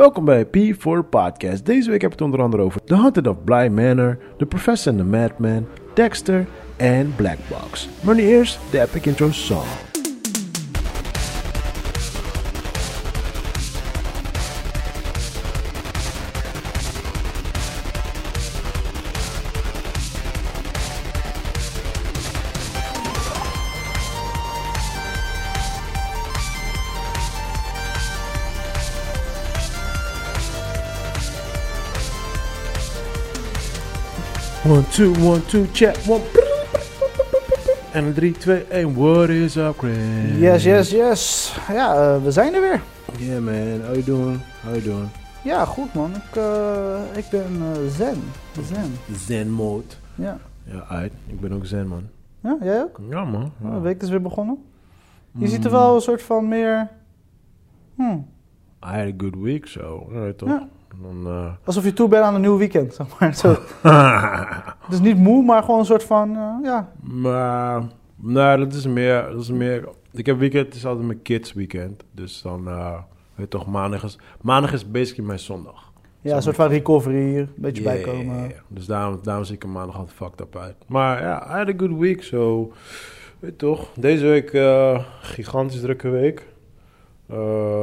Welkom bij P4 Podcast. Deze week heb ik het onder andere over The Haunted of Bly Manor, The Professor and the Madman, Dexter en Black Box. Maar nu eerst de epic intro song. One, two, one, two, check, one. En 3, 2, 1, what is up, Chris? Yes, yes, yes. Ja, eh, we zijn er weer. Yeah, man. How you doing? How you doing? Ja, goed man. Ik, eh, ik ben eh, zen. Zen. Zen mode. Ja. Ja, uit. Ik ben ook zen, man. Ja, jij ook? Ja, man. Ja. de week is weer begonnen. Je Mm. ziet er wel een soort van meer... Hmm, I had a good week, zo. Ja, toch? Ja. Dan, eh, alsof je toe bent aan een nieuw weekend, zeg maar. Zo. Dus niet moe, maar gewoon een soort van... eh, ja, maar, nou, dat is meer, dat is meer... Ik heb weekend, het is altijd mijn kids weekend. Dus dan, eh weet je toch, maandag is, maandag is basically mijn zondag. ja een soort van recovery. Een beetje Yeah, bijkomen. Dus daarom, daarom zie ik er maandag altijd fucked up uit. Maar ja, I had a good week, zo. Weet je toch, deze week gigantisch drukke week.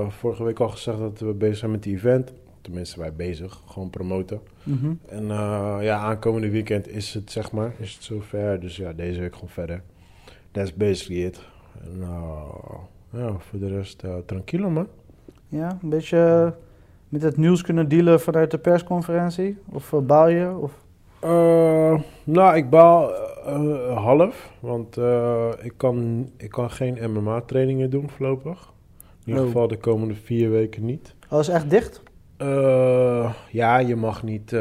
Vorige week al gezegd dat we bezig zijn met die event. Tenminste, wij bezig, gewoon promoten. Mhm. En eh, ja, aankomende weekend is het, zeg maar, is het zover. Dus ja, deze week gewoon verder. That's basically it. En eh, ja, voor de rest, eh tranquilo man. Ja, een beetje met het nieuws kunnen dealen vanuit de persconferentie. Of baal je? Of... Eh, nou, ik baal half, want ik, kan, ik kan geen MMA-trainingen doen voorlopig. In ieder Oh. geval de komende vier weken niet. Oh, is echt dicht? Eh, ja, je mag niet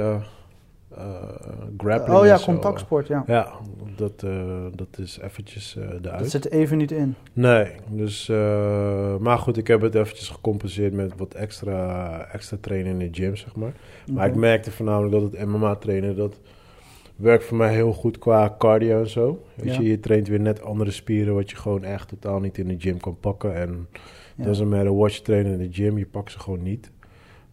grappling oh ja, contactsport, ja. Ja, dat, dat is eventjes eh Dat eruit. zit even niet in. Nee, dus, maar goed, ik heb het eventjes gecompenseerd met wat extra, extra trainen in de gym, zeg maar. Maar ik merkte voornamelijk dat het MMA trainen, dat werkt voor mij heel goed qua cardio en zo. Weet Ja. je, je traint weer net andere spieren wat je gewoon echt totaal niet in de gym kan pakken. En Ja. doesn't matter what je traint in de gym, je pakt ze gewoon niet.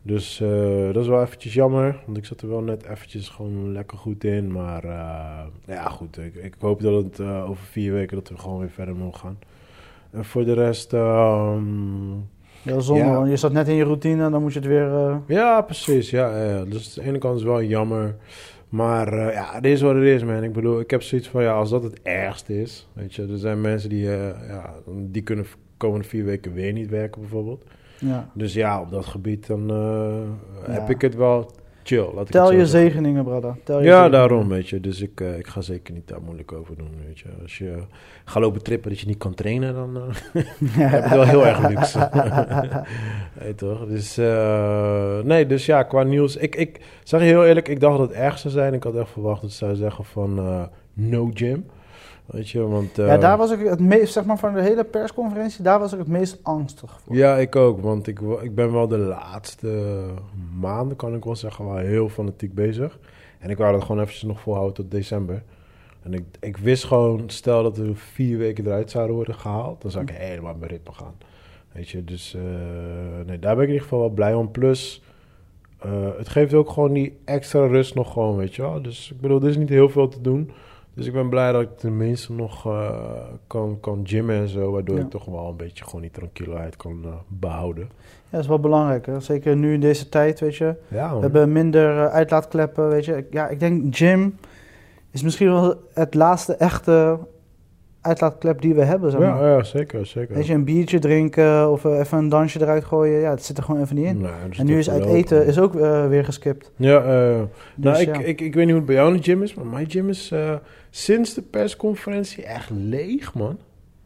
Dus eh, dat is wel eventjes jammer, want ik zat er wel net eventjes gewoon lekker goed in. Maar eh, ja, goed, ik, ik hoop dat het eh, over vier weken dat we gewoon weer verder mogen gaan. En voor de rest, ehm, Ja, zonde, Ja. je zat net in je routine, dan moet je het weer... Ja, precies. Ja, ja. Dus aan de ene kant is het wel jammer. Maar eh, ja, het is wat het is, man. Ik bedoel, ik heb zoiets van, ja, als dat het ergste is, weet je. Er zijn mensen die, eh, ja, die kunnen de komende vier weken weer niet werken, bijvoorbeeld. Ja. Dus ja, op dat gebied dan eh, heb ik het wel chill. Laat ik Tel het zo je zeggen. zegeningen, brada. Tel je Ja, zegeningen. daarom, weet je. Dus ik, eh, ik ga zeker niet daar moeilijk over doen, weet je. Als je gaat lopen trippen dat je niet kan trainen, dan eh, heb je wel heel erg luxe. Weet toch? Dus, eh, nee, dus ja, qua nieuws. Ik, ik zeg je heel eerlijk, ik dacht dat het erg zou zijn. Ik had echt verwacht dat ze zeggen van eh, no gym. Weet je, want... eh, ja, daar was ik het meest, zeg maar, van de hele persconferentie, daar was ik het meest angstig voor. Ja, ik ook. Want ik, ik ben wel de laatste maanden, kan ik wel zeggen, wel heel fanatiek bezig. En ik wou dat gewoon eventjes nog volhouden tot december. En ik, ik wist gewoon, stel dat er vier weken eruit zouden worden gehaald, dan zou ik helemaal mijn ritme gaan. Weet je, dus eh, nee, daar ben ik in ieder geval wel blij om. Plus, eh, het geeft ook gewoon die extra rust nog gewoon, weet je wel. Dus ik bedoel, er is niet heel veel te doen. Dus ik ben blij dat ik tenminste nog eh, kan, kan gymmen en zo. Waardoor Ja. ik toch wel een beetje gewoon die tranquilheid kan eh, behouden. Ja, dat is wel belangrijk, hè. Zeker nu in deze tijd, weet je. Ja, We hebben minder eh, uitlaatkleppen, weet je. Ja, ik denk gym is misschien wel het laatste echte uitlaatklep die we hebben, zeg maar. ja, ja, zeker, zeker. Weet je, een biertje drinken of eh, even een dansje eruit gooien, ja, het zit er gewoon even niet in. Nee, en nu is uit eten is ook eh, weer geskipt. Ja, eh, nou, Dus ik, ja. ik, ik weet niet hoe het bij jou in de gym is, maar mijn gym is sinds de persconferentie echt leeg, man.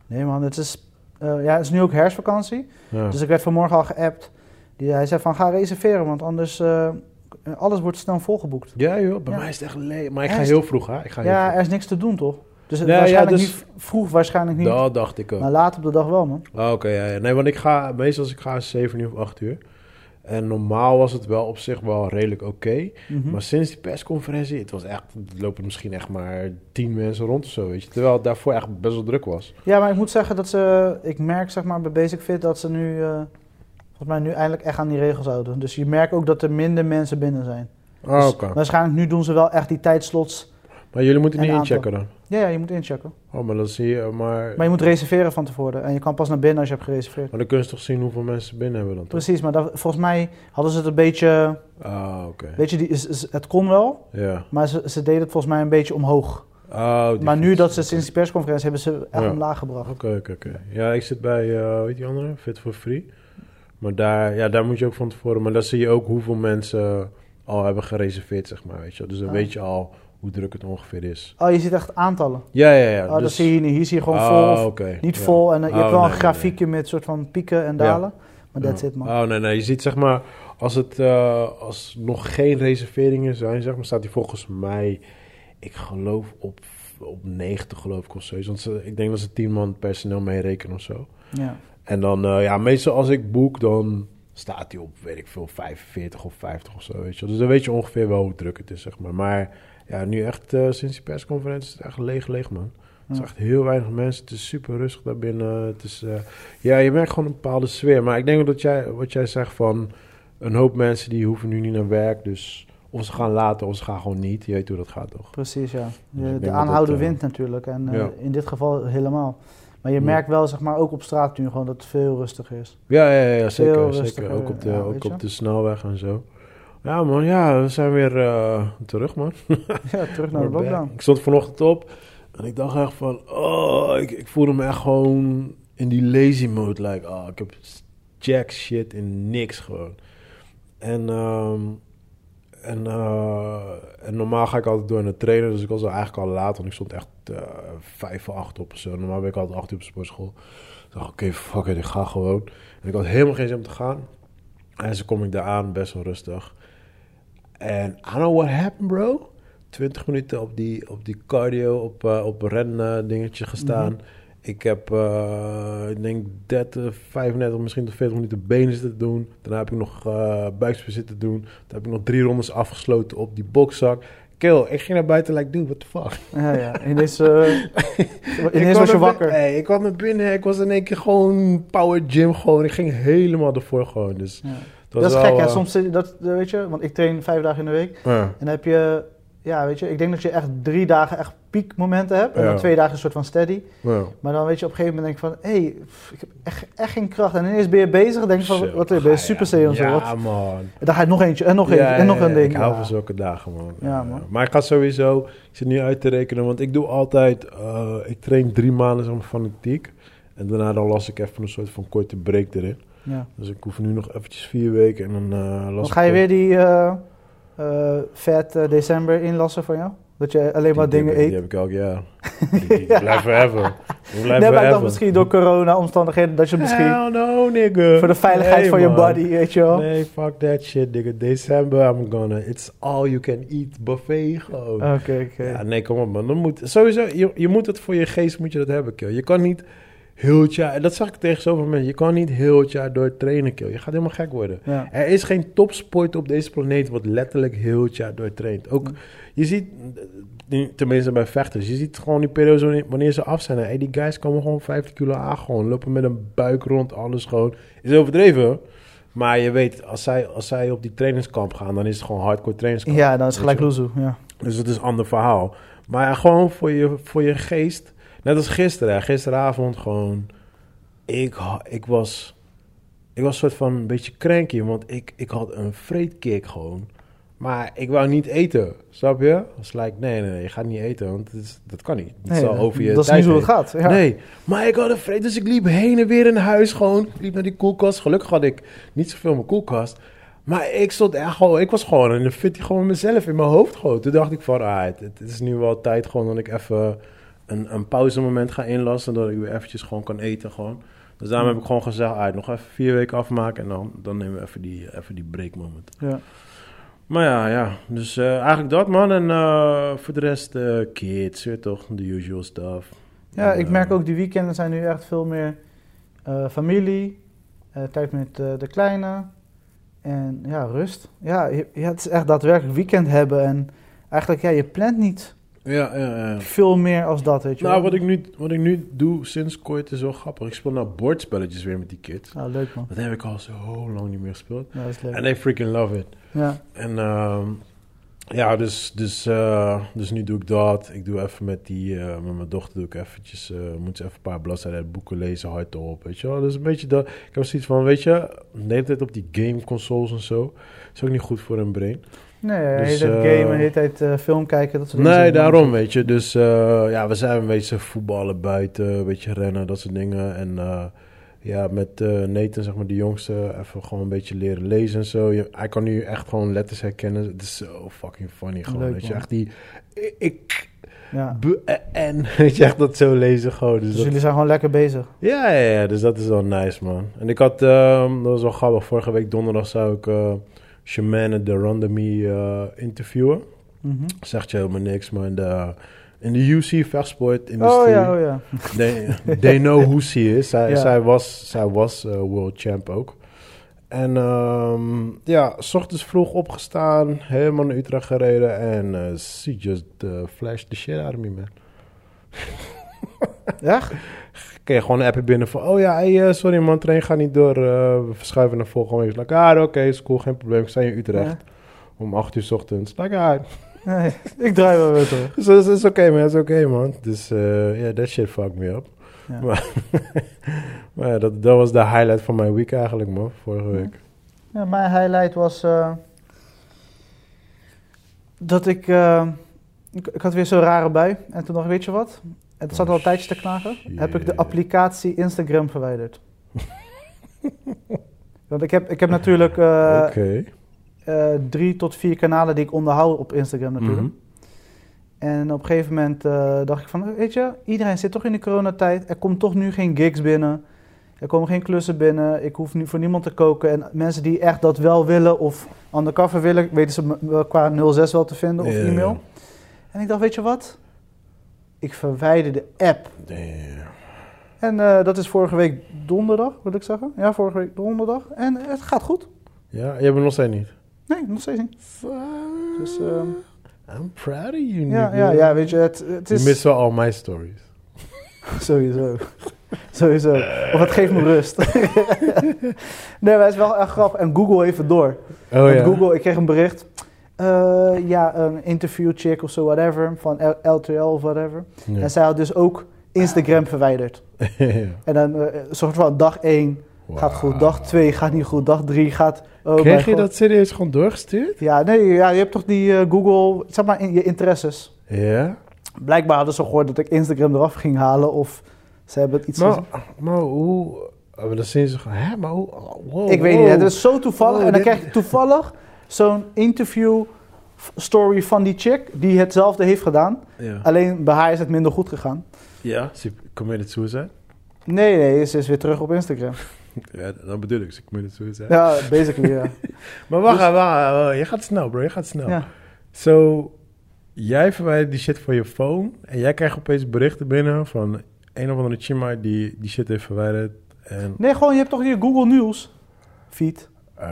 Nee man, het is, ja, het is nu ook herfstvakantie. Ja. Dus ik werd vanmorgen al geappt. Die, hij zei van ga reserveren, want anders alles wordt snel volgeboekt. Ja joh, bij mij is het echt leeg. Maar ik ga heel vroeg, hè. Ik ga heel Ja, vroeg. er is niks te doen toch? Dus het Nee, ja, waarschijnlijk dus- niet vroeg, waarschijnlijk niet. Dat dacht ik ook. Maar laat op de dag wel man. Ah, Oké, ja, ja. Nee, want ik ga, meestal als ik ga is 7 uur of 8 uur. En normaal was het wel op zich wel redelijk oké. Mhm. Maar sinds die persconferentie, het was echt, er lopen misschien echt maar 10 mensen rond of zo, weet je. Terwijl het daarvoor echt best wel druk was. Ja, maar ik moet zeggen dat ze, ik merk zeg maar bij Basic Fit dat ze nu eh, volgens mij nu eindelijk echt aan die regels houden. Dus je merkt ook dat er minder mensen binnen zijn. Ah, Dus oké. Waarschijnlijk nu doen ze wel echt die tijdslots. Maar jullie moeten En niet inchecken dan? Ja, ja, je moet inchecken. Oh, maar dan zie je, maar... Maar je moet reserveren van tevoren. En je kan pas naar binnen als je hebt gereserveerd. Maar dan kun je toch zien hoeveel mensen binnen hebben dan toch? Precies, maar dat, volgens mij hadden ze het een beetje... Ah, oké. Weet je, die, is- is- het kon wel, Ja. maar ze, ze deden het volgens mij een beetje omhoog. Oh, maar nu dat ze sinds die persconferentie hebben ze echt Ja. omlaag gebracht. Oké, oké, oké. Ja, ik zit bij, eh weet je andere? Fit for Free. Maar daar, ja, daar moet je ook van tevoren... Maar dan zie je ook hoeveel mensen al hebben gereserveerd, zeg maar, weet je. Dus dan weet je al hoe druk het ongeveer is. Oh, je ziet echt aantallen. Ja, ja, ja. Oh, dat dus- zie je hier niet. Hier zie je gewoon Oh, vol oké. niet Ja. vol. En eh, je Oh, hebt wel nee, een nee, grafiekje met soort van pieken en dalen. Maar that's Ja. it, man. Oh, nee, nee. Je ziet zeg maar, als het uh, als nog geen reserveringen zijn, zeg maar, staat hij volgens mij, ik geloof op, op 90 geloof ik of zo. Want ze, ik denk dat ze 10 man personeel meerekenen of zo. Ja. En dan, uh, ja, meestal als ik boek, dan staat hij op, weet ik veel, 45 of 50 of zo, weet je. Dus dan weet je ongeveer wel hoe druk het is, zeg maar. Maar ja, nu echt, uh, sinds die persconferentie is het echt leeg, leeg, man. Het is echt heel weinig mensen. Het is super rustig daarbinnen. Het is, uh, ja, je merkt gewoon een bepaalde sfeer. Maar ik denk dat jij, wat jij zegt van... een hoop mensen die hoeven nu niet naar werk. Dus of ze gaan later of ze gaan gewoon niet. Je weet hoe dat gaat, toch? Precies, ja. Dus De, aanhouden eh, wint natuurlijk. En eh, ja. in dit geval helemaal. Maar je merkt wel, zeg maar, ook op straat nu gewoon dat het veel rustiger is. Ja, ja, ja, zeker. Zeker. Ook, op de, ja, ook op de snelweg en zo. Ja, man. Ja, we zijn weer uh, terug, man. ja, terug naar de lockdown. Ik stond vanochtend op en ik dacht echt van... Oh, ik, ik voelde me echt gewoon in die lazy mode. Like, oh, ik heb jack shit in niks gewoon. En, um, en, uh, en normaal ga ik altijd door naar de trainer. Dus ik was eigenlijk al laat. Want ik stond echt uh, vijf voor acht op of zo. Normaal ben ik altijd acht uur op de sportschool. Ik dacht, oké, okay, fuck it, ik ga gewoon. En ik had helemaal geen zin om te gaan. En zo kom ik daar aan, best wel rustig. En I don't know what happened, bro. 20 minuten op die, op die cardio, op, uh, op ren uh, dingetje gestaan. Mm -hmm. Ik heb, uh, ik denk 30, 35, misschien tot 40 minuten benen zitten doen. Daarna heb ik nog uh, buikspier zitten doen. Toen heb ik nog drie rondes afgesloten op die boxzak. Kill, ik ging naar buiten, like, dude, what the fuck? Ja, ja. Ineens, uh, ineens was je wakker. Hey, ik kwam naar binnen, ik was in één keer gewoon power gym, gewoon. Ik ging helemaal ervoor gewoon, dus... Ja. Dat is wel, gek, hè? Uh, Soms, dat, weet je, want ik train vijf dagen in de week. Ja. En dan heb je, ja, weet je, ik denk dat je echt drie dagen echt piekmomenten hebt. En Ja. dan twee dagen een soort van steady. Ja. Maar dan weet je, op een gegeven moment denk je van, hé, hey, ik heb echt, echt geen kracht. En ineens ben je bezig en denk je van, Zo, wat ben je, super saiyan of zo? Ja, man. En dan ga je nog eentje, en nog Ja, eentje, en nog ja, een ja, ding. Ik hou Ja. van zulke dagen, man. Ja, man. Maar ik ga sowieso, ik zit nu uit te rekenen, want ik doe altijd, uh, ik train drie maanden zeg maar, fanatiek. En daarna dan las ik even een soort van korte break erin. Ja. Dus ik hoef nu nog eventjes vier weken en dan uh, las ik ga je weer die uh, uh, vet december inlassen van jou? Dat je alleen maar Die- dingen die, eet? Die heb ik elk jaar. Die, die blijft forever. Die blijft Nee, maar dan forever. misschien door corona-omstandigheden dat je misschien Hell no, nigga. voor de veiligheid Nee, van je body, weet je wel. Nee, fuck that shit, nigga. December, I'm gonna... It's all you can eat buffet gewoon. Oké, oké. Ja, nee, kom op man. Dan moet, sowieso, je, je moet het voor je geest moet je dat hebben, kill. Je kan niet heel het jaar... en Dat zeg ik tegen zoveel mensen. Je kan niet heel het jaar door trainen, kill. Je gaat helemaal gek worden. Ja. Er is geen topsport op deze planeet wat letterlijk heel het jaar door traint. Ook, je ziet, tenminste bij vechters, je ziet gewoon die periode wanneer- ze af zijn. Hey, die guys komen gewoon 50 kilo aan, gewoon lopen met een buik rond, alles gewoon. Is overdreven, maar je weet, als zij, als zij op die trainingskamp gaan, dan is het gewoon hardcore trainingskamp. Ja, dan is het gelijk loezoe, ja. Dus het is een ander verhaal. Maar ja, gewoon voor je, voor je geest. Net als gisteren. hè. Gisteravond gewoon. Ik, ik was. Ik was soort van een beetje cranky. Want ik, ik had een vreedkick gewoon. Maar ik wou niet eten. Snap je? was like, nee, nee, nee, je gaat niet eten. Want is, dat kan niet. Het Nee, zal dat- over je dat is niet hoe het gaat. Ja. Nee, maar ik had een vreed. Dus ik liep heen en weer in huis gewoon. Ik liep naar die koelkast. Gelukkig had ik niet zoveel in mijn koelkast. Maar ik stond echt gewoon, ik was gewoon in een fitty gewoon mezelf in mijn hoofd gewoon. Toen dacht ik van, ah, het, het is nu wel tijd gewoon dat ik even een, een pauzemoment ga inlassen. Dat ik weer eventjes gewoon kan eten gewoon. Dus daarom heb ik gewoon gezegd, ah, nog even vier weken afmaken en dan, dan nemen we even die, even die break moment. Ja. Maar ja, ja. Dus eh, eigenlijk dat man. En eh, voor de rest eh, kids, weer toch, de usual stuff. Ja, En, ik merk ook die weekenden zijn nu echt veel meer familie, tijd met de kleine en ja, rust. Ja, je, ja, het is echt daadwerkelijk weekend hebben en eigenlijk, ja, je plant niet Ja, ja, ja. Veel meer als dat, weet je Nou, wel. wat ik, nu, wat ik nu doe sinds kort is wel grappig. Ik speel nou bordspelletjes weer met die kids. Nou, leuk man. Dat heb ik al zo lang niet meer gespeeld. Ja, dat is leuk. En they freaking love it. Ja. En ehm, ja, dus, dus, eh, dus nu doe ik dat. Ik doe even met die, eh, met mijn dochter doe ik eventjes, eh, moet ze even een paar bladzijden uit boeken lezen, hardop, weet je wel. Dus een beetje dat, ik heb zoiets van, weet je, de hele tijd op die game consoles en zo, is ook niet goed voor een brain. Nee, Dus, hele tijd eh, gamen, de hele tijd eh, film kijken, dat soort dingen. Nee, daarom, weet je. Dus eh, ja, we zijn een beetje voetballen buiten, een beetje rennen, dat soort dingen. En eh, ja, met eh Nathan, zeg maar, de jongste, even gewoon een beetje leren lezen en zo. Je, hij kan nu echt gewoon letters herkennen. Het is zo fucking funny gewoon, Leuk, weet je. Echt die, ik, Ja. en, weet je, echt dat zo lezen gewoon. Dus Dus dat- jullie zijn gewoon lekker bezig. ja, ja, ja, dus dat is wel nice, man. En ik had, ehm, dat was wel grappig, vorige week donderdag zou ik eh Shemane de Randomie eh interviewen. Mhm. Zegt je helemaal niks, maar in de, in de UC vechtsport-industrie, Oh ja, oh ja. they, they know who she is. Zij, Ja. zij was, zij was eh, world champ ook. En ehm, ja, s ochtends vroeg opgestaan, helemaal naar Utrecht gereden en eh she just uh, flashed the shit out of me, man. Echt? kreeg gewoon een appje binnen van... Oh ja, hey, eh, sorry man, train gaat niet door. eh, we verschuiven naar volgende week. Like, ah, oké, is cool, geen probleem. Ik sta in Utrecht om 8 uur 's ochtends. Like, ah, Nee, ik draai wel weer terug. dus dat is oké man, dat is oké man. Dus eh, ja, that shit fucked me up. Ja. Maar, maar ja, dat, dat was de highlight van mijn week eigenlijk man, vorige week. Ja, mijn highlight was dat ik, ik... Ik had weer zo'n rare bui. En toen dacht ik, weet je wat? Het zat al een tijdje te knagen. Heb ik de applicatie Instagram verwijderd. Want ik heb, ik heb natuurlijk eh, eh, drie tot vier kanalen die ik onderhoud op Instagram natuurlijk. Mhm. En op een gegeven moment eh, dacht ik van, weet je, iedereen zit toch in de coronatijd. Er komt toch nu geen gigs binnen. Er komen geen klussen binnen. Ik hoef nu voor niemand te koken. En mensen die echt dat wel willen of undercover willen, weten ze qua 06 wel te vinden of e-mail. En ik dacht, weet je wat? Ik verwijder de app. Damn. En eh, dat is vorige week donderdag, wil ik zeggen. Ja, vorige week donderdag. En het gaat goed. Ja, je hebt hem nog steeds niet. Nee, nog steeds niet. Dus, ehm, I'm proud of you, ja, ja, ja, weet je, het, het Je is... mist wel al mijn stories. Sowieso. Sowieso. Of het geeft me rust. nee, maar het is wel echt grappig. En Google heeft het door. Oh ja. Google, ik kreeg een bericht. Eh, ja, een interview chick of zo, whatever. Van L- LTL of whatever. Ja. En zij had dus ook Instagram verwijderd. Ja. En dan eh, soort van dag 1 gaat goed. Dag 2 gaat niet goed. Dag 3 gaat... Oh Kreeg je God. dat serieus gewoon doorgestuurd? Ja, nee, ja, je hebt toch die eh, Google... Zeg maar, in je interesses. Ja. Blijkbaar hadden ze gehoord dat ik Instagram eraf ging halen. Of ze hebben het iets Maar, maar hoe... oh, maar dan zien ze gewoon... Hè, maar hoe... oh, wow, Ik weet wow. niet, het is zo toevallig. Oh, en dan dit- krijg je toevallig zo'n interview story van die chick die hetzelfde heeft gedaan. Ja. Alleen bij haar is het minder goed gegaan. ja, ze committed suicide? Nee, nee, ze is weer terug op Instagram. Ja, dat bedoel ik. Ze committed suicide. Ja, basically, ja. Maar wacht, Dus- wacht, wacht, je gaat snel, bro. Je gaat snel. ja. Zo, jij verwijdert die shit van je phone en jij krijgt opeens berichten binnen van een of andere chima die die shit heeft verwijderd. En, Nee, gewoon, je hebt toch je Google News feed. Eh,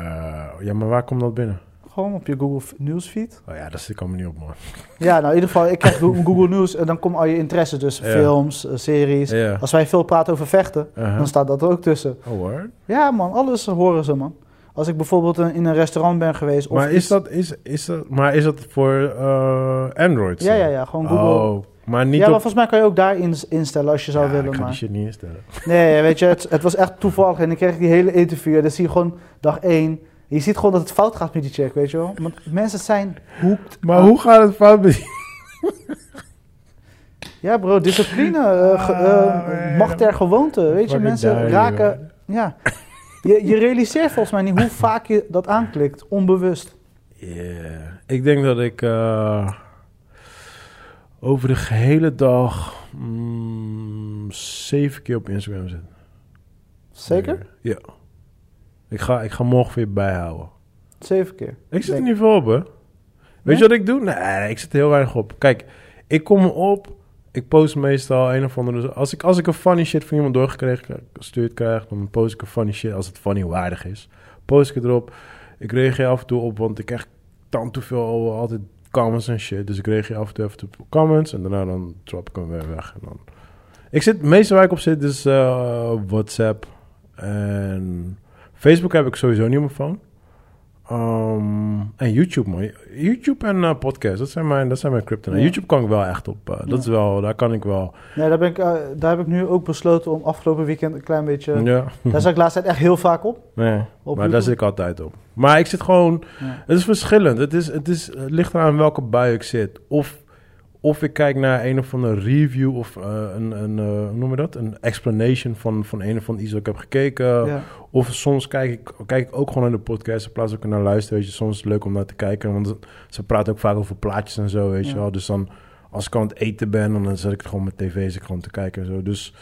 ja, maar waar komt dat binnen? Gewoon op je Google f- News feed. Oh ja, dat zit me niet op, man. Ja, nou in ieder geval, ik krijg Go- Google News en dan komen al je interesses. Dus Ja. films, eh, series. Ja. Als wij veel praten over vechten, Uh-huh. dan staat dat er ook tussen. Oh, word. Ja man, alles horen ze man. Als ik bijvoorbeeld in een restaurant ben geweest. Of Maar is iets- dat, is, is dat, maar is dat voor eh, Android? Ja, ja, ja, gewoon Google. Oh, maar niet ja, maar op... volgens mij kan je ook daar ins- instellen als je zou Ja, willen. ik ga Maar... die shit niet instellen. Nee, weet je, het, het was echt toevallig. En ik kreeg die hele interview. En dan zie je gewoon dag één. Je ziet gewoon dat het fout gaat met die check, weet je wel. Want mensen zijn hoekt. Maar aan- hoe gaat het fout met die- Ja bro, discipline. eh, Ah, macht der gewoonte. Weet je, mensen raken... Ja. Je, je realiseert volgens mij niet hoe vaak je dat aanklikt. Onbewust. Yeah. Ik denk dat ik eh, over de gehele dag mm, zeven keer op Instagram zit. Zeker? Ja. Ik ga, ik ga morgen weer bijhouden. Zeven keer. Ik zit er niet veel op, hè. Weet je wat ik doe? Nee, ik zit er heel weinig op. Kijk, ik kom op. Ik post meestal een of andere... Als ik, als ik een funny shit van iemand doorgekregen gestuurd krijg... dan post ik een funny shit als het funny waardig is. Post ik erop. Ik reageer af en toe op, want ik krijg dan te veel altijd comments en shit. Dus ik reageer af en toe even op comments. En daarna dan drop ik hem weer weg. En dan... Ik zit, het meeste waar ik op zit is eh, WhatsApp. En Facebook heb ik sowieso niet op mijn phone. Um, en YouTube, man. YouTube en uh, podcast, dat zijn mijn, dat zijn mijn crypto. Ja. YouTube kan ik wel echt op. uh, dat Ja. is wel, daar kan ik wel. Nee, daar, ben ik, eh, daar heb ik nu ook besloten om afgelopen weekend een klein beetje... Ja. Daar zat ik laatst tijd echt heel vaak op. Nee, op maar YouTube. daar zit ik altijd op. Maar ik zit gewoon. Ja. Het is verschillend. Het, is, het, is, het ligt eraan welke bui ik zit. Of, of ik kijk naar een of andere review of eh, een, een eh, hoe noem je dat? Een explanation van, van een of ander iets dat ik heb gekeken. Ja. Of soms kijk ik, kijk ik ook gewoon naar de podcast in plaats ik er naar luister. Weet je, soms is het leuk om naar te kijken. Want ze praten ook vaak over plaatjes en zo, weet je wel. Dus dan, als ik aan het eten ben, dan zet ik het gewoon met tv, zit ik gewoon te kijken en zo. Dus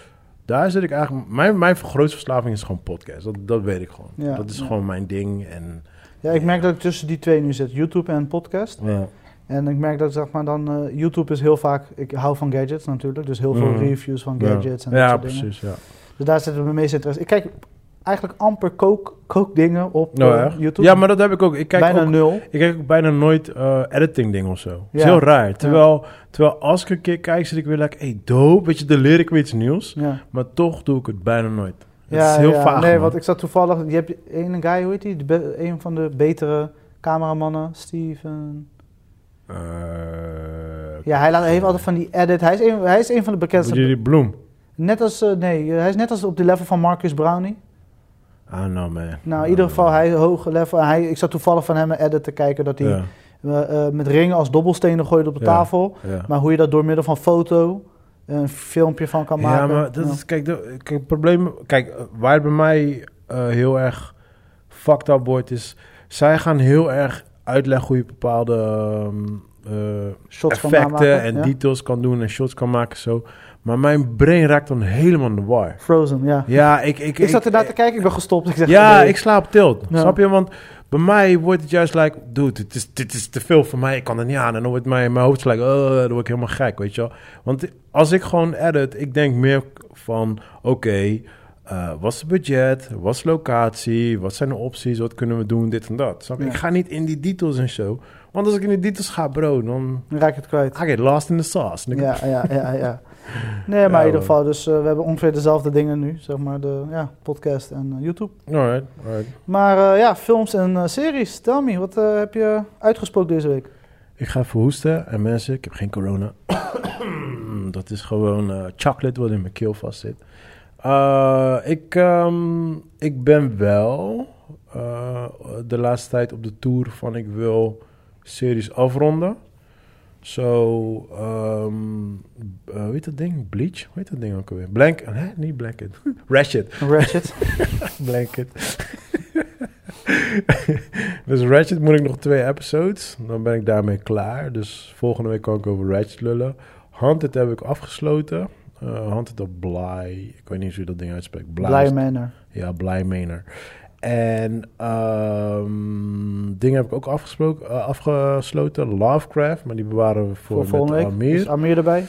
daar zit ik eigenlijk... Mijn, mijn grootste verslaving is gewoon podcast. Dat, dat weet ik gewoon. Ja, dat is gewoon mijn ding. En, ja, ik merk dat ik tussen die twee nu zit. YouTube en podcast. ja. En ik merk dat zeg maar dan... eh, YouTube is heel vaak... Ik hou van gadgets natuurlijk. Dus heel veel Mhm. reviews van gadgets en dat ja, soort dingen. precies, ja. Dus daar zitten mijn meeste interesse. Ik kijk eigenlijk amper kook, kookdingen op Nou, eh? YouTube. Ja, maar dat heb ik ook. Ik kijk Bijna ook, nul. ik kijk ook bijna nooit eh, editing dingen of zo. Het is Ja. heel raar. Terwijl, terwijl als ik een keer kijk, zit ik weer like, hey, dope. Weet je, dan leer ik weer iets nieuws. Ja. Maar toch doe ik het bijna nooit. Het ja, is heel ja. vaag, Nee, man. want ik zat toevallig... Je hebt een guy, hoe heet die? Een van de betere cameramannen. Steven... Eh, Ja, hij, laat, heeft altijd van die edit. Hij is een, hij is een van de bekendste... Die bloem? Net als... eh, nee, hij is net als op de level van Marcus Brownie. Don't know, man. Nou, in ieder geval, hij is hoog level. Hij, ik zat toevallig van hem een edit te kijken dat hij Ja, eh, eh, met ringen als dobbelstenen gooit op de Ja. tafel. ja. Maar hoe je dat door middel van foto een filmpje van kan maken. Ja, maar dat is, kijk, de, kijk, het probleem, kijk, eh, waar het bij mij eh, heel erg fucked up wordt, is, zij gaan heel erg uitleggen hoe je bepaalde Shots kan effecten en ja. details kan doen en shots kan maken zo. Maar mijn brain raakt dan helemaal in de war. Frozen, ja. Ja, ik... Ik, Ik zat ernaar te kijken, ik ben gestopt. Ik zeg, Ja, nee. ik slaap tilt. Ja. Snap je? Want bij mij wordt het juist like, dude, dit is, dit is te veel voor mij. Ik kan er niet aan. En dan wordt mijn, mijn hoofd like, oh, dan word ik helemaal gek, weet je wel. Want als ik gewoon edit, ik denk meer van, oké, eh, wat is het budget? Wat is locatie? Wat zijn de opties? Wat kunnen we doen? Dit en dat. Snap je? Ja. Ik ga niet in die details en zo. Want als ik in die details ga, bro, dan Dan raak ik het kwijt. I get lost in the sauce. Ja, ja, ja, ja. Nee, maar in ieder geval, dus eh, we hebben ongeveer dezelfde dingen nu. Zeg maar de ja, podcast en eh, YouTube. Alright, alright. Maar ja, films en series. Tell me, wat heb je uitgesproken deze week? Ik ga even hoesten. En mensen, ik heb geen corona. dat is gewoon chocolate wat in mijn keel vast Eh, ik, ehm, ik ben wel eh, de laatste tijd op de tour van ik wil series afronden. Zo, ehm eh, hoe heet dat ding? Bleach? Hoe heet dat ding ook alweer? Blank, hè? Niet Blanket. Ratchet. Ratchet. Blanket. dus Ratchet moet ik nog twee episodes. Dan ben ik daarmee klaar. Dus volgende week kan ik over Ratchet lullen. Haunted heb ik afgesloten. Eh Haunted of Bly. Ik weet niet hoe je dat ding uitspreekt. Bly. Bly Manor. Ja, Bly Manor. En ehm dingen heb ik ook afgesproken, eh, afgesloten. Lovecraft, maar die bewaren we voor, Voor volgende week. Amir. Is Amir erbij?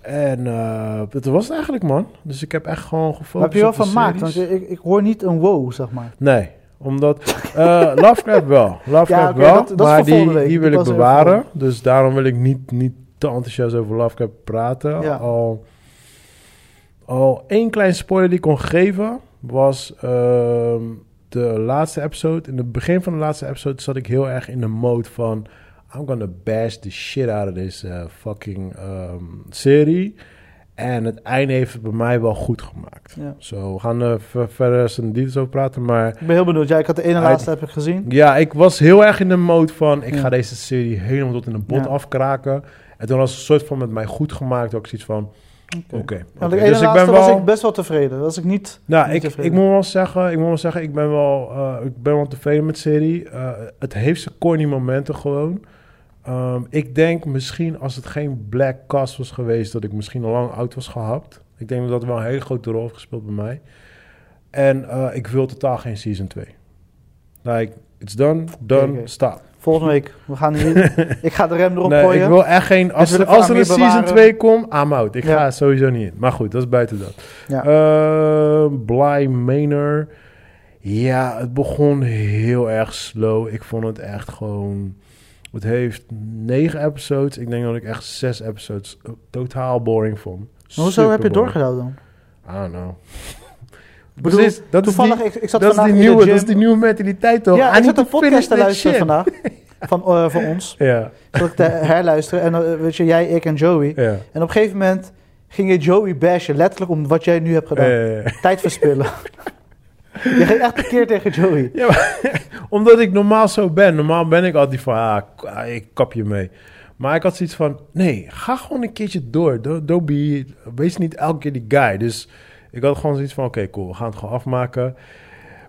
En eh, dat was het eigenlijk, man. Dus ik heb echt gewoon gefocust Waar heb je wel van gemaakt? Want series. ik, ik hoor niet een wow, zeg maar. Nee, omdat eh, Lovecraft wel. Lovecraft Ja, wel, dat- dat is maar die, week. die wil ik bewaren. Dus daarom wil ik niet, niet te enthousiast over Lovecraft praten. Ja. Al, al één klein spoiler die ik kon geven was ehm, de laatste episode. In het begin van de laatste episode zat ik heel erg in de mode van... I'm gonna bash the shit out of this eh, fucking ehm, serie. En het einde heeft het bij mij wel goed gemaakt. Ja. Zo, we gaan ver- verder zijn details over praten, maar... Ik ben heel benieuwd. Ja, ik had de ene laatste heb ik gezien. Ja, ik was heel erg in de mode van... ik Ja. ga deze serie helemaal tot in de bot Ja. afkraken. En toen was het een soort van met mij goed gemaakt. Ook zoiets van, oké. Ene Dus ik ben was wel... ik best wel tevreden. Was ik niet... Nou, niet ik, tevreden. ik moet wel zeggen, ik moet wel zeggen, ik ben wel, eh, ik ben wel tevreden met de serie. Eh, het heeft zijn corny momenten gewoon. Ehm, ik denk misschien als het geen Black Cast was geweest, dat ik misschien al lang oud was gehapt. Ik denk dat dat wel een hele grote rol heeft gespeeld bij mij. En eh, ik wil totaal geen season 2. Like, it's done, done, stop. Volgende week. We gaan hier... ik ga de rem erop Nee, gooien. ik wil echt geen... Als, er, als er een season bewaren. 2 komt, I'm out. Ik Ja. ga sowieso niet in. Maar goed, dat is buiten dat. Ja. Eh, Bly Manor. Ja, het begon heel erg slow. Ik vond het echt gewoon... Het heeft negen episodes. Ik denk dat ik echt zes episodes totaal boring vond. Maar hoezo heb je doorgedaan dan? I don't know. Bedoel, Precies, dat is Toevallig, die, ik, ik zat dat is vandaag die in de nieuwe, dat is die nieuwe mentaliteit toch? Ja, I ik zat een podcast te luisteren shit. vandaag. Van, eh, van ons. Ja, Zat ik te herluisteren. En eh, weet je, jij, ik en Joey. ja. En op een gegeven moment ging je Joey bashen. Letterlijk om wat jij nu hebt gedaan. Eh, Tijd verspillen. je ging echt een keer tegen Joey. Ja, maar, omdat ik normaal zo ben. Normaal ben ik altijd van, ah, ah, ik kap je mee. Maar ik had zoiets van, nee, ga gewoon een keertje door. Be, wees niet elke keer die guy. Dus ik had gewoon zoiets van, oké, cool, we gaan het gewoon afmaken.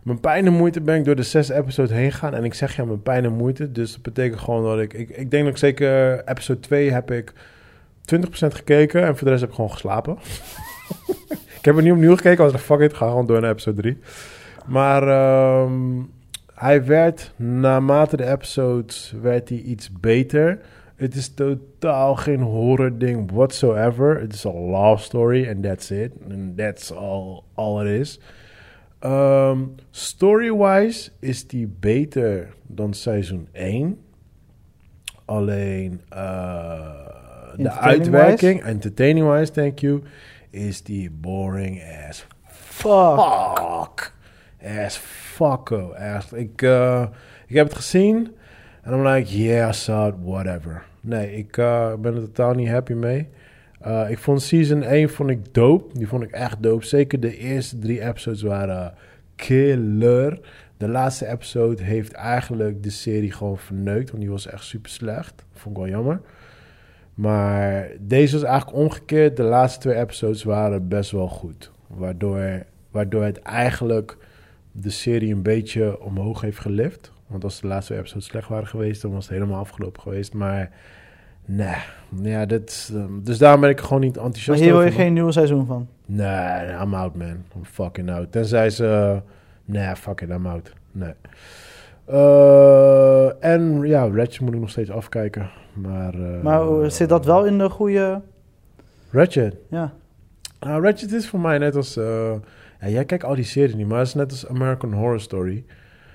Mijn pijn en moeite ben ik door de zes episode heen gegaan. En ik zeg ja, mijn pijn en moeite. Dus dat betekent gewoon dat ik... Ik, ik denk dat ik zeker episode 2 heb ik 20% gekeken. En voor de rest heb ik gewoon geslapen. ik heb er niet opnieuw gekeken. Ik was fuck it, ga gewoon door naar episode 3. Maar ehm, hij werd, naarmate de episodes, werd hij iets beter. Het is totaal geen horror ding whatsoever. Het is een love story and that's it. And that's all, all it is. Ehm, Story-wise is die beter dan seizoen 1. Alleen eh, de uitwerking, entertaining-wise, thank you, is die boring as Fuck. fuck. As fucko. Echt. Ik, eh, ik heb het gezien. En I'm like, yeah, I saw it, whatever. Nee, ik eh, ben er totaal niet happy mee. Eh, ik vond season 1 vond ik dope. Die vond ik echt dope. Zeker de eerste drie episodes waren killer. De laatste episode heeft eigenlijk de serie gewoon verneukt. Want die was echt super slecht. Vond ik wel jammer. Maar deze was eigenlijk omgekeerd. De laatste twee episodes waren best wel goed. Waardoor, waardoor het eigenlijk de serie een beetje omhoog heeft gelift. Want als de laatste episodes slecht waren geweest, dan was het helemaal afgelopen geweest. Maar nee, ja, dit, ehm, dus daarom ben ik gewoon niet Maar enthousiast hier wil je over. geen nieuwe seizoen van. Nee, nee, I'm out, man. I'm fucking out. Tenzij ze... nee, fuck it, I'm out. Nee. Eh, en ja, Ratchet moet ik nog steeds afkijken. Maar, eh, Maar zit dat wel in de goede... Ratchet? Ja. Nou, Ratchet is voor mij net als... ja, jij kijkt al die series niet, maar het is net als American Horror Story.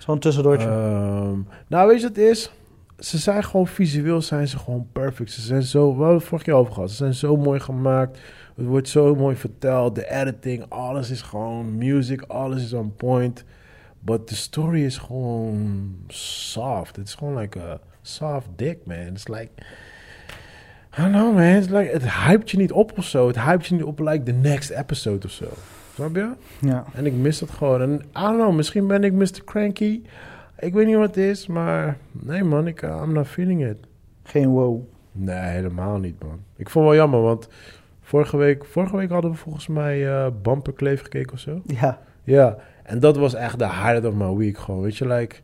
Zo'n tussendoortje. Ehm, nou, weet je wat het is? Ze zijn gewoon visueel, zijn ze gewoon perfect. Ze zijn zo, we hadden het vorig jaar over gehad. Ze zijn zo mooi gemaakt. Het wordt zo mooi verteld. De editing, alles is gewoon music, alles is on point. But the story is gewoon soft. Is gewoon like a soft dick, man. It's like... I don't know, man. It's like, het hypt je niet op of zo. Het hypt je niet op like the next episode of zo. Snap je? ja. En ik mis dat gewoon. En I don't know, misschien ben ik Mr. Cranky. Ik weet niet wat het is, maar nee man, ik, uh, I'm not feeling it. Geen wow. Nee, helemaal niet man. Ik vond het wel jammer, want vorige week, vorige week hadden we volgens mij eh Bumper Kleef gekeken of zo. Ja. Ja, en dat was echt de highlight of my week gewoon, weet je, like...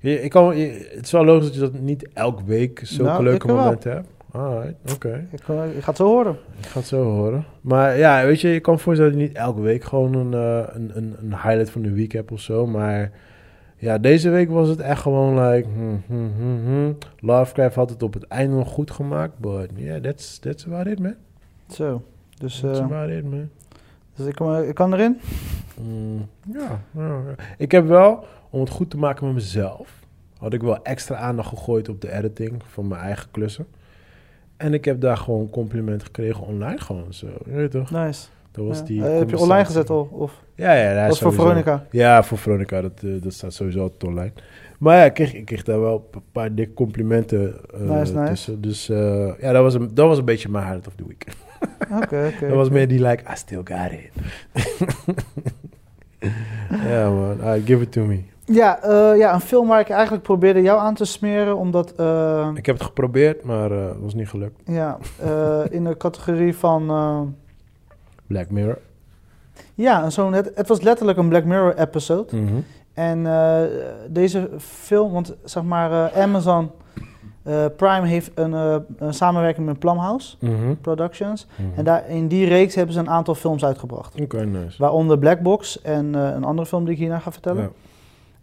Je, ik kan, je- het is wel logisch dat je dat niet elke week zulke Nou, leuke momenten hebt. Alright, oké. Ik, eh, ik ga het zo horen. Ik ga het zo horen. Maar ja, weet je, je kan voorstellen dat je niet elke week gewoon een, eh, een, een, een highlight van de week hebt of zo. Maar ja, deze week was het echt gewoon like... Hmm, hmm, hmm, hmm. Lovecraft had het op het einde nog goed gemaakt. But yeah, that's, that's about it, man. Zo. Dus, That's eh, about it, man. dus ik, ik kan erin? Mm, ja, ja. Ik heb wel, om het goed te maken met mezelf... had ik wel extra aandacht gegooid op de editing van mijn eigen klussen. En ik heb daar gewoon compliment gekregen online gewoon zo. Je weet toch? Nice. Dat was Ja. die Eh, heb je online gezet al? Of Ja, ja, dat was voor Veronica? Ja, voor Veronica. Dat, eh, dat staat sowieso altijd online. Maar ja, ik kreeg, ik kreeg daar wel een paar dikke complimenten eh, Nice, nice. tussen. Dus ja, dat was, een, dat was een beetje mijn highlight of the week. Oké, oké. dat was meer die like, I still got it. Ja man, Ah, give it to me. Ja, eh, ja, een film waar ik eigenlijk probeerde jou aan te smeren, omdat... eh, Ik heb het geprobeerd, maar eh, het was niet gelukt. ja, in de categorie van... Black Mirror. ja, zo'n, het, het was letterlijk een Black Mirror episode. Mhm. En deze film, want zeg maar Amazon Prime heeft een, een samenwerking met Plumhouse Mhm. Productions. Mhm. En daar, in die reeks hebben ze een aantal films uitgebracht. Oké, nice. Waaronder Black Box en een andere film die ik hierna ga vertellen. Ja.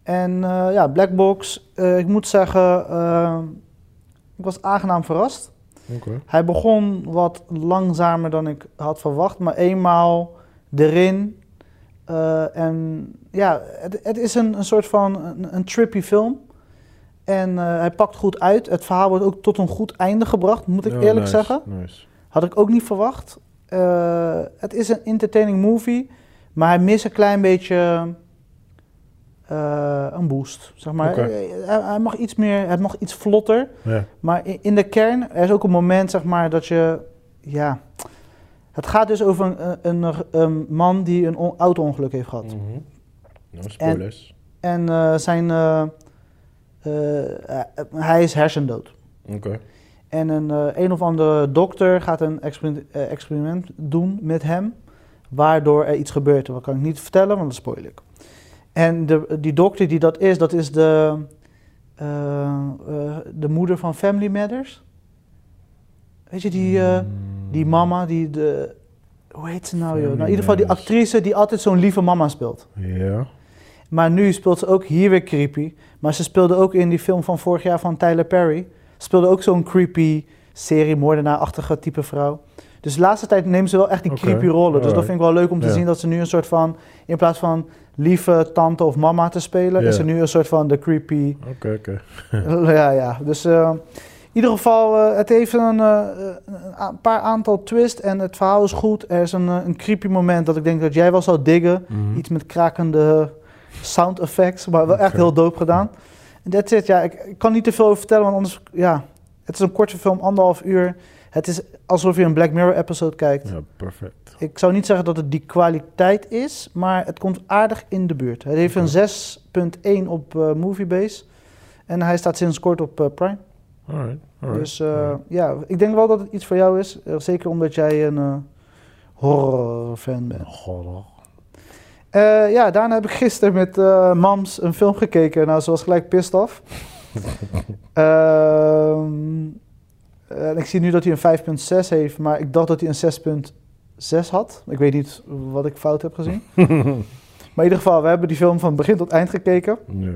En eh, ja, Black Box, eh, ik moet zeggen, eh, ik was aangenaam verrast. Oké. Hij begon wat langzamer dan ik had verwacht, maar eenmaal erin. eh, en ja, het, het is een, een soort van een, een trippy film. En hij pakt goed uit. Het verhaal wordt ook tot een goed einde gebracht, moet ik Oh, eerlijk nice, zeggen. Nice. Had ik ook niet verwacht. Het is een entertaining movie, maar hij mist een klein beetje eh, een boost. Zeg maar. Oké. Eh, Hij, hij mag iets meer, het mag iets vlotter. Ja. Maar in, de kern, er is ook een moment, zeg maar, dat je, ja... Het gaat dus over een, een, een man die een on- auto-ongeluk heeft gehad. Mhm. No spoilers. En eh, zijn, eh, eh, eh, hij is hersendood. Oké. En een, eh, een of andere dokter gaat een experiment, eh, experiment doen met hem, waardoor er iets gebeurt. Dat kan ik niet vertellen, want dat spoil ik. En de, die dokter die dat is, dat is de, eh, eh, de moeder van Family Matters. Weet je, die, eh, die mama, die de... Hoe heet ze nou, joh? Nou, in ieder geval die actrice die altijd zo'n lieve mama speelt. Ja. Maar nu speelt ze ook hier weer creepy. Maar ze speelde ook in die film van vorig jaar van Tyler Perry. Speelde ook zo'n creepy serie moordenaar-achtige type vrouw. Dus de laatste tijd neemt ze wel echt die creepy rollen. Dus dat vind ik wel leuk om te zien dat ze nu een soort van... In plaats van lieve tante of mama te spelen... Is ze nu een soort van de creepy... Oké, oké. ja, ja. Dus eh, in ieder geval, eh, het heeft een, eh, een a- paar aantal twists en het verhaal is goed. Er is een, eh, een creepy moment dat ik denk dat jij wel zou diggen. Mhm. Iets met krakende sound effects, maar wel echt heel dope gedaan. En that's it, ja. Ik, ik kan niet te veel over vertellen, want anders, ja. Het is een korte film, anderhalf uur. Het is alsof je een Black Mirror episode kijkt. Ja, perfect. Ik zou niet zeggen dat het die kwaliteit is, maar het komt aardig in de buurt. Het heeft een 6.1 op eh, Moviebase. En hij staat sinds kort op eh, Prime. Alright, alright. Dus eh, alright. ja, ik denk wel dat het iets voor jou is. Zeker omdat jij een horrorfan bent. Horror. Ja, daarna heb ik gisteren met Mams een film gekeken. Nou, ze was gelijk pissed off. Ehm, en ik zie nu dat hij een 5.6 heeft, maar ik dacht dat hij een 6.6 had. Ik weet niet wat ik fout heb gezien. Maar in ieder geval, we hebben die film van begin tot eind gekeken. ja.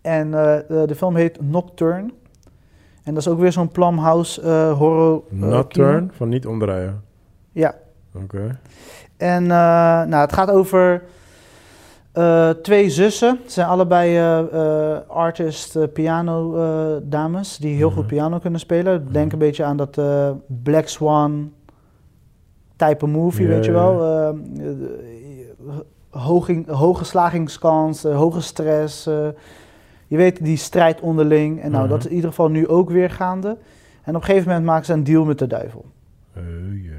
En eh, de, de film heet Nocturne. En dat is ook weer zo'n Plumhouse eh horror eh, kino. turn, van niet omdraaien. Ja, Oké. En eh, nou, het gaat over eh, twee zussen. Ze zijn allebei eh, artist, piano dames die heel Mhm. goed piano kunnen spelen. Denk Mhm. een beetje aan dat Black Swan type movie, weet je wel. Hoge slagingskans, hoge stress. je weet, die strijd onderling. En nou, Mhm. dat is in ieder geval nu ook weer gaande. En op een gegeven moment maken ze een deal met de duivel. Jee.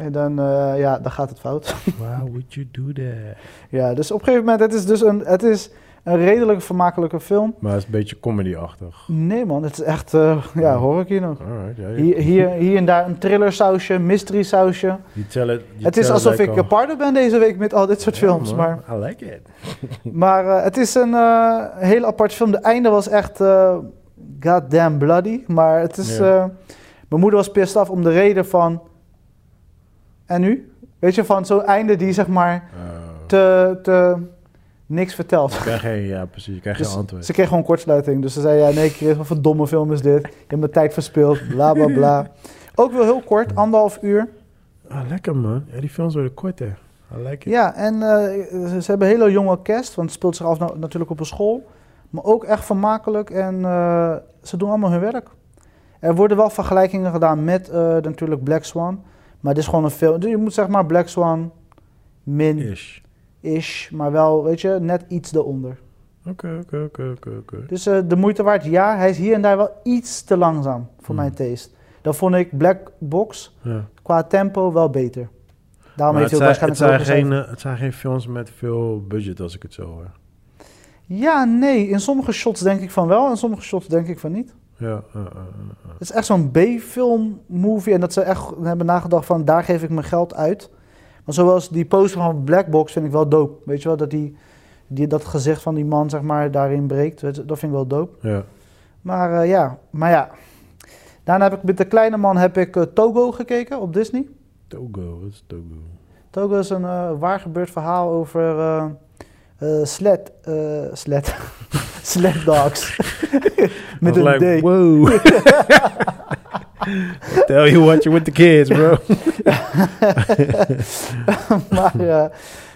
En dan, eh, ja, dan gaat het fout. Why would you do that? Ja, dus op een gegeven moment, het is dus een, het is een redelijk vermakelijke film. Maar het is een beetje comedy-achtig. Nee man, het is echt, eh ja, horrorkino. Alright, ja. Hier, hier, hier en daar een thriller sausje, mystery sausje. You tell it, you Het is alsof like ik partner ben deze week met al dit soort films. man. Maar, I like it. maar eh, het is een eh, hele aparte film. De einde was echt eh goddamn bloody. Maar het is, eh, mijn moeder was pissed af om de reden van, en nu? Weet je, van zo'n einde die zeg maar Uh, te, te niks vertelt. je krijgt geen, ja, precies. Je krijgt Dus geen antwoord. ze kreeg gewoon kortsluiting. Dus ze zei, ja nee Chris, wat voor domme film is dit? Je hebt mijn tijd verspild, bla bla bla. Ook wel heel kort, anderhalf uur. Ah, lekker man. Ja, die films worden kort hè. I like it. Ja, en eh, ze, hebben een hele jonge cast, want het speelt zich af na- natuurlijk op een school. Maar ook echt vermakelijk en eh, ze doen allemaal hun werk. Er worden wel vergelijkingen gedaan met eh, natuurlijk Black Swan. Maar het is gewoon een film. Je moet zeg maar Black Swan min-ish, Ish. maar wel, weet je, net iets eronder. Oké, oké, oké, oké, oké. Dus eh, de moeite waard, ja. Hij is hier en daar wel iets te langzaam voor Hmm. mijn taste. Dan vond ik Black Box Ja. qua tempo wel beter. Daarom Maar heeft hij ook zijn, het, waarschijnlijk zijn geen, het zijn geen films met veel budget als ik het zo hoor. Ja, nee. In sommige shots denk ik van wel, en sommige shots denk ik van niet. Ja, uh, uh, uh, uh. Het is echt zo'n B-film movie. En dat ze echt hebben nagedacht van, daar geef ik mijn geld uit. Maar zoals die poster van Black Box vind ik wel dope. Weet je wel, dat die, die, dat gezicht van die man, zeg maar, daarin breekt. Dat vind ik wel dope. ja. Maar eh, ja, maar ja. Daarna heb ik met de kleine man heb ik eh, Togo gekeken op Disney. Togo, wat is Togo? Togo is een eh, waar gebeurd verhaal over sled, sled, sled dogs. Met een like, D. Whoa. Tell you what you with the kids, bro. maar eh,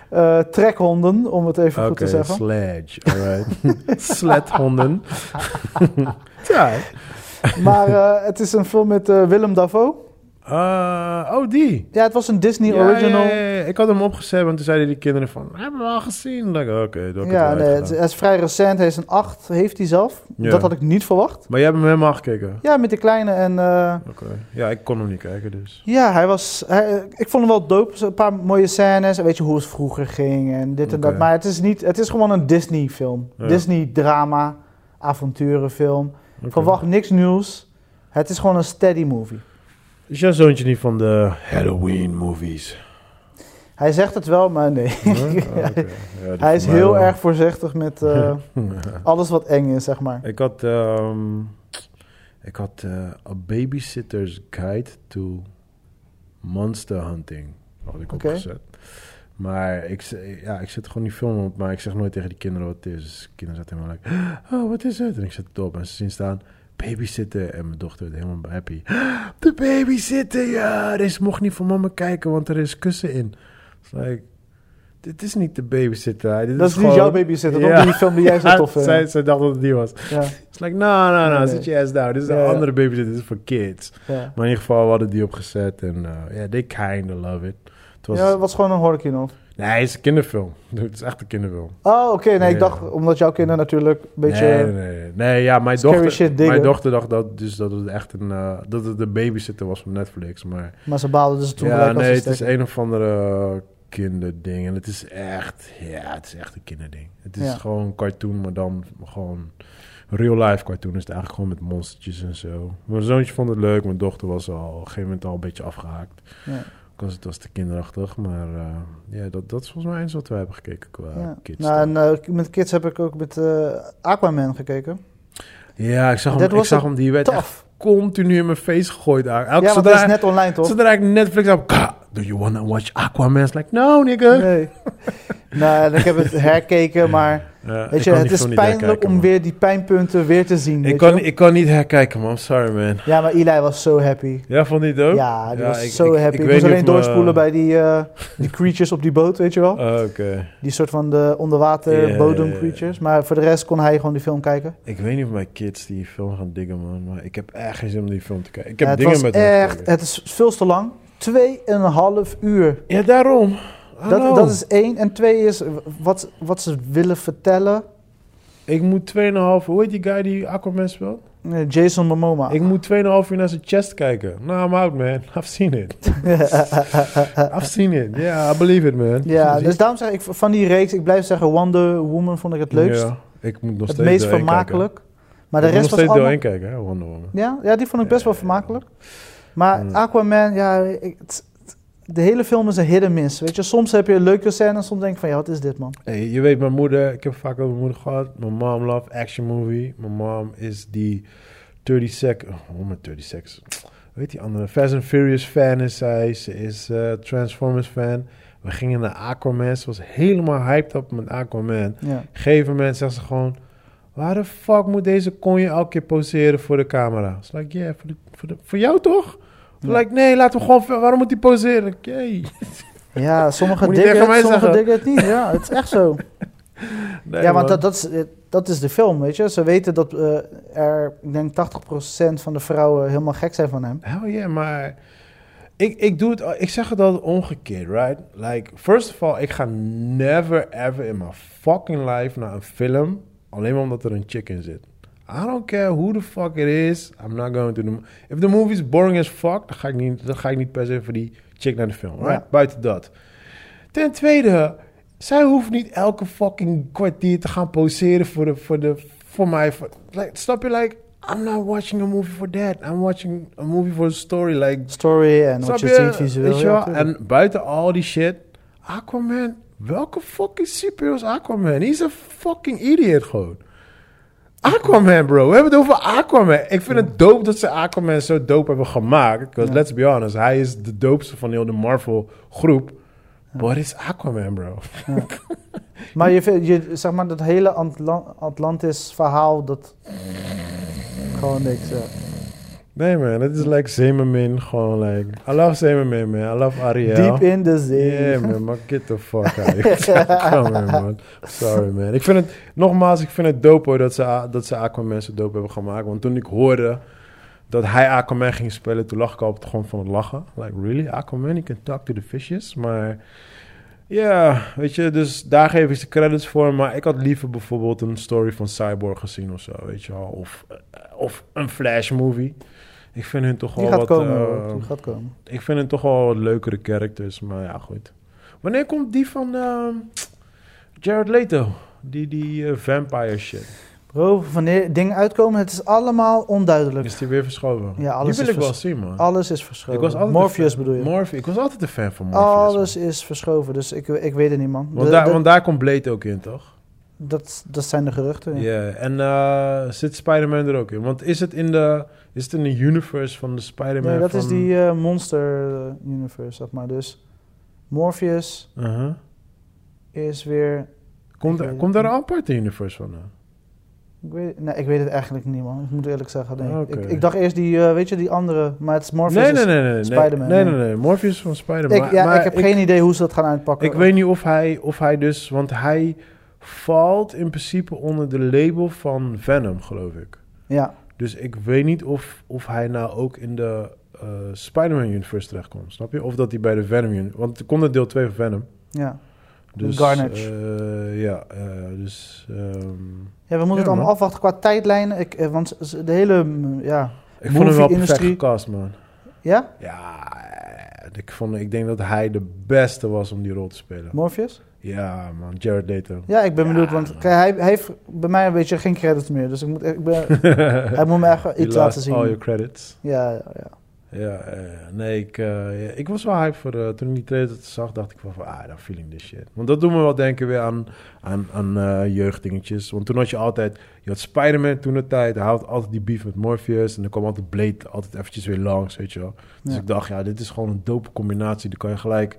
eh, trekhonden, om het even goed te zeggen. sledge. Alright. Sledhonden. ja. Maar eh, het is een film met Willem Dafoe. Uh, oh, die. Ja, het was een Disney Ja, original. ja. Ik had hem opgezet, want toen zeiden die kinderen van... Hebben we al gezien? Oké, dat heb ik Ja, nee, het, is vrij recent. Hij is een 8, heeft hij zelf. Ja. Dat had ik niet verwacht. Maar jij hebt hem helemaal gekeken? Ja, met die kleine en... eh, Oké. Ja, ik kon hem niet kijken, dus. ja, hij was... Hij, ik vond hem wel dope. Een paar mooie scènes. Weet je hoe het vroeger ging en dit en dat. Maar het is, niet, het is gewoon een Disney film. Disney drama, avonturenfilm. Verwacht niks nieuws. Het is gewoon een steady movie. Is jouw zoontje niet van de Halloween movies? Hij zegt het wel, maar nee. Oh. Ja, Hij is heel wel. erg voorzichtig met eh, alles wat eng is, zeg maar. Ik had, ehm, ik had eh, A Babysitter's Guide to Monster Hunting. Had ik Oké. opgezet. Maar ik, ja, ik zet gewoon die film op, maar ik zeg nooit tegen die kinderen wat het is. Dus de kinderen zaten helemaal like, oh, wat is het? En ik zet het op en ze zien staan, babysitter. En mijn dochter werd helemaal happy. De babysitter, ja! Deze mocht niet voor mama kijken, want er is kussen in. Like, dit is niet de babysitter. Dit Dat is niet gewoon- jouw babysitter, Ja. dat die film die jij zo tof vindt. zij, zij dacht dat het die was. Ja, It's like, no, no, no, Nee, sit your ass down. Dit is Ja, een ja. andere babysitter, dit is voor kids. Maar in ieder geval, we hadden die opgezet en ja, yeah, they kinda love it. Het was, ja, het was gewoon een horrorkino. Nee, het is een kinderfilm. Het is echt een kinderfilm. Oh, oké. Nee, ik dacht, omdat jouw kinderen natuurlijk een beetje... Nee, nee, nee. Nee, ja, mijn dochter, mijn dochter dacht dat, dus dat het echt een, eh, dat het de babysitter was van Netflix. Maar Maar ze baalden dus toen ja, nee, het is een of andere kinderding. En het is echt, ja, het is echt een kinderding. Het is Ja. gewoon cartoon, maar dan gewoon real life cartoon. Is het eigenlijk gewoon met monstertjes en zo. Mijn zoontje vond het leuk, mijn dochter was al op een gegeven moment al een beetje afgehaakt. Ja. Het was te kinderachtig, maar eh, ja, dat, dat is volgens mij eens wat we hebben gekeken qua Ja. kids. Nou, en eh, met kids heb ik ook met eh, Aquaman gekeken. ja, ik zag hem, ik zag hem die werd continu in mijn face gegooid. Elke, Ja, zodra, dat is net online, toch? zodra ik Netflix heb, "Ka, do you wanna watch Aquaman? It's like, no nigga. Nee. nou, ik heb het herkeken, maar Ja, weet je, het is pijnlijk om man. weer die pijnpunten weer te zien. Ik kan, je? ik kan niet herkijken, man. Sorry, man. Ja, maar Eli was zo happy. Ja, vond je het ook? Ja, die Ja, was ik- zo ik- happy. ik moest alleen me- doorspoelen bij die, eh, die creatures op die boot, weet je wel? Oh, Oké. Die soort van de onderwater bodem creatures. Maar voor de rest kon hij gewoon die film kijken. Ik weet niet of mijn kids die film gaan diggen, man. Maar ik heb echt geen zin om die film te kijken. Ik heb Ja, dingen met hem echt, het is veel te lang. Tweeënhalf uur. Ja, daarom. Dat, dat is één. En twee is wat, wat ze willen vertellen. Ik moet 2,5... Hoe heet die guy die Aquaman speelt? Eh, Jason Momoa. Ik moet 2,5 uur naar zijn chest kijken. Nou, I'm out, man. I've seen it. I've seen it. Yeah, I believe it, man. ja, dus daarom zeg ik van die reeks, ik blijf zeggen Wonder Woman vond ik het leukst. Ja, ik moet nog het steeds meest deel één vermakelijk. Maar kijken. de ik moet rest nog was steeds allemaal... 1 kijken, hè, Wonder Woman. Ja, ja, die vond ik best wel Ja. Maar Mm. Aquaman, ja, het- de hele film is een hit en miss. Weet je, soms heb je een leuke scène en soms denk ik van, ja, wat is dit, man? Hey, je weet, mijn moeder, ik heb vaak over mijn moeder gehad. Mijn mom love action movie. Mijn mom is die 30 sec, oh, met 30 seconds. Weet die andere? Fast and Furious fan is zij. Ze is eh, Transformers fan. We gingen naar Aquaman. Ze was helemaal hyped up met Aquaman. Ja. Op gegeven moment zegt ze gewoon... Waar de fuck moet deze konje elke keer poseren voor de camera? It's like, yeah, voor, de, voor, de, voor jou toch? Ja. Like, nee, laten we gewoon... Waarom moet hij poseren? Yay. Ja, tegen mij het, diggen het niet. Ja, het is echt zo. Nee, ja, want dat, dat, is, eh, dat is de film, weet je. Ze weten dat eh, er, ik denk 80% van de vrouwen helemaal gek zijn van hem. Hell yeah, maar ik, ik doe het, ik zeg het altijd omgekeerd, right? Like, first of all, ik ga never ever in my fucking life naar een film, alleen maar omdat er een chick in zit. I don't care who the fuck it is, I'm not going to the... If the movie is boring as fuck, dan ga ik niet, dan ga ik niet per se voor die chick naar de film, right? Ja. Buiten dat. Ten tweede, zij hoeft niet elke fucking kwartier te gaan poseren voor, de, voor, de, voor mij. Voor, like, snap je? Like, I'm not watching a movie for that. I'm watching a movie for a story. Like, Story en wat je, ziet visueel. Ja, en buiten al die shit, Aquaman. Welke fucking superhero is Aquaman? He's a fucking idiot gewoon. Aquaman, bro. We hebben het over Aquaman. Ik vind het dope dat ze Aquaman zo dope hebben gemaakt. Ja. let's be honest, hij is de doopste van heel de Marvel groep. What is Aquaman, bro? Maar je, je, zeg maar, dat hele Atla- Atlantis verhaal, dat... Gewoon niks, ja. Nee man, het is like Zemermin. Gewoon like, I love Zemermin man. I love Ariel. Diep in de zee. Yeah man, maar get the fuck out. Come on man. Sorry man. Ik vind het, nogmaals, ik vind het dope hoor dat ze, dat ze Aquaman zo dope hebben gemaakt. Want toen ik hoorde dat hij Aquaman ging spelen, toen lag ik al op de grond van het lachen. Like, really? Aquaman, you can talk to the fishes? Maar ja, weet je, dus daar geef ik ze credits voor. Maar ik had liever bijvoorbeeld een story van Cyborg gezien of zo, weet je wel. Of, eh, of een Flash movie. Ik vind hun toch wel wat... komen. Die gaat komen. ik vind hun toch wel wat leukere characters, maar ja, goed. Wanneer komt die van ehm, Jared Leto? Die, die eh, vampire shit. Bro, wanneer dingen uitkomen, het is allemaal onduidelijk. Is die weer verschoven? Ja, alles die wil is ik wel zien, man. Alles is verschoven. Ik was altijd Morpheus bedoel je? Morphe- ik was altijd een fan van Morpheus. Alles man. is verschoven, dus ik, ik weet het niet, man. Want, De- daar, de- want daar komt Blade ook in, toch? Dat, dat zijn de geruchten. Ja, en eh, zit Spider-Man er ook in? Want is het in de, is het in de universe van de Spider-Man? Nee, dat van... is die eh, Monster eh, Universe, zeg maar. Dus Morpheus Uh-huh. is weer... Komt, er, daar een aparte universe van? Ik weet, nee, ik weet het eigenlijk niet, man. Ik moet eerlijk zeggen. Nee. Ik, ik dacht eerst die, weet je, die andere, maar het is Morpheus. Nee, nee, nee. nee, nee. Spider-Man, Nee, nee. nee, nee. Morpheus van Spider-Man. Ik, ja, Maar ik heb geen idee hoe ze dat gaan uitpakken. Ik weet niet of hij, of hij dus... Want hij valt in principe onder de label van Venom, geloof ik. Ja, Dus ik weet niet of, of hij nou ook in de eh, Spider-Man universe terechtkomt. Snap je? Of dat hij bij de Venom universe... Want er komt een deel 2 van Venom. ja. Dus, Carnage. eh, ja, eh, dus... ehm, ja, we moeten Ja, het allemaal afwachten qua tijdlijnen. Ik, want de hele, ja... ik vond hem wel perfect gecast, man. Ja? Ja, ik, vond, ik denk dat hij de beste was om die rol te spelen. Morpheus? Ja, man. Jared Leto. Ja, ik ben Ja, benieuwd, want kijk, hij, hij heeft bij mij een beetje geen credits meer. Dus ik moet, ik ben, hij moet me echt iets laten zien. all your credits. Ja, ja, ja. Ja, nee, ik, eh, ja, ik was wel hype voor... eh, toen ik die trailer zag, dacht ik van... van, Ah, dan feeling this shit. Want dat doet me wel denken weer aan, aan, aan eh, jeugddingetjes. Want toen had je altijd... Je had Spider-Man toen de tijd. Hij had altijd die beef met Morpheus. En dan kwam altijd Blade altijd eventjes weer langs, weet je wel. Dus Ja. ik dacht, ja, dit is gewoon een dope combinatie. Dan kan je gelijk...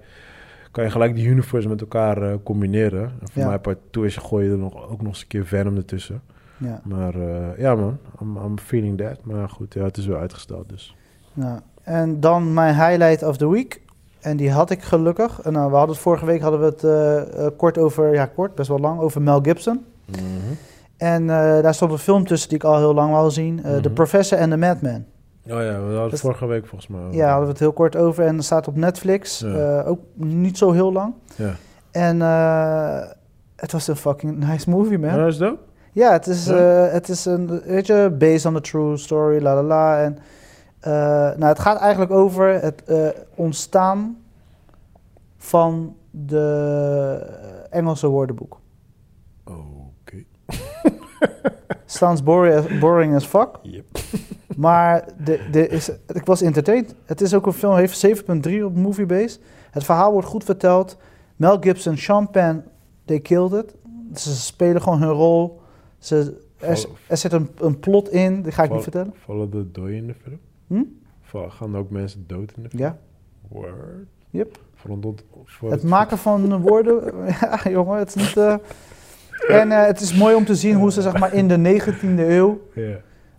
Kan je gelijk die universe met elkaar eh, combineren. En voor Ja. mij part 2 is gooi je er nog, ook nog eens een keer Venom ertussen. ja. Maar eh, ja man, I'm, I'm feeling that. Maar goed, ja, het is wel uitgesteld dus. Ja. En dan mijn highlight of the week. En die had ik gelukkig. En, nou, we hadden het vorige week hadden we het eh, kort over, ja kort, best wel lang, over Mel Gibson. En eh, daar stond een film tussen die ik al heel lang wou zien. eh, The Mhm. Professor and the Madman. Oh ja, we hadden het Dat- vorige week volgens mij. Ja, hadden we het heel kort over. En dat staat op Netflix. Ja. eh, ook niet zo heel lang. Ja. En eh, het was een fucking nice movie, man. Ja, dat is dope. Ja, het is, Ja? eh, het is een, weet je, based on a true story, la la la. En nou, het gaat eigenlijk over het ontstaan van de Engelse woordenboek. Oké. Sounds boring as, boring as fuck, Yep. Maar de, de is, ik was entertained. Het is ook een film, heeft 7.3 op Moviebase. Het verhaal wordt goed verteld. Mel Gibson, Sean Penn, they killed it. Ze spelen gewoon hun rol. Ze, er, er zit een, een plot in, die ga ik Val- niet vertellen. Vallen er doden in de film? Hm? Val- gaan ook mensen dood in de film? Ja, Word. Yep. Voor het maken van woorden, ja jongen, het is niet... eh, en eh, het is mooi om te zien hoe ze zeg maar in de 19e eeuw,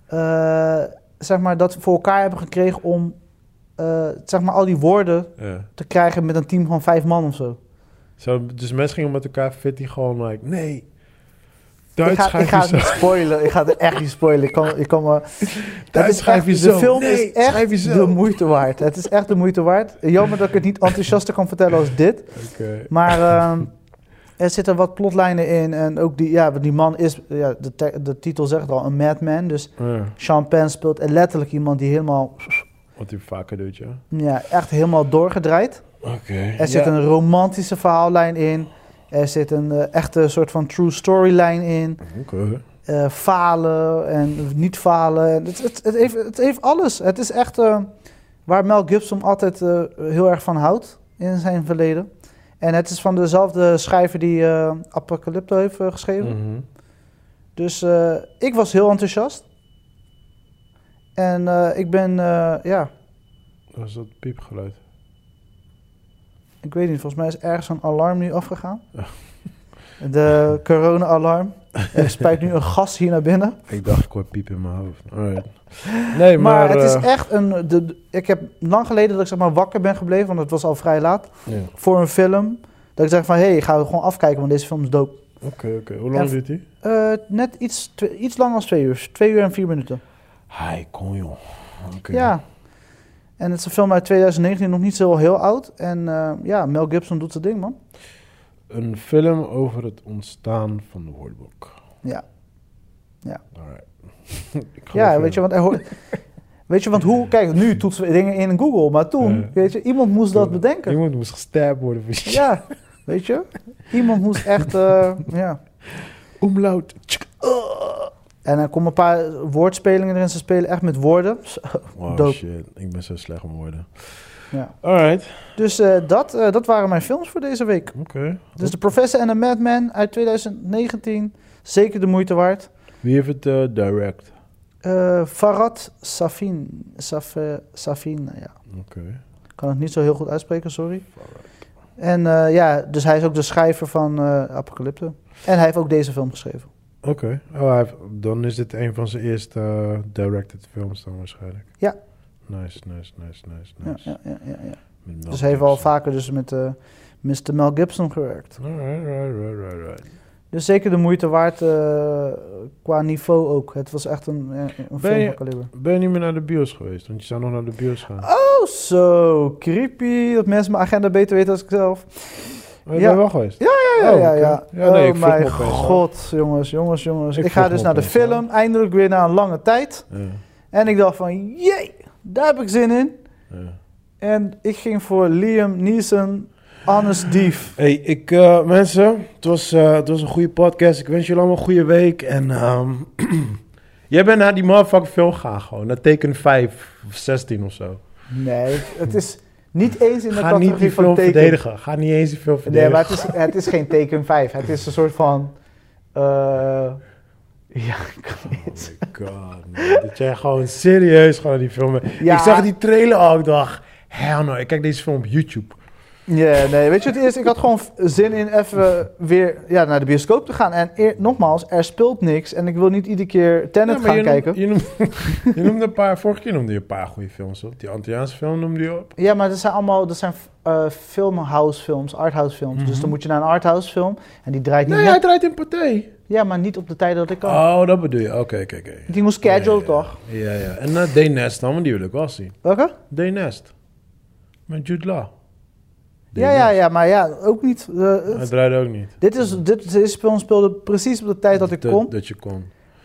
eh, zeg maar dat voor elkaar hebben gekregen om, eh, zeg maar al die woorden ja. te krijgen met een team van vijf man of zo. Zo, dus mensen gingen met elkaar fit die gewoon like, nee. Ik ga, ik ga het niet spoilen, ik ga het echt niet spoilen. Ik kan, ik kan me, het is echt, je de film Nee, is echt de moeite waard. Het is echt de moeite waard. Jammer dat ik het niet enthousiaster kan vertellen als dit. Maar ehm, er zitten wat plotlijnen in. En ook die, ja, die man is, ja, de, te- de titel zegt al, een madman. Dus Ja, Sean Penn speelt letterlijk iemand die helemaal, wat hij vaker doet, ja. ja, echt helemaal doorgedraaid. Oké. Er zit een romantische verhaallijn in. Er zit een eh, echte soort van true storyline in. Oké. Eh, falen en niet falen. Het, het, het, heeft, het heeft alles. Het is echt eh, waar Mel Gibson altijd heel erg van houdt in zijn verleden. En het is van dezelfde schrijver die eh, Apocalypto heeft eh, geschreven. Mhm. Dus eh, ik was heel enthousiast. En ik ben, ja, Dat is dat piepgeluid. ik weet niet, volgens mij is ergens een alarm nu afgegaan. De corona-alarm. Er spuit nu een gas hier naar binnen. Ik dacht, ik hoor piep in mijn hoofd. Alright. Nee, Maar, maar... het is eh, echt een... De, de- ik heb lang geleden dat ik zeg maar wakker ben gebleven, want het was al vrij laat, ja. voor een film. Dat ik zeg van, hé, hey, ik ga gewoon afkijken, want deze film is dope. Oké, oké. Hoe lang duurt die? Eh, net iets, iets langer dan twee uur. Twee uur en vier minuten. Hij kon, joh. Ja. En het is een film uit 2019, nog niet zo heel oud. En eh, ja, Mel Gibson doet zijn ding, man. Een film over het ontstaan van de woordenboek. Ja. Ja. Ja, je. weet je, want er. Weet je, want hoe... Kijk, nu toetsen we dingen in Google, maar toen, weet je, iemand moest dat bedenken. Iemand moest gestabd worden voor shit. Ja, weet je? Iemand moest echt, eh, ja. Omlaut. En er komen een paar woordspelingen erin. Ze spelen echt met woorden. Wow, shit. Ik ben zo slecht om woorden. Ja. Alright. Dus eh, dat, eh, dat waren mijn films voor deze week. Oké. Dus The Professor and the Madman uit 2019. Zeker de moeite waard. Wie heeft het eh, direct? Farad Safin. Saf, Safin, nou ja. Oké. Ik kan het niet zo heel goed uitspreken, sorry. En eh, ja, dus hij is ook de schrijver van Apocalypse. En hij heeft ook deze film geschreven. Oké. Oh, dan is dit een van zijn eerste directed films dan waarschijnlijk. Ja. Nice, nice, nice, nice, nice. ja, ja, ja, ja. Dus heeft al vaker dus met eh Mr. Mel Gibson gewerkt. Right, right, right, right. Dus zeker de moeite waard eh, qua niveau ook. Het was echt een, een Ben. Ben je niet meer naar de bios geweest? Want je zou nog naar de bios gaan. Oh, zo creepy. Dat mensen mijn agenda beter weten dan ik zelf. Oh, je wel geweest? Ja, ja, Oh, ja. oké. ja. Ja, nee, oh mijn god, jongens, jongens, jongens. Ik ga dus naar de film, eindelijk weer na een lange tijd. Ja. En ik dacht van, jee, daar heb ik zin in. ja. En ik ging voor Liam Neeson, Honest Thief. Hey, ik, eh, mensen, het was, eh, het was een goede podcast. Ik wens jullie allemaal een goede week. En ehm, jij bent naar die motherfucking film gegaan gewoon. Naar teken 5 of 16 of zo. Nee, het is niet eens in de Ga niet categorie die van film verdedigen. Ga niet eens die film Nee, verdedigen. maar het is, het is geen teken 5. Het is een soort van... eh, ja, niet. Oh my god, man. Dat jij gewoon serieus gewoon die film... Ja. Ik zag die trailer al, ik dacht... Hell no, ik kijk deze film op YouTube. Ja, nee, weet je wat het is? Ik had gewoon zin in even weer ja, naar de bioscoop te gaan. En eer- nogmaals, er speelt niks. En ik wil niet iedere keer Tenet Ja, gaan je kijken. Noemde, je, noemde, je noemde een paar... Vorige keer noemde je een paar goede films op. Die Antilliaanse film noemde je op. Ja, maar dat zijn allemaal dat zijn, eh filmhouse films, arthouse films. Dus Mhm. dan moet je naar een arthouse film. En die draait niet Nee, net- hij draait in Pathé. Ja, maar niet op de tijden dat ik kan. Oh, dat bedoel je. Oké, oké, oké. Die moest schedule toch? Ja, ja. En uh, Day Nest dan, want die wil ik wel zien. Welke? Nest. Met Jude Law. Ja, ja, ja, maar ja, ook niet. eh, het- Hij draaide ook niet. dit, is, dit, film speelde precies op de tijd dat ik kon. Dat je kon.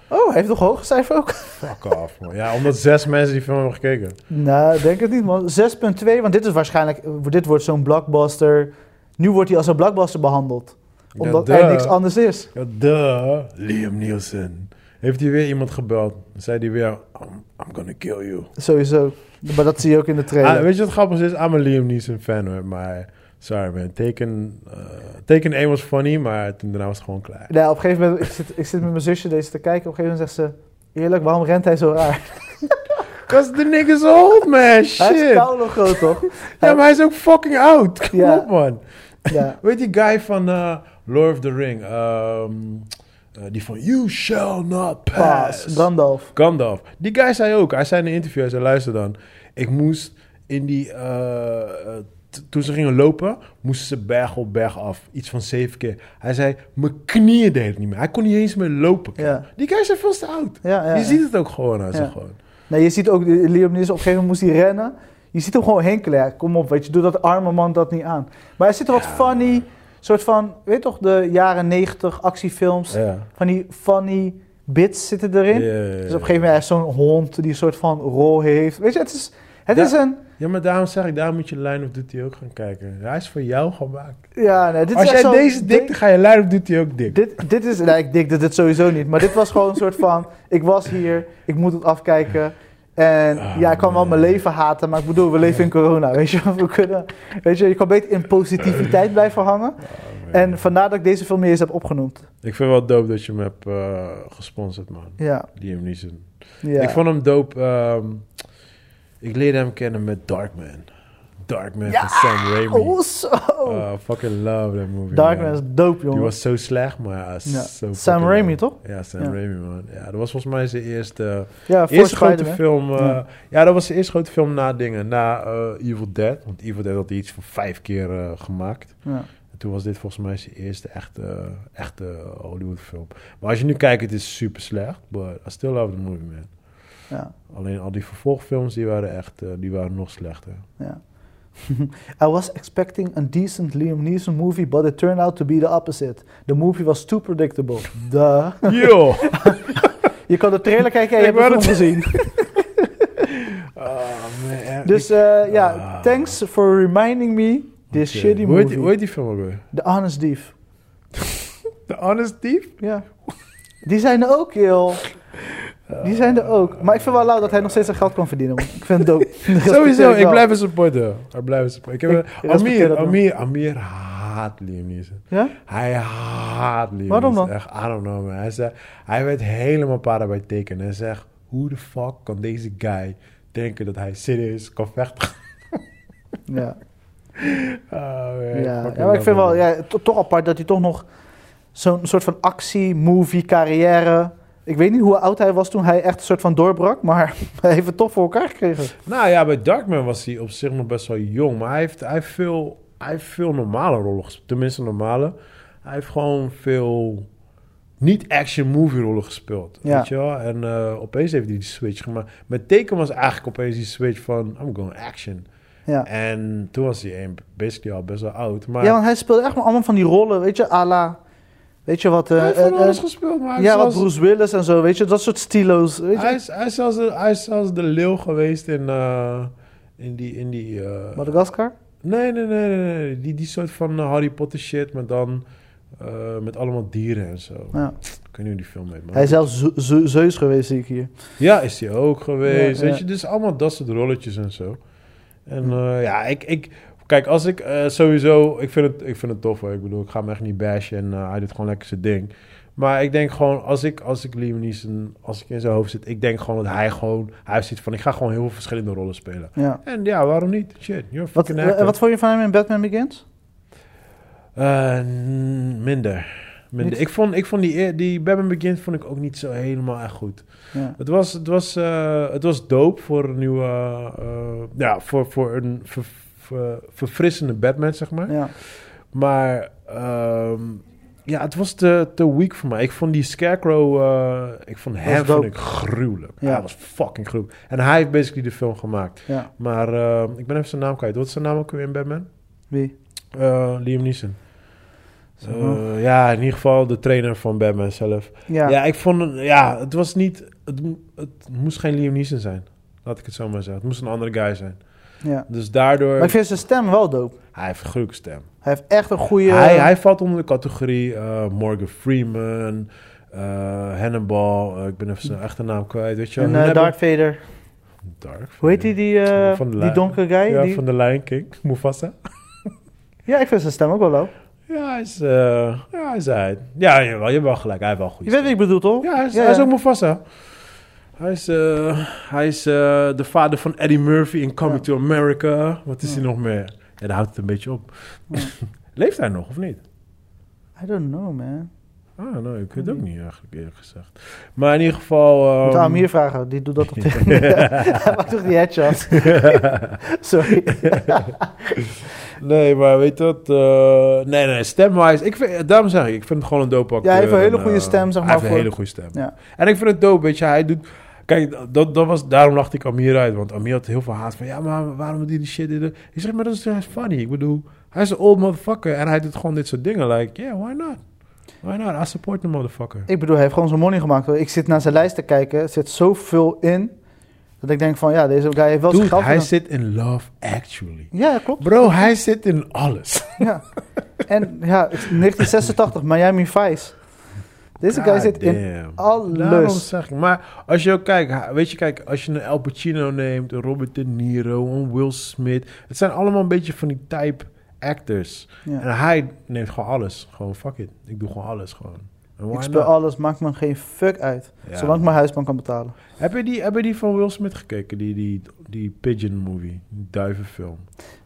Oh, hij heeft nog hoge cijfer ook? Fuck off, man. Ja, omdat zes mensen die film hebben gekeken. nou, denk het niet, man. 6.2, want dit is waarschijnlijk... Dit wordt zo'n blockbuster... Nu wordt hij als een blockbuster behandeld. Omdat ja, er duh. niks anders is. Ja, duh. Liam Nielsen. Heeft hij weer iemand gebeld? Dan zei hij weer, I'm, I'm gonna kill you. Sowieso. Maar dat zie je ook in de trailer. Ah, weet je wat grappig is? I'm a Liam Neeson fan hoor, maar... Sorry man, Taken, uh, Taken 1 was funny, maar toen daarna was het gewoon klaar. Nee, op een gegeven moment... Ik zit, ik zit met mijn zusje deze te kijken. Op een gegeven moment zegt ze... Eerlijk, waarom rent hij zo raar? Cause the nigga's old man, Hij is shit. koude groot, toch? Ja, maar hij is ook fucking oud. Kom Ja. op man. Ja. Weet die guy van uh, Lord of the Ring? ehm, eh, die van You shall not pass. Gandalf. Gandalf. Die guy zei ook, hij zei in een interview, hij zei luister dan. Ik moest in die, eh, eh, toen ze gingen lopen, moesten ze berg op berg af. Iets van zeven keer. Hij zei, mijn knieën deden het niet meer. Hij kon niet eens meer lopen. Ja. Die guy is veel te oud. Ja, ja, je ziet het ook gewoon aan zich gewoon. Nee, je ziet ook, Liam Neeson, op een gegeven moment moest hij rennen. Je ziet hem gewoon hinkelen. Ja, kom op, weet je, doe dat arme man dat niet aan. Maar er zit er wat funny, soort van, weet toch, de jaren negentig actiefilms. Ja. Van die funny bits zitten erin. Ja, ja, ja, Dus op een gegeven moment is zo'n hond die een soort van rol heeft. Weet je, het is, het is een, Ja, maar daarom zeg ik, daar moet je Line of Duty ook gaan kijken. Hij is voor jou gemaakt. ja, nee, dit Als is jij zo- deze dik, dan ga je Line of Duty ook dik. Dit, dit is, nee, ik dikte dit sowieso niet. Maar dit was gewoon een soort van, ik was hier, ik moet het afkijken. En Ah, ja, ik kan wel mijn leven haten, maar ik bedoel, we leven in corona, weet je. We kunnen, weet je, je kan beter in positiviteit blijven hangen. En vandaar dat ik deze film eens heb opgenoemd. Ik vind wel dope dat je hem hebt eh, gesponsord, man. Ja, Liam Neeson. ja. Ik vond hem dope. ehm, ik leerde hem kennen met Darkman. Darkman Ja, van Sam Raimi. Oh. Oh, fucking love that movie. Darkman man. is dope, Die jongen. was zo slecht, maar ja, Ja. zo Sam Raimi, toch? Ja, Sam Ja. Raimi, man. Ja, dat was volgens mij zijn eerste, Ja, eerste grote film. eh, Ja. ja. dat was zijn eerste grote film na dingen. Na eh, Evil Dead. Want Evil Dead had hij iets van vijf keer eh, gemaakt. Ja. En toen was dit volgens mij zijn eerste echte, echte Hollywood film. Maar als je nu kijkt, het is super slecht. But I still love the movie, man. Ja, Alleen al die vervolgfilms, die waren echt, die waren nog slechter. ja. I was expecting a decent Liam Neeson movie, but it turned out to be the opposite. The movie was too predictable. Duh. Yo! Je kan de trailer kijken en je hebt het gezien. oh, man. Dus eh, ja, Ah. thanks for reminding me this shitty hoe heet, die, movie. hoe heet die film ook weer? The Honest Thief. The Honest Thief? Ja. Die zijn er ook, joh. Die zijn er ook. Maar ik vind wel lauw dat hij nog steeds zijn geld kan verdienen. Ik vind het dope. Sowieso, ik blijf hem supporten. Ik blijf hem supporten. Ik heb, Ik respecteer Amir. Amir, Amir haat Liam Neeson. Ja? Hij haat Liam Waarom dan? Echt, I don't know, man. Hij, zei, hij werd helemaal para bij tekenen. Hij zegt, hoe de fuck kan deze guy denken dat hij serieus kan vechten? Ja. Oh, man, Ja, fucking ja, maar ik vind wel ja, to- toch apart dat hij toch nog zo'n soort van actie-movie carrière. Ik weet niet hoe oud hij was toen hij echt een soort van doorbrak, maar hij heeft het toch voor elkaar gekregen. Nou ja, bij Darkman was hij op zich nog best wel jong. Maar hij heeft, hij heeft, veel, hij heeft veel normale rollen gespeeld. Tenminste, normale. Hij heeft gewoon veel niet-action movie rollen gespeeld. Ja. Weet je wel? En eh, opeens heeft hij die switch gemaakt. Met Teken was eigenlijk opeens die switch van... I'm going action. Ja. En toen was hij een- basically al best wel oud. Maar ja, want hij speelde echt allemaal van die rollen, weet je, à la, weet je wat, eh, hij heeft eh, van alles eh, gespeeld. Maar ja, wat Bruce Willis en zo, weet je, dat soort stilo's, weet je. hij, is, hij, is zelfs de, hij is zelfs de leeuw geweest in, eh, in die... In die eh, Madagaskar? Nee, nee, nee, nee. nee. Die, die soort van eh, Harry Potter shit, maar dan eh, met allemaal dieren en zo. Ja. Ik weet niet hoe die film heet. Maar Hij is zelfs Ze- Ze- Zeus geweest, zie ik hier. Ja, is hij ook geweest. Ja, weet ja. je, dus allemaal dat soort rolletjes en zo. En eh, ja, ik, ik... Kijk, als ik eh, sowieso... Ik vind, het, ik vind het tof hoor. Ik bedoel, ik ga hem echt niet bashen en eh, hij doet gewoon lekker zijn ding. Maar ik denk gewoon, als ik, als ik Liam Neeson, als ik in zijn hoofd zit... Ik denk gewoon dat hij gewoon... Hij heeft zoiets van, ik ga gewoon heel veel verschillende rollen spelen. Ja. En ja, waarom niet? Shit, you're Wat, wat vond je van hem in Batman Begins? Eh, minder. minder. Ik vond, ik vond die, eer- die Batman Begins vond ik ook niet zo helemaal echt goed. Ja. Het was, het was, het was dope voor een nieuwe... ja, voor, voor een ver- verfrissende Batman, zeg maar. ja. Maar ehm, ja, het was te, te weak voor mij. Ik vond die Scarecrow... eh, ik vond hem dope. vond ik gruwelijk. Ja. Hij was fucking gruwelijk. En hij heeft basically de film gemaakt. ja. Maar eh, ik ben even zijn naam kwijt. Wat is zijn naam ook weer in Batman? Wie? Eh, Liam Neeson. Eh, ja, in ieder geval de trainer van Batman zelf. Ja. Ja, ik vond ja, het was niet, het, het moest geen Liam Neeson zijn. Laat ik het zo maar zeggen. Het moest een andere guy zijn. Ja. Dus daardoor, Maar ik vind zijn stem wel dope. hij heeft een gruwelijke stem. Hij heeft echt een goede... Hij, hij valt onder de categorie eh, Morgan Freeman, eh, Hannibal, eh, ik ben even zijn echte naam kwijt, weet je en hebben- Darth Vader. Dark Hoe heet die, die, Van de die donkere guy? Ja, die... van de Lion King, Mufasa. ja, ik vind zijn stem ook wel low. Ja, hij is, ja, hij is hij. Ja, je hebt wel gelijk, hij heeft wel goed. Je weet wie ik bedoel, toch? Ja, hij is, hij is ook Mufasa. Hij is, eh, hij is eh, de vader van Eddie Murphy in Coming Ja. to America. Wat is Ja. hij nog meer? Ja, daar houdt het een beetje op. Ja. Leeft hij nog of niet? I don't know, man. Ah, nou, ik weet het ook niet eigenlijk eerlijk gezegd. Maar in ieder geval... Moet ehm, aan hier vragen, die doet dat toch tegen me. Hij maakt toch die headshots? Sorry. nee, maar weet wat? eh, nee, nee, stemwise. Ik vind, daarom zeg ik, ik vind het gewoon een dope acteur. Ja, hij heeft een hele en, goede stem, zeg Hij maar, heeft een voor- hele goede stem. Ja. En ik vind het dope, weet je, hij doet... Kijk, dat, dat was, daarom lachte ik Amir uit. Want Amir had heel veel haat van... Ja, maar waarom doet hij die shit? Ik zeg, maar dat is funny. Ik bedoel, hij is een old motherfucker. En hij doet gewoon dit soort dingen. Like, yeah, why not? Why not? I support the motherfucker. Ik bedoel, hij heeft gewoon zijn money gemaakt. Hoor. Ik zit naar zijn lijst te kijken, er zit zoveel in, dat ik denk van, ja, deze guy heeft wel zijn Dude, geld hij zit in Love Actually. Ja, klopt. Bro, hij zit in alles. Ja. En ja, het is 1986, Miami Vice. Deze guy zit in alles. Daarom zeg ik. Maar als je ook kijkt, weet je, kijk, als je een El Pacino neemt, een Robert De Niro, een Will Smith. Het zijn allemaal een beetje van die type actors. Ja. En hij neemt gewoon alles. Gewoon fuck it. Ik doe gewoon alles gewoon. Ik speel alles, maakt me geen fuck uit. Ja. Zolang ik mijn huisbank kan betalen. Heb je, die, heb je die van Will Smith gekeken? Die, die Die Pigeon movie, die duivenfilm.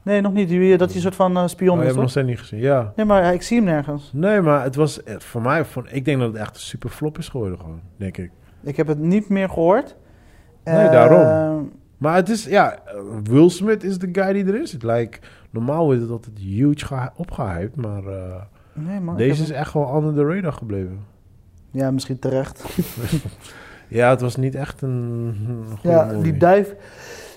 Nee, nog niet. Die, dat hij een soort van eh, spion Oh, je is, hem nog steeds niet gezien, ja. Nee, maar ik zie hem nergens. Nee, maar het was eh, voor mij, van, ik denk dat het echt een super flop is geworden gewoon, denk ik. Ik heb het niet meer gehoord. Nee, Eh, daarom. Maar het is, ja, eh, Will Smith is de guy die er is. Like, normaal wordt het altijd huge gehy- opgehyped, maar eh, Nee, man. deze heb is echt wel under the radar gebleven. Ja, misschien terecht. Ja, het was niet echt een, een goede Ja, movie. die duif,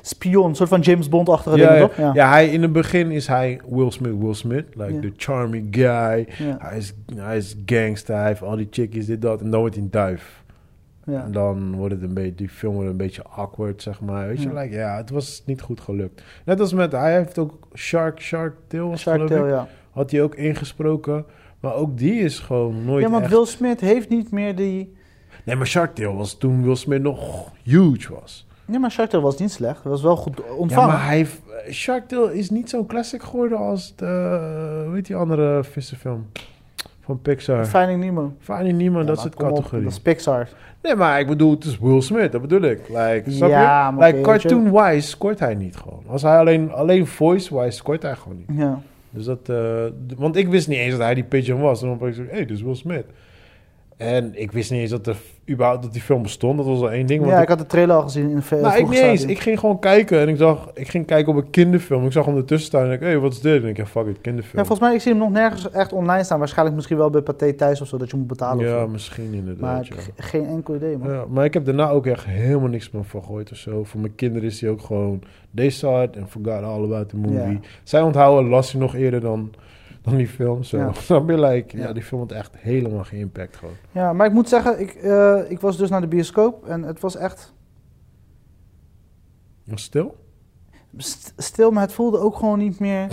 spion, soort van James Bond-achtige ja, dingen, toch? Ja. ja, hij, in het begin is hij Will Smith, Will Smith. Like the charming guy. Hij is, hij is gangster, hij heeft al die chickies, dit, dat. En dan wordt hij een duif. ja. En dan wordt het een beetje, die film wordt een beetje awkward, zeg maar. Weet je, Ja. like, ja, het was niet goed gelukt. Net als met, hij heeft ook Shark, Shark Tale, Shark ik. Tale, ja. Had hij ook ingesproken. Maar ook die is gewoon nooit Ja, want echt... Will Smith heeft niet meer die... Nee, maar Shark Tale was toen Will Smith nog huge was. Nee, maar Shark Tale was niet slecht. Het was wel goed Ja, ontvangen. maar hij heeft, Shark Tale is niet zo'n classic geworden als de, heet die andere vissenfilm van Pixar. Finding Nemo. Finding Nemo, Ja, dat is het op, categorie. Dat is Pixar. Nee, maar ik bedoel, het is Will Smith, dat bedoel ik. Like, snap Ja, je? maar like, weet cartoon-wise scoort hij niet gewoon. Als hij alleen, alleen voice-wise scoort hij gewoon niet. Ja. Dus dat, eh, want ik wist niet eens dat hij die pigeon was. En dan ben ik zo, hé, hey, dit is Will Smith. En ik wist niet eens dat, er überhaupt dat die film bestond. Dat was al één ding. want ja, ik- ik had de trailer al gezien in een nou, ik niet eens. Ik ging gewoon kijken en ik zag, ik ging kijken op een kinderfilm. Ik zag hem ertussen staan en ik, hé, hey, wat is dit? En ik dacht, fuck it, kinderfilm. Ja, volgens mij, ik zie hem nog nergens echt online staan. Waarschijnlijk misschien wel bij Pathé thuis of zo, dat je moet betalen Ja, misschien inderdaad. Maar ja. geen enkel idee, man. Ja, maar ik heb daarna ook echt helemaal niks meer van gegooid of zo. Voor mijn kinderen is hij ook gewoon... They saw it and forgot all about the movie. Ja. Zij onthouden Lassie nog eerder dan, dan die film. Zo. Ja. Snap je? Like, ja. Ja. die film had echt helemaal geen impact gewoon. Ja, maar ik moet zeggen, ik, eh, ik was dus naar de bioscoop en het was echt Was stil? st- stil, maar het voelde ook gewoon niet meer...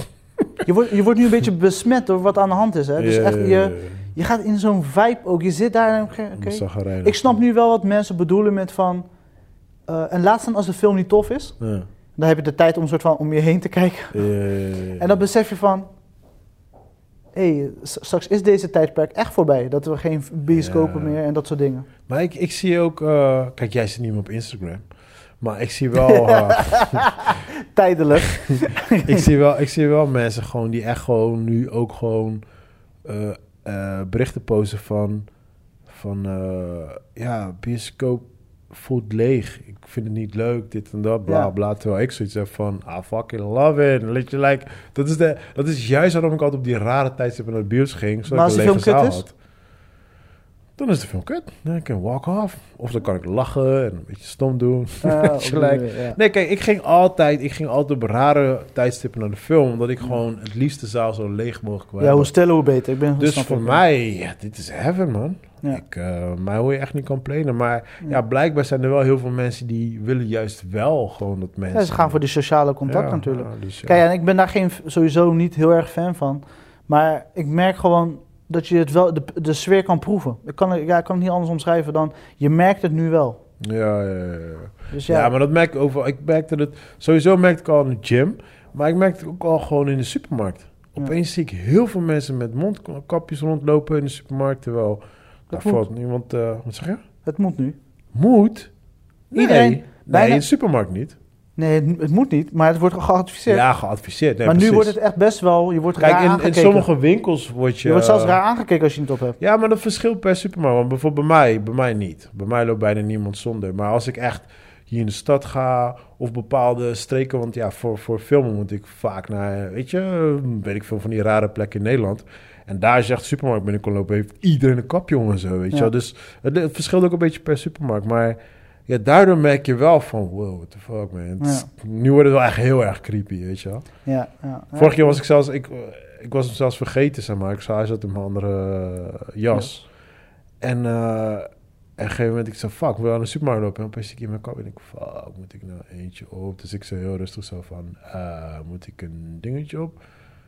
Je wordt, je wordt nu een beetje besmet door wat aan de hand is, hè. Dus echt, je, je gaat in zo'n vibe ook. Je zit daar en Ik snap nu wel wat mensen bedoelen met van... eh, en laat staan als de film niet tof is, Ja. dan heb je de tijd om, soort van, om je heen te kijken. Ja, ja. En dan besef je van... Hé, hey, straks is deze tijdperk echt voorbij. Dat we geen bioscopen Ja. meer en dat soort dingen. Maar ik, ik zie ook... eh, kijk, jij zit niet meer op Instagram. Maar ik zie wel... eh, Tijdelijk. ik, zie wel, ik zie wel mensen gewoon die echt gewoon nu ook gewoon eh, berichten posten van, van ja, bioscoop voelt leeg. Ik vind het niet leuk, dit en dat, bla Ja. bla. Terwijl ik zoiets heb van, ah, fucking love it. Je, like, dat, is de, dat is juist waarom ik altijd op die rare tijdstippen naar de bios ging. Zodat Maar als ik een lege zaal is? had. Dan is de film kut. Dan kan ik walk off. Of dan kan ik lachen en een beetje stom doen. Ja. Nee, kijk, ik ging altijd, ik ging altijd op rare tijdstippen naar de film, omdat ik gewoon het liefst de zaal zo leeg mogelijk wil Ja, hoe stiller, hoe beter. Ik ben, Dus voor mij, ja, dit is heaven, man. Ja. Ik, eh, mij hoor je echt niet complainen. Maar ja. Ja. blijkbaar zijn er wel heel veel mensen die willen juist wel gewoon dat mensen... Ja, ze gaan voor die sociale contact natuurlijk. dus ja. Kijk, en ik ben daar geen, sowieso niet heel erg fan van. Maar ik merk gewoon dat je het wel, de, de sfeer kan proeven. Ik kan, ja, ik kan het niet anders omschrijven dan, je merkt het nu wel. Ja, ja, ja, ja. Dus Ja, ja, maar dat merk ik over. Ik merkte het. Sowieso merkte ik al in de gym. Maar ik merkte het ook al gewoon in de supermarkt. Ja. Opeens zie ik heel veel mensen met mondkapjes rondlopen in de supermarkt. Terwijl daar moet. valt niemand. eh, wat zeg je? het moet nu. Moet? Nee. Iedereen- Nee, bijna- in de supermarkt niet. Nee, het, het moet niet, maar het wordt geadviseerd. Ja, geadviseerd. Nee, maar nu wordt het echt best wel, je wordt Kijk, raar in, in aangekeken. sommige winkels word je. Je wordt zelfs raar aangekeken als je het op hebt. Ja, maar dat verschilt per supermarkt. Want bijvoorbeeld bij mij, bij mij niet. Bij mij loopt bijna niemand zonder. Maar als ik echt hier in de stad ga of bepaalde streken, want ja, voor, voor filmen moet ik vaak naar, weet je, weet ik veel van die rare plekken in Nederland. En daar is echt supermarkt binnen kon lopen, heeft iedereen een kapje om en zo, weet je wel. Dus het, het verschilt ook een beetje per supermarkt. Maar ja, daardoor merk je wel van, wow, what the fuck man. Is- Nu wordt het wel echt heel erg creepy, weet je wel. Ja, ja. Vorige keer was ik zelfs, ik, eh, ik was hem zelfs vergeten, zeg maar. Ik zag, hij zat in mijn andere eh, jas. En eh, en op een gegeven moment, ik zei, fuck, we aan de supermarkt lopen. En opeens ik in mijn kap en ik, fuck, moet ik nou eentje op? Dus ik zei heel rustig zo van, eh, moet ik een dingetje op?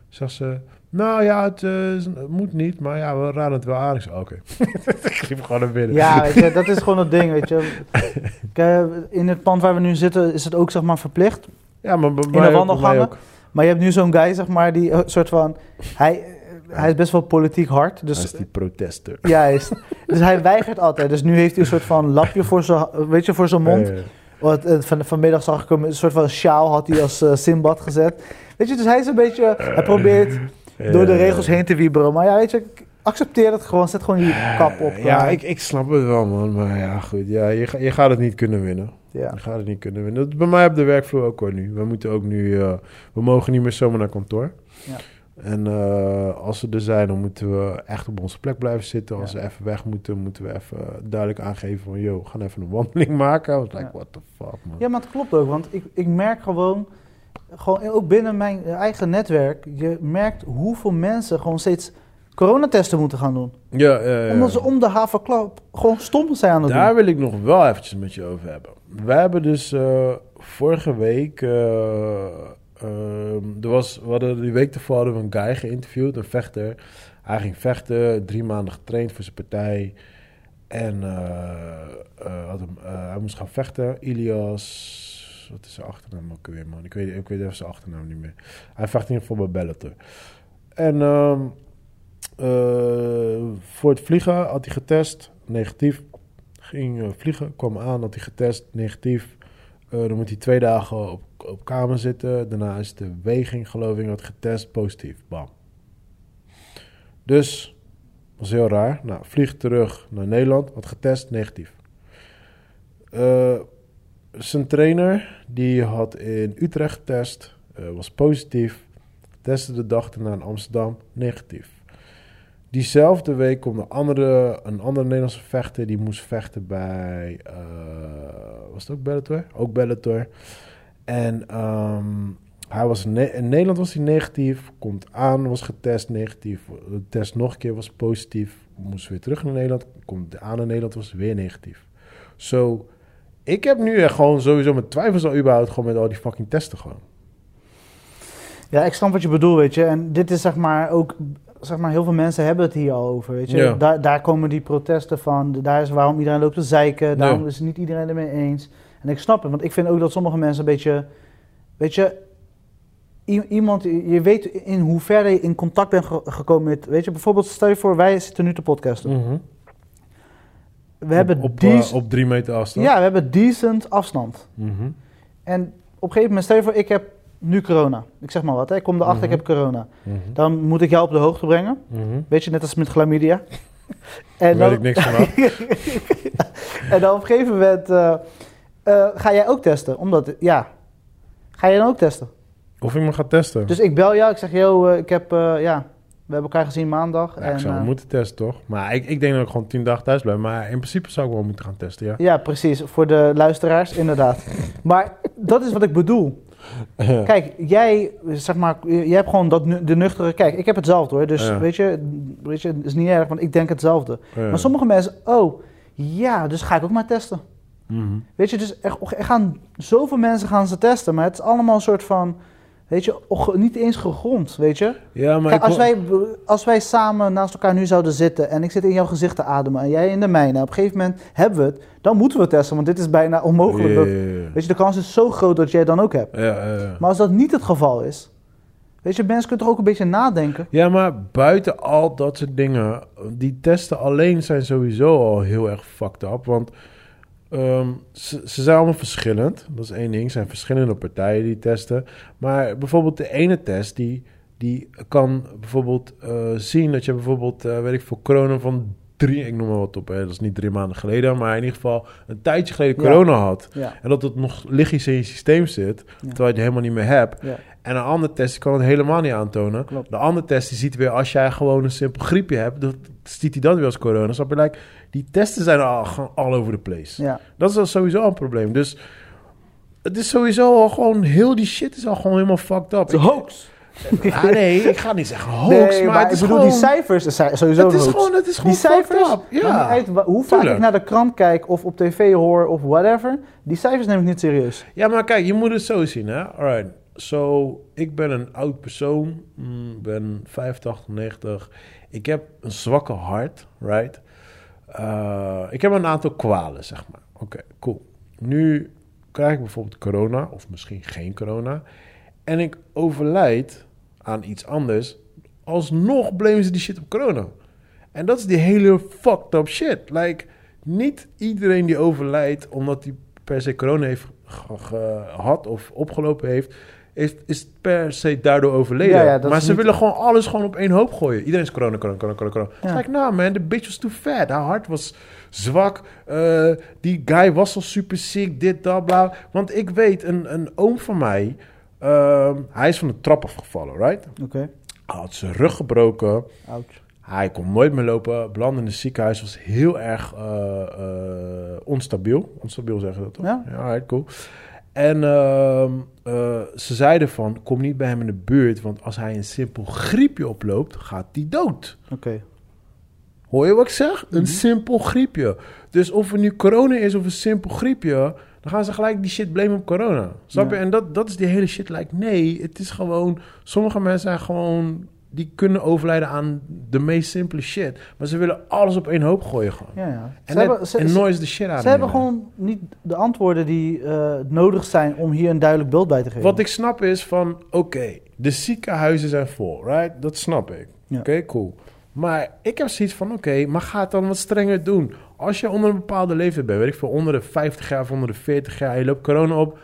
Zag ze, nou ja, het, eh, het moet niet, maar ja, we raden het wel aan. Ik zei, oké. ik liep gewoon naar binnen. Ja, weet je, dat is gewoon het ding, weet je. Kijk, in het pand waar we nu zitten is het ook zeg maar verplicht. ja maar bij de wandelgangen? ook. Maar je hebt nu zo'n guy, zeg maar, die eh, soort van... Hij, hij is best wel politiek hard. Dus Dus, is die protester. juist. Dus hij weigert altijd. Dus nu heeft hij een soort van lapje voor zijn, weet je, voor zijn mond. Want, eh, van, vanmiddag zag ik hem een soort van sjaal had hij als Simbad gezet. Weet je, dus hij is een beetje... Hij probeert door de regels heen te wieberen. Maar ja, weet je, accepteer het gewoon. Zet gewoon je kap op. Ja, eh, ik, ik snap het wel, man. Maar ja, goed. Ja, je, je gaat het niet kunnen winnen. ja. Je gaat het niet kunnen winnen. Dat is bij mij op de werkvloer ook hoor nu. We moeten ook nu... eh, we mogen niet meer zomaar naar kantoor. Ja. En eh, als we er zijn, dan moeten we echt op onze plek blijven zitten. Als Ja. we even weg moeten, moeten we even duidelijk aangeven van... Yo, we gaan even een wandeling maken. Was like, what the fuck, man. Ja, maar het klopt ook, want ik, ik merk gewoon, gewoon, ook binnen mijn eigen netwerk, je merkt hoeveel mensen gewoon steeds coronatesten moeten gaan doen. Ja, ja, ja. Omdat ze om de havenklap gewoon stom zijn aan het Daar doen. wil ik nog wel eventjes met je over hebben. Wij hebben dus eh, vorige week... eh, ehm, er was, we hadden die week tevoren hadden we een guy geïnterviewd, een vechter. Hij ging vechten, drie maanden getraind voor zijn partij. En eh, had hem, hij moest gaan vechten. Ilias, wat is zijn achternaam ook weer, man? Ik weet, ik weet even zijn achternaam niet meer. Hij vecht in ieder geval bij Bellator. En ehm, eh, voor het vliegen had hij getest, negatief. Ging eh, vliegen, kwam aan, had hij getest, negatief. Eh, dan moet hij twee dagen op, op kamer zitten. Daarna is de weging, geloof ik, had getest, positief. Bam. Dus, was heel raar. Nou, vliegt terug naar Nederland, had getest, negatief. Eh, zijn trainer, die had in Utrecht getest, eh, was positief. Testte de dag daarna in Amsterdam, negatief. Diezelfde week komt een andere, een andere Nederlandse vechter. Die moest vechten bij... eh, was het ook Bellator? Ook Bellator. En ehm, hij was in Nederland was hij negatief. Komt aan, was getest negatief. Test nog een keer was positief. Moest weer terug naar Nederland. Komt aan in Nederland, was weer negatief. Zo, ik heb nu echt gewoon sowieso mijn twijfels al überhaupt gewoon met al die fucking testen gewoon. Ja, ik snap wat je bedoelt, weet je. En dit is zeg maar ook, zeg maar, heel veel mensen hebben het hier al over, weet je. Ja. Daar, daar komen die protesten van. Daar is waarom iedereen loopt te zeiken. Daarom Ja. is niet iedereen ermee eens. En ik snap het, want ik vind ook dat sommige mensen een beetje, weet je... Iemand, je weet in hoeverre je in contact bent ge- gekomen met, weet je, bijvoorbeeld stel je voor, wij zitten nu te podcasten. We hebben, op, eh, op drie meter afstand. ja, we hebben decent afstand. Mhm. En op een gegeven moment, stel je voor, ik heb nu corona. Ik zeg maar wat, hè. ik kom erachter, Mhm. ik heb corona. Mhm. Dan moet ik jou op de hoogte brengen. Mhm. Weet je, net als met chlamydia. Daar en, weet dan, ik niks van af. en dan op een gegeven moment eh, eh, ga jij ook testen. Omdat, ja, ga jij dan ook testen? Of ik me ga testen. Dus ik bel jou, ik zeg, yo, ik heb, ja, we hebben elkaar gezien maandag. Ja, en, ik zou eh, moeten testen, toch? Maar ik, ik denk dat ik gewoon tien dagen thuis blijf. Maar in principe zou ik wel moeten gaan testen, ja. ja, precies, voor de luisteraars, inderdaad. maar dat is wat ik bedoel. Ja. Kijk, jij, zeg maar, jij hebt gewoon dat, nu- de nuchtere... Kijk, ik heb hetzelfde hoor, dus Ja. weet je, weet je, het is niet erg, want ik denk hetzelfde. Maar sommige mensen, oh, ja, dus ga ik ook maar testen. Mhm. Weet je, dus er, er gaan zoveel mensen gaan ze testen, maar het is allemaal een soort van, weet je, och- niet eens gegrond, weet je. Ja, maar Kijk, als wij, als wij samen naast elkaar nu zouden zitten en ik zit in jouw gezicht te ademen en jij in de mijne, op een gegeven moment hebben we het, dan moeten we testen, want dit is bijna onmogelijk. Ja, Dat, ja, ja. weet je, de kans is zo groot dat jij het dan ook hebt. Maar als dat niet het geval is, weet je, mensen kunnen toch ook een beetje nadenken. Ja, maar buiten al dat soort dingen, die testen alleen zijn sowieso al heel erg fucked up. Want ehm, ze, ze zijn allemaal verschillend. Dat is één ding. Er zijn verschillende partijen die testen. Maar bijvoorbeeld de ene test, die, die kan bijvoorbeeld eh, zien dat je bijvoorbeeld, eh, weet ik veel, corona van drie, ik noem maar wat op, hè, dat is niet drie maanden geleden, maar in ieder geval een tijdje geleden Ja. corona had. Ja, En dat het nog lichtjes in je systeem zit, terwijl je het helemaal niet meer hebt. En een andere test kan het helemaal niet aantonen. Klopt. De andere test die ziet weer als jij gewoon een simpel griepje hebt, dan ziet hij dat weer als corona. Snap je? Like, die testen zijn al, gewoon all over the place. ja. Dat is al sowieso een probleem. Dus het is sowieso al gewoon, heel die shit is al gewoon helemaal fucked up. Een hoax. Ah, nee, ik ga niet zeggen hoax, nee, maar, maar, het is ik bedoel, gewoon... die cijfers sowieso het is hoax. gewoon, het is gewoon Die cijfers, up. Ja. uit hoe vaak Tuurlijk. ik naar de krant kijk of op tv hoor of whatever, die cijfers neem ik niet serieus. Ja, maar kijk, je moet het zo zien, hè. Alright, so, ik ben een oud persoon. mm, ben 85, 90. Ik heb een zwakke hart, right? Uh, ik heb een aantal kwalen, zeg maar. Oké, cool. Nu krijg ik bijvoorbeeld corona, of misschien geen corona. En ik overlijd aan iets anders. Alsnog blamen ze die shit op corona. En dat is die hele fucked up shit. Like, niet iedereen die overlijdt omdat hij per se corona heeft ge- gehad of opgelopen heeft, is, is per se daardoor overleden. Ja, ja, maar ze niet- willen gewoon alles gewoon op één hoop gooien. Iedereen is corona, corona, corona, corona. corona. Ja. Like, nou man, de bitch was too fat. Haar hart was zwak. Eh, die guy was al super ziek, dit, dat, bla. Want ik weet, een, een oom van mij, ehm, hij is van de trap afgevallen, right? Oké, Hij had zijn rug gebroken. ouch. Hij kon nooit meer lopen. Belandde in het ziekenhuis. Was heel erg eh, onstabiel. Onstabiel zeggen dat toch? Ja. alright, cool. En ehm, eh, ze zeiden van, kom niet bij hem in de buurt. Want als hij een simpel griepje oploopt, gaat hij dood. Oké, Hoor je wat ik zeg? Een Mhm. simpel griepje. Dus of er nu corona is of een simpel griepje... dan gaan ze gelijk die shit blamen op corona. Snap Ja. je? En dat, dat is die hele shit. Like, nee, het is gewoon... Sommige mensen zijn gewoon... die kunnen overlijden aan de meest simpele shit. Maar ze willen alles op één hoop gooien gewoon. ja, ja. En, Ze hebben, ze, en ze- noise de shit uit. ze hebben gewoon niet de antwoorden die eh, nodig zijn om hier een duidelijk beeld bij te geven. Wat ik snap is van... Oké, de ziekenhuizen zijn vol, right? Dat snap ik. Ja. Oké, cool. Maar ik heb zoiets van, oké, maar ga het dan wat strenger doen. Als je onder een bepaalde leeftijd bent, weet ik veel, onder de 50 jaar of onder de 40 jaar, je loopt corona op,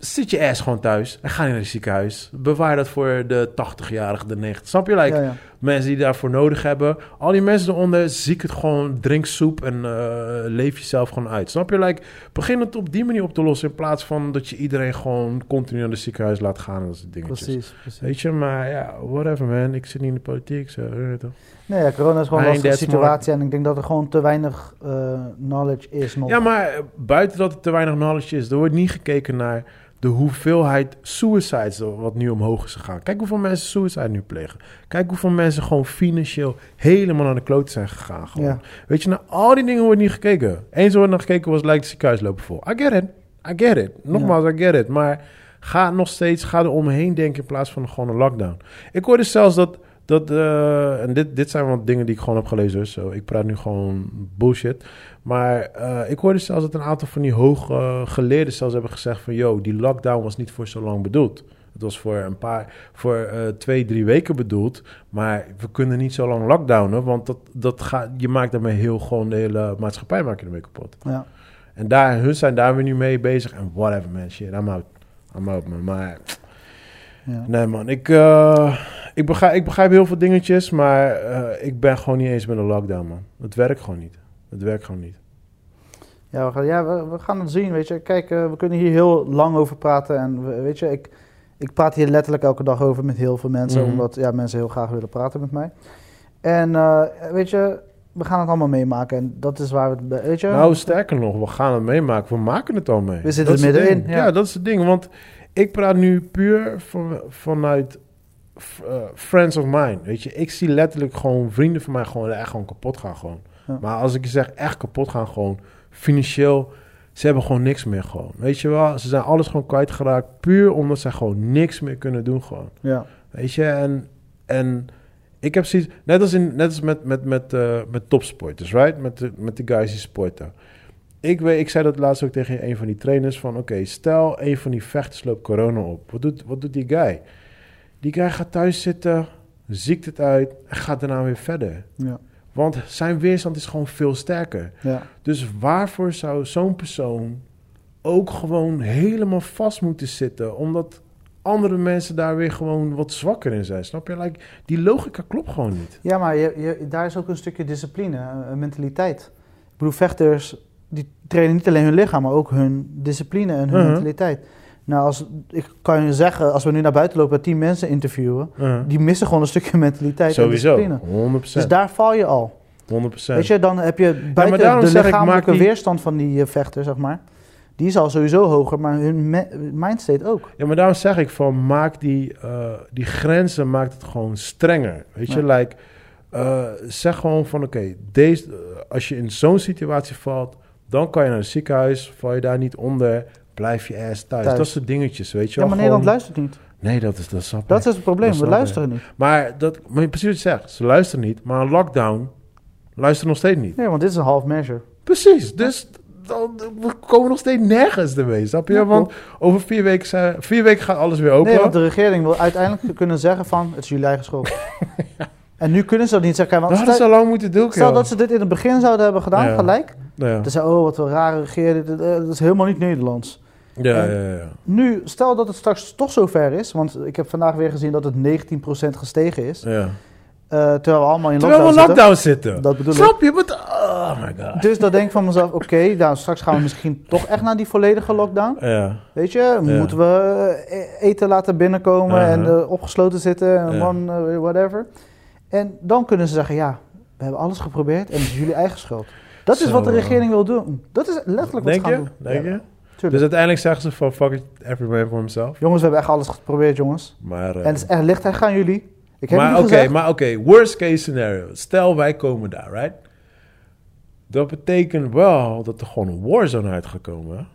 zit je ass gewoon thuis en ga je naar het ziekenhuis. Bewaar dat voor de 80-jarige, de 90. Snap je? Like, ja, ja. mensen die daarvoor nodig hebben. Al die mensen eronder, ziek het gewoon, drink soep en eh, leef jezelf gewoon uit. Snap je? Like, begin het op die manier op te lossen in plaats van dat je iedereen gewoon continu naar het ziekenhuis laat gaan en dat soort dingetjes. Precies, precies. Weet je, maar ja, whatever man. Ik zit niet in de politiek, zo. Nee, ja, corona is gewoon een lastige situatie en ik denk dat er gewoon te weinig eh, knowledge is nog. Ja, maar buiten dat er te weinig knowledge is, er wordt niet gekeken naar de hoeveelheid suicides wat nu omhoog is gegaan. Kijk hoeveel mensen suicide nu plegen. Kijk hoeveel mensen gewoon financieel helemaal naar de kloot zijn gegaan. Ja. Weet je, naar al die dingen wordt niet gekeken. Eens wordt naar gekeken was, lijkt het ziekenhuis lopen vol. I get it. I get it. Nogmaals, I get it. Maar ga nog steeds, ga er omheen denken in plaats van gewoon een lockdown. Ik hoorde zelfs dat, dat eh, en dit, dit zijn wat dingen die ik gewoon heb gelezen. Dus zo, ik praat nu gewoon bullshit. Maar eh, ik hoorde zelfs dat een aantal van die hoge geleerden zelfs hebben gezegd van... ...yo, die lockdown was niet voor zo lang bedoeld. Het was voor een paar, voor eh, twee, drie weken bedoeld. Maar we kunnen niet zo lang lockdownen, want dat, dat gaat, je maakt daarmee heel gewoon de hele maatschappij maak je ermee kapot. Ja. En daar, hun zijn daar weer nu mee bezig. En whatever man, shit, I'm out. I'm out man. Maar Ja. nee man, ik, eh, ik, begrijp, ik begrijp heel veel dingetjes, maar eh, ik ben gewoon niet eens met een lockdown man. Het werkt gewoon niet. Het werkt gewoon niet. Ja, we gaan, ja we, we gaan het zien, weet je. Kijk, eh, we kunnen hier heel lang over praten. En we- weet je, ik, ik praat hier letterlijk elke dag over met heel veel mensen. Mhm. Omdat ja, mensen heel graag willen praten met mij. En weet je, we gaan het allemaal meemaken. En dat is waar we het... Weet je? Nou, sterker nog, we gaan het meemaken. We maken het al mee. We zitten Dat er middenin, ja. Ja. dat is het ding. Want ik praat nu puur van, vanuit eh, friends of mine. Weet je, ik zie letterlijk gewoon vrienden van mij gewoon echt gewoon kapot gaan gewoon. Ja. Maar als ik je zeg echt kapot gaan gewoon, financieel, ze hebben gewoon niks meer gewoon. Weet je wel, ze zijn alles gewoon kwijtgeraakt. Puur omdat ze gewoon niks meer kunnen doen gewoon. ja. Weet je, en, en ik heb zoiets, net als, in, net als met, met, met, eh, met topsporters, right? Met de, met de guys die sporten. Ik, weet, ik zei dat laatst ook tegen een van die trainers van, oké, stel een van die vechters loopt corona op. Wat doet, wat doet die guy? Die guy gaat thuis zitten, ziekt het uit en gaat daarna weer verder. Ja. Want zijn weerstand is gewoon veel sterker. Ja. Dus waarvoor zou zo'n persoon ook gewoon helemaal vast moeten zitten? Omdat andere mensen daar weer gewoon wat zwakker in zijn. Snap je? Like, die logica klopt gewoon niet. Ja, maar je, je, daar is ook een stukje discipline, een, een mentaliteit. Ik bedoel, vechters die trainen niet alleen hun lichaam, maar ook hun discipline en hun Mhm. mentaliteit. Nou, als, ik kan je zeggen, als we nu naar buiten lopen en tien mensen interviewen, die missen gewoon een stukje mentaliteit Sowieso. en discipline. 100%. Dus daar val je al. 100%. Weet je, dan heb je buiten daarom de ik, lichamelijke die- weerstand van die eh, vechter, zeg maar. Die is al sowieso hoger, maar hun mindstate ook. Ja, maar daarom zeg ik van maak die, eh, die grenzen, maak het gewoon strenger. Weet je, Ja. like, eh, zeg gewoon van oké, deze, als je in zo'n situatie valt, dan kan je naar het ziekenhuis, val je daar niet onder, blijf je eerst thuis. Thuis. Dat soort dingetjes, weet je Ja, wel. maar Nederland luistert niet. Nee, dat is dat snap Dat ik. is het probleem, we ik. luisteren niet. Maar, dat, maar precies wat je zegt, ze luisteren niet, maar een lockdown luisteren nog steeds niet. Nee, want dit is een half measure. Precies, dus dan, we komen nog steeds nergens ermee, snap je? Ja, Want over vier weken, zijn, vier weken gaat alles weer open. Nee, want de regering wil uiteindelijk kunnen zeggen van, het is jullie eigen schuld. En nu kunnen ze dat niet zeggen. Want dat hadden ze al lang moeten doen, stel dat ze dit in het begin zouden hebben gedaan, Ja. gelijk. Ja. Toen zei oh, wat een rare regering. eh, Dat is helemaal niet Nederlands. Ja, ja, ja. Nu, stel dat het straks toch zover is. Want ik heb vandaag weer gezien dat het 19% gestegen is. ja. eh, terwijl we allemaal in Terwijl we in lockdown, lockdown zitten. Dat bedoel ik. Snap je? Oh my god. Dus dan denk ik van mezelf, oké, nou, straks gaan we misschien toch echt naar die volledige lockdown. Ja. Weet je, moeten we eh, eten laten binnenkomen en opgesloten zitten en whatever. En dan kunnen ze zeggen, ja, we hebben alles geprobeerd en het is jullie eigen schuld. Dat is Zo, wat de regering wil doen. Dat is letterlijk wat Denk ze gaan je? doen. Denk Ja, je? tuurlijk. Dus uiteindelijk zeggen ze van fuck it, every for himself. Jongens, we hebben echt alles geprobeerd, jongens. Maar, eh, En het is echt licht, gaan jullie. Ik heb maar oké, maar oké, worst case scenario. Stel wij komen daar, right? Dat betekent wel dat er gewoon een warzone uit gaat komen.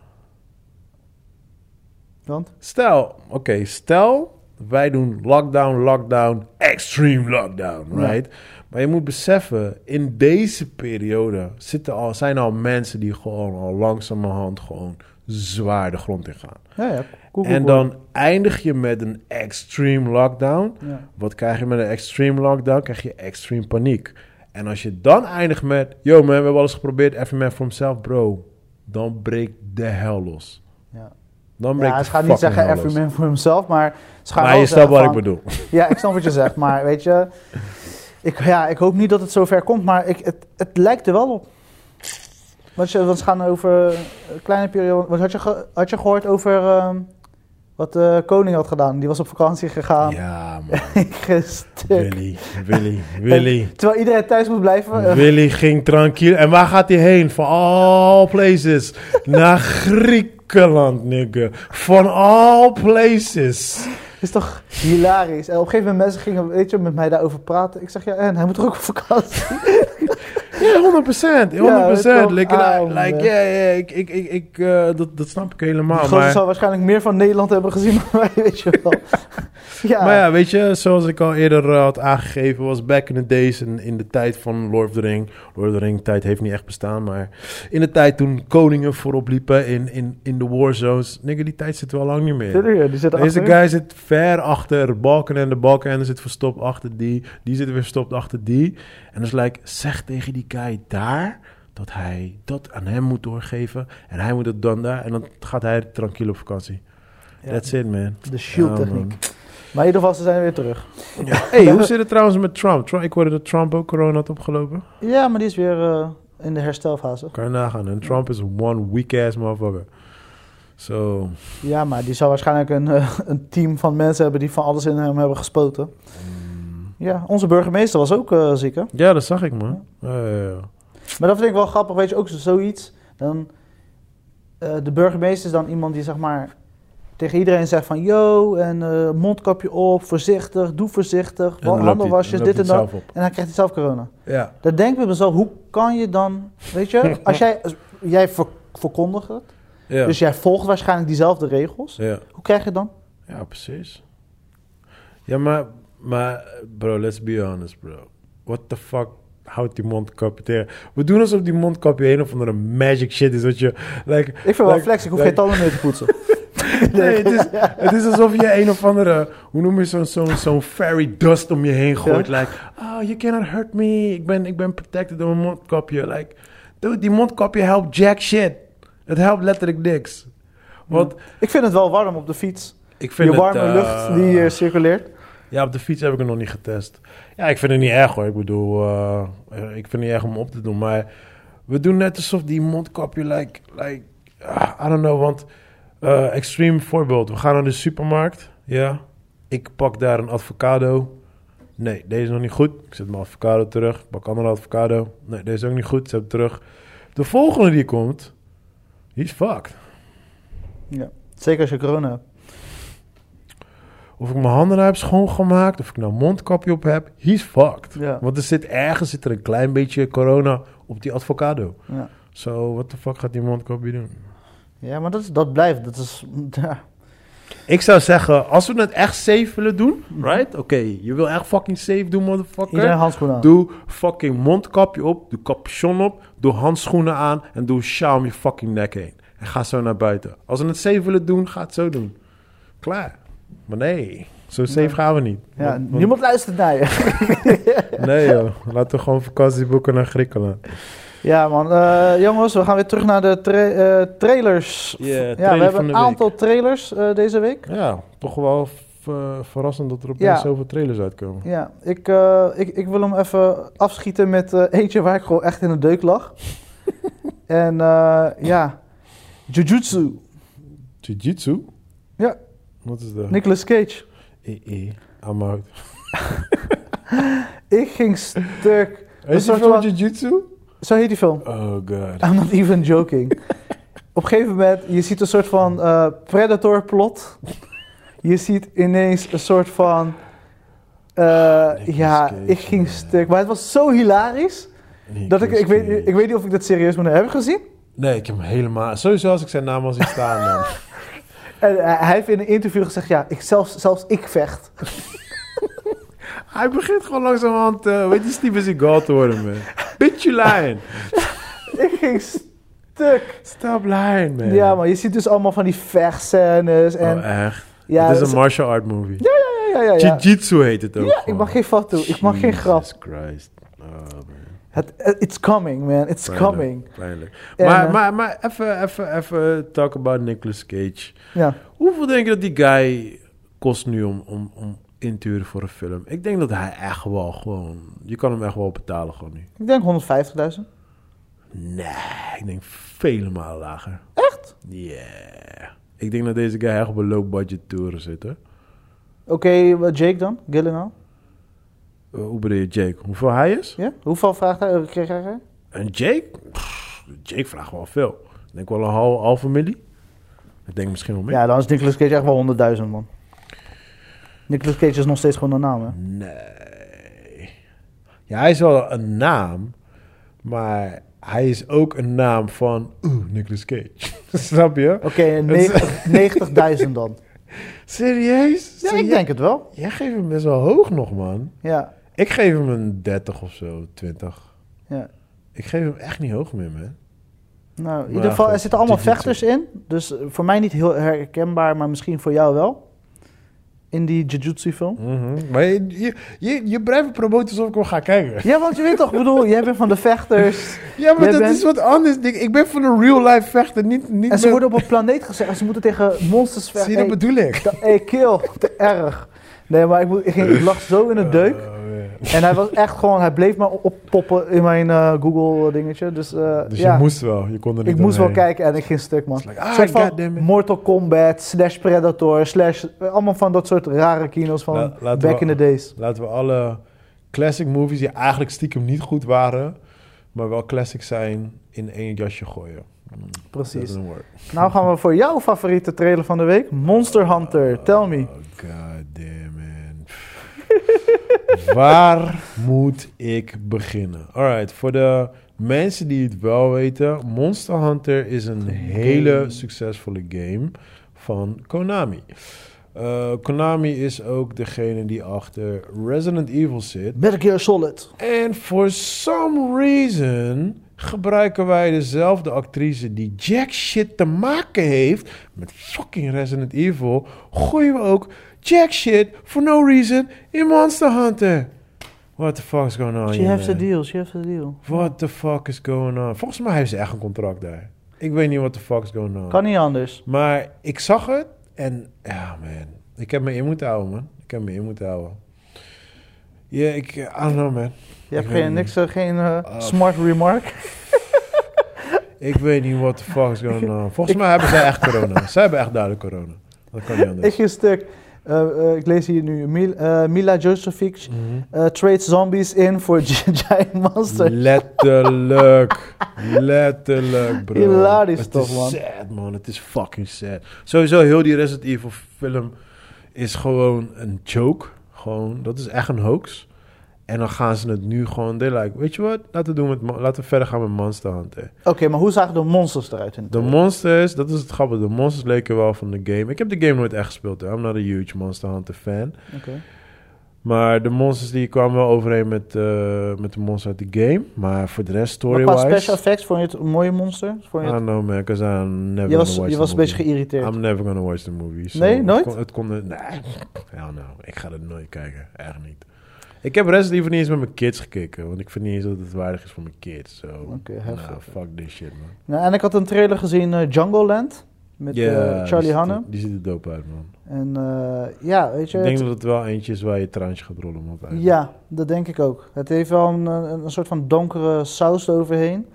want Stel, oké, stel wij doen lockdown, lockdown, extreme lockdown, Ja. right? Maar je moet beseffen, in deze periode zitten al, zijn al mensen die gewoon al langzamerhand gewoon zwaar de grond in gaan. ja, ja, cool, cool, En cool. dan eindig je met een extreme lockdown. Wat krijg je met een extreme lockdown? Krijg je extreme paniek. En als je dan eindigt met... Yo man, we hebben alles geprobeerd. Every man for himself, bro. Dan breekt de hel los. Ja. Dan breekt Ja, ze gaan niet zeggen every man for himself, maar ze gaan Maar je snapt wat ik bedoel. Ja, ik snap wat je zegt, maar weet je, ik, ja, ik hoop niet dat het zover komt, maar ik, het, het lijkt er wel op. Want, je, want ze gaan over een kleine periode. Wat had je, ge- had je gehoord over ehm, wat de koning had gedaan? Die was op vakantie gegaan. Ja man. Willy, Willy, Willy. Terwijl iedereen thuis moet blijven. eh, Willy ging tranquil. En waar gaat hij heen? Van all places. Naar Griekenland, nigga. Van all places. is toch hilarisch. En op een gegeven moment mensen gingen weet je, met mij daarover praten. Ik zeg, ja, en hij moet er ook op vakantie. Ja, 100%. 100%. Ja, like, Ah, like, ja, ja, ik, ik, ik, ik, eh, dat, dat snap ik helemaal. Die Maar, zal waarschijnlijk meer van Nederland hebben gezien dan wij, weet je wel. ja. maar ja, weet je, zoals ik al eerder eh, had aangegeven, was back in the days, in, in de tijd van Lord of the Ring. Lord of the Ring tijd heeft niet echt bestaan, maar in de tijd toen koningen voorop liepen in, in, in de warzones. Nigga, die tijd zit wel lang niet meer. Serieus, die zit Deze guy zit ver achter Balken en de Balken en zit verstopt achter die. Die zit weer verstopt achter die. En dus like, zeg tegen die guy daar dat hij dat aan hem moet doorgeven. En hij moet het dan daar. En dan gaat hij tranquil op vakantie. Ja, That's it, man. De shield Ja, techniek. maar in ieder geval, ze zijn weer terug. Hey, hoe zit het trouwens met Trump? Trump? Ik hoorde dat Trump ook corona had opgelopen. Ja, maar die is weer eh, in de herstelfase. Kan je nagaan. En Trump is one weak-ass motherfucker. So, Ja, maar die zal waarschijnlijk een, eh, een team van mensen hebben die van alles in hem hebben gespoten. mm, Ja, onze burgemeester was ook eh ziek, hè? ja, dat zag ik, man. Ja, ja, ja. Maar dat vind ik wel grappig, weet je, ook zo- zoiets. Dan, eh, de burgemeester is dan iemand die, zeg maar, tegen iedereen zegt van... Yo, en eh, mondkapje op, voorzichtig, doe voorzichtig, handenwasjes, dit en dat. En dan krijgt hij zelf corona. Ja. Dan denk ik bij mezelf, hoe kan je dan, weet je, als jij, als jij ver- verkondigt het, dus jij volgt waarschijnlijk diezelfde regels, hoe krijg je het dan? Ja, precies. Ja, maar, maar bro, let's be honest, bro. What the fuck houdt die mondkapje tegen? We doen alsof die mondkapje een of andere magic shit is, wat je... Like, Ik vind wel flex, ik hoef like- geen tanden meer te poetsen. Nee, het is, het is alsof je een of andere, hoe noem je zo'n zo'n zo'n fairy dust om je heen gooit. Like, oh, you cannot hurt me. Ik ben, ik ben protected door mijn mondkapje. Like, dude, die mondkapje helpt jack shit. Het helpt letterlijk niks. Want Ik vind het wel warm op de fiets. ik vind Die warme het, eh, lucht die eh, circuleert. Ja, op de fiets heb ik het nog niet getest. Ja, ik vind het niet erg hoor. Ik bedoel, eh, eh, ik vind het niet erg om op te doen. Maar we doen net alsof die mondkapje, like, like ah, I don't know. Want, eh extreem voorbeeld. We gaan naar de supermarkt. Ja. Ik pak daar een avocado. Nee, deze is nog niet goed. Ik zet mijn avocado terug. Ik pak andere avocado. Nee, deze is ook niet goed. Zet hem terug. De volgende die komt, die is fucked. Ja. Zeker als je corona hebt. Of ik mijn handen heb schoongemaakt, of ik nou een mondkapje op heb, he's fucked. Ja. Want er zit ergens zit er een klein beetje corona op die avocado. Ja. So, what the fuck gaat die mondkapje doen? Ja, maar dat, is, dat blijft. Dat is, ja. Ik zou zeggen, als we het echt safe willen doen, right? Oké, je wil echt fucking safe doen, motherfucker. Iedereen handschoenen aan. Doe fucking mondkapje op, doe capuchon op, doe handschoenen aan en doe sjaal om je fucking nek heen. En ga zo naar buiten. Als we het safe willen doen, ga het zo doen. Klaar. Maar nee, zo safe Nee. gaan we niet. Ja, Want- want- niemand luistert naar je. Nee joh, laten we gewoon vakantie boeken naar Griekenland. Ja, man. Eh, jongens, we gaan weer terug naar de tra- eh, trailers. Ja, ja, we hebben een week. aantal trailers eh, deze week. Ja, toch wel verrassend dat er opeens Ja. zoveel trailers uitkomen. Ja, ik, ik, ik wil hem even afschieten met eentje waar ik gewoon echt in de deuk lag. en ja, Jujutsu. Jiu-Jitsu? Ja. Wat is dat? Nicolas Cage. Eh, eh, I'm out. Ik ging stuk. Is soort van Jiu-Jitsu? Zo heet die film. Oh god. I'm not even joking. Op een gegeven moment, je ziet een soort van eh, Predator plot. Je ziet ineens een soort van... Nicolas ja, Cage, ik ging stuk. Maar het was zo hilarisch. Dat ik, ik, weet, ik weet niet of ik dat serieus moet nemen. Heb je gezien? Nee, ik heb hem helemaal... Sowieso als ik zijn naam al zie staan dan. En hij heeft in een interview gezegd, ja, ik, zelfs, zelfs ik vecht. Hij begint gewoon langzamerhand, eh weet je, Steven Seagal te worden, man. Bitch, you lying. ik ging stuk. Stop lying, man. Ja, maar je ziet dus allemaal van die vechtscènes. En, Oh, echt? ja, het is dus- een martial art movie. ja, ja, ja, ja. Jiu-Jitsu heet het ook Ja, ik mag geen fout toe. Ik mag geen grap. Jesus Christ. Oh, man. Het, it's coming, man. It's Pijnlijk, coming. Pijnlijk. En, maar, eh, maar, maar even, even, even talk about Nicolas Cage. Ja. Hoeveel denk je dat die guy kost nu om, om, om in te huren voor een film? Ik denk dat hij echt wel gewoon... Je kan hem echt wel betalen gewoon nu. Ik denk 150.000. Nee, ik denk vele malen lager. Echt? Yeah. Ik denk dat deze guy echt op een low budget tour zit, hè? Oké, wat Jake dan? Gyllenhaal? Eh, hoe bedoel je Jake? Hoeveel hij is? Ja? Hoeveel vraagt hij? eh, Kreeg hij? En Jake? Pff, Jake vraagt wel veel. Ik denk wel een hal, halve milli. Ik denk misschien wel meer. Ja, dan is Nicolas Cage echt wel 100.000, man. Nicolas Cage is nog steeds gewoon een naam, hè? Nee. Ja, hij is wel een naam, maar hij is ook een naam van oeh, Nicolas Cage. Snap je? Oké, Het 90.000 dan. Serieus? Ja, ik denk het wel. Jij geeft hem best wel hoog nog, man. Ja, Ik geef hem een 30 of zo, 20. ja. Ik geef hem echt niet hoog meer, man. Nou, in ieder geval, er zitten allemaal vechters in. Dus eh, voor mij niet heel herkenbaar, maar misschien voor jou wel. In die Jujutsu film. Mhm. Maar je, je, je, je blijft promoten alsof ik hem ga kijken. Ja, want je weet toch, ik bedoel, jij bent van de vechters. Ja, maar Jij dat bent- is wat anders. Ik, ik ben van een real life vechter, niet... niet En ze met- worden op een planeet gezet en ze moeten tegen monsters vechten. Zie je, dat Hey, bedoel ik. Da- Hey, kill, te erg. Nee, maar ik, moet, ik, ik lag zo in de deuk. En hij was echt gewoon, hij bleef maar oppoppen in mijn eh, Google dingetje. Dus, eh, Dus ja, je moest wel, je kon er niet ik moest wel kijken en ik ging stuk, man. Like, ah, soort van. Mortal Kombat, slash Predator, slash... eh, Allemaal van dat soort rare kino's van La- back we- in the days. Laten we alle classic movies die eigenlijk stiekem niet goed waren, maar wel classic zijn, in één jasje gooien. Mm, Precies. Nou gaan we voor jouw favoriete trailer van de week. Monster Hunter, tell me. Oh, god. Waar moet ik beginnen? Alright, voor de mensen die het wel weten, Monster Hunter is een hele succesvolle game van Konami. Eh, Konami is ook degene die achter Resident Evil zit. Metal Gear Solid. En for some reason gebruiken wij dezelfde actrice die jack shit te maken heeft met fucking Resident Evil. Gooien we ook jack shit for no reason in Monster Hunter. What the fuck is going on She has a deal, she has a deal. What the fuck is going on? Volgens mij heeft ze echt een contract daar. Ik weet niet what the fuck is going on. Kan niet anders. Maar ik zag het en ja man, ik heb me in moeten houden man. Ik heb me in moeten houden. Ja, ik, I don't know man. Je hebt Ik geen, niks, eh, geen eh, Ah, smart remark. Ik weet niet what the fuck is going on. Volgens mij hebben zij echt corona. Zij hebben echt duidelijk corona. Dat kan niet Ik anders. ging stuk. Eh, eh, ik lees hier nu. Mil- eh, Mila Josevic Mhm. eh trades zombies in voor Giant Monster. Letterlijk. Letterlijk, bro. Hilarisch het toch, is man? sad, man. Het is fucking sad. Sowieso, heel die Resident Evil film is gewoon een joke. Gewoon, dat is echt een hoax. En dan gaan ze het nu gewoon... They're like, weet je wat? Laten we, doen met, laten we verder gaan met Monster Hunter. Oké, maar hoe zagen de monsters eruit in de monsters, dat is het grappige. De monsters leken wel van de game. Ik heb de game nooit echt gespeeld. Hè. I'm not a huge Monster Hunter fan. Oké. Maar de monsters die kwamen wel overeen met, eh, met de monsters uit de game. Maar voor de rest, Maar qua story-wise... special effects, vond je het een mooie monster? Vond je I het- know man, because I'm never je was, je was een beetje geïrriteerd. I'm never gonna watch the movie. so Nee, het nooit? kon- Het kon, nee, hell no. Ik ga het nooit kijken. Echt niet. Ik heb Resident Evil niet eens met mijn kids gekeken. Want ik vind niet eens dat het waardig is voor mijn kids. Zo. Oké, nou, heftig. fuck this shit, man. Nou, en ik had een trailer gezien, eh, Jungle Land. Met eh, die Charlie Hunnam. Die ziet er dope uit, man. En eh, ja, weet je... Ik denk het- dat het wel eentje is waar je traantje gaat rollen, man. Ja, dat denk ik ook. Het heeft wel een, een, een soort van donkere saus eroverheen.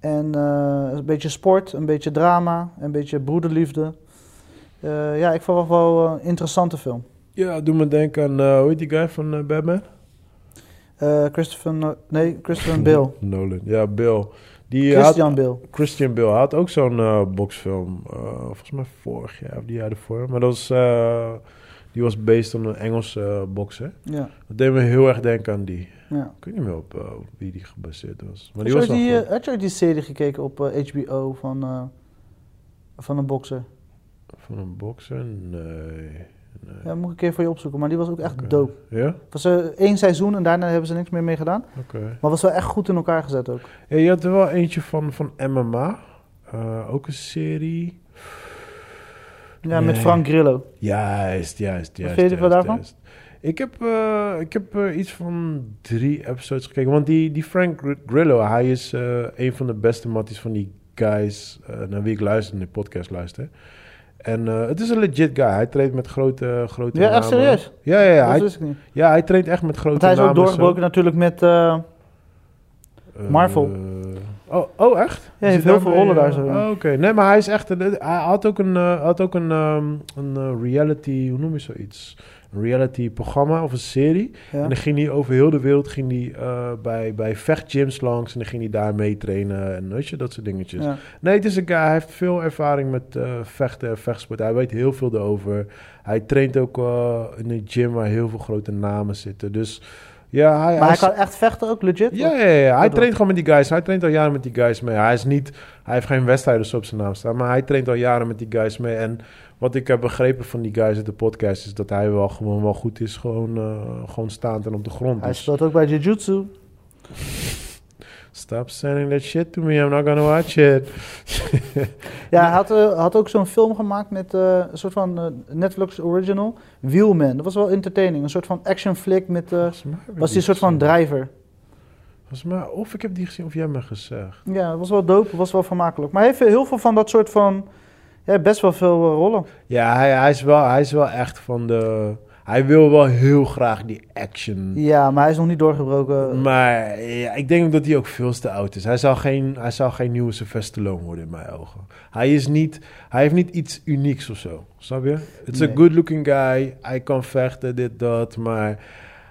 En eh, een beetje sport, een beetje drama, een beetje broederliefde. Eh, ja, ik vond het wel een interessante film. Ja, doe me denken aan, eh, hoe heet die guy van eh, Batman? Eh, Christopher, No- nee, Christopher Bill. Nolan. Ja, Bill. Die Christian had, Bill. Christian Bill had ook zo'n boxfilm. volgens mij vorig jaar of die jaar ervoor. Maar dat was, die was based op een Engelse bokser. Ja, Dat deed me heel erg denken aan die. ja. Ik weet niet meer op, wie die gebaseerd was. Maar Had die was die, had je die serie gekeken op HBO van, van een bokser? Van een bokser? Nee. Ja, moet ik een keer voor je opzoeken, maar die was ook echt Oké. dope. Ja? Het was eh, één seizoen en daarna hebben ze niks meer mee gedaan. Oké. Maar was wel echt goed in elkaar gezet ook. Ja, je had er wel eentje van, van MMA. Eh, ook een serie. Ja, met. Frank Grillo. Juist, juist, juist. vind je juist, daarvan? juist. Ik heb, eh, ik heb iets van drie episodes gekeken. Want die, die Frank Gr- Grillo, hij is een van de beste matties van die guys naar wie ik luister, in de podcast luister. En eh, het is een legit guy. Hij traint met grote, grote Ja, echt namen. serieus? Ja, ja, ja. dat Hij, wist ik niet. ja, hij traint echt met grote Want hij is ook namen. doorgebroken natuurlijk met... eh, Eh, Marvel. oh, oh, echt? Ja, hij heeft heel veel rollen daar zo, oh, Oké, nee, maar hij is echt... Hij had ook een, had ook een, ehm, een reality... Hoe noem je zoiets? Een reality programma of een serie. ja. En dan ging hij over heel de wereld ging hij, eh, bij, bij vechtgyms langs. En dan ging hij daar mee trainen. En weet je, dat soort dingetjes. Ja. Nee, het is een guy. Hij heeft veel ervaring met eh, vechten en vechtsport. Hij weet heel veel erover. Hij traint ook eh, in een gym waar heel veel grote namen zitten. Dus ja, hij, Maar hij kan echt vechten ook, legit? ja, ja, ja. Hij traint gewoon met die guys. Hij traint al jaren met die guys mee. Hij, is niet, hij heeft geen wedstrijden op zijn naam staan, maar hij traint al jaren met die guys mee. En wat ik heb begrepen van die guys uit de podcast is dat hij wel gewoon wel goed is, gewoon, eh, gewoon staand en op de grond. Hij Dus speelt ook bij Jiu-Jitsu. stop sending that shit to me, I'm not gonna watch it. Ja, hij had, eh, had ook zo'n film gemaakt met eh, een soort van Netflix original. Wheelman. Dat was wel entertaining. Een soort van action flick met... was die een soort van driver. Volgens mij, of ik heb die gezien of jij me gezegd. Ja, dat was wel dope. was wel vermakelijk. Maar hij heeft heel veel van dat soort van... Ja, best wel veel eh, rollen. Ja, hij, hij, is wel, hij is wel echt van de... Hij wil wel heel graag die action. Ja, maar hij is nog niet doorgebroken. Maar ja, ik denk dat hij ook veel te oud is. Hij zal geen, hij zal geen nieuwe Sylvester Stallone worden in mijn ogen. Hij, is niet, hij heeft niet iets unieks of zo. Snap je? Nee. een good looking guy. Hij kan vechten, dit, dat. Maar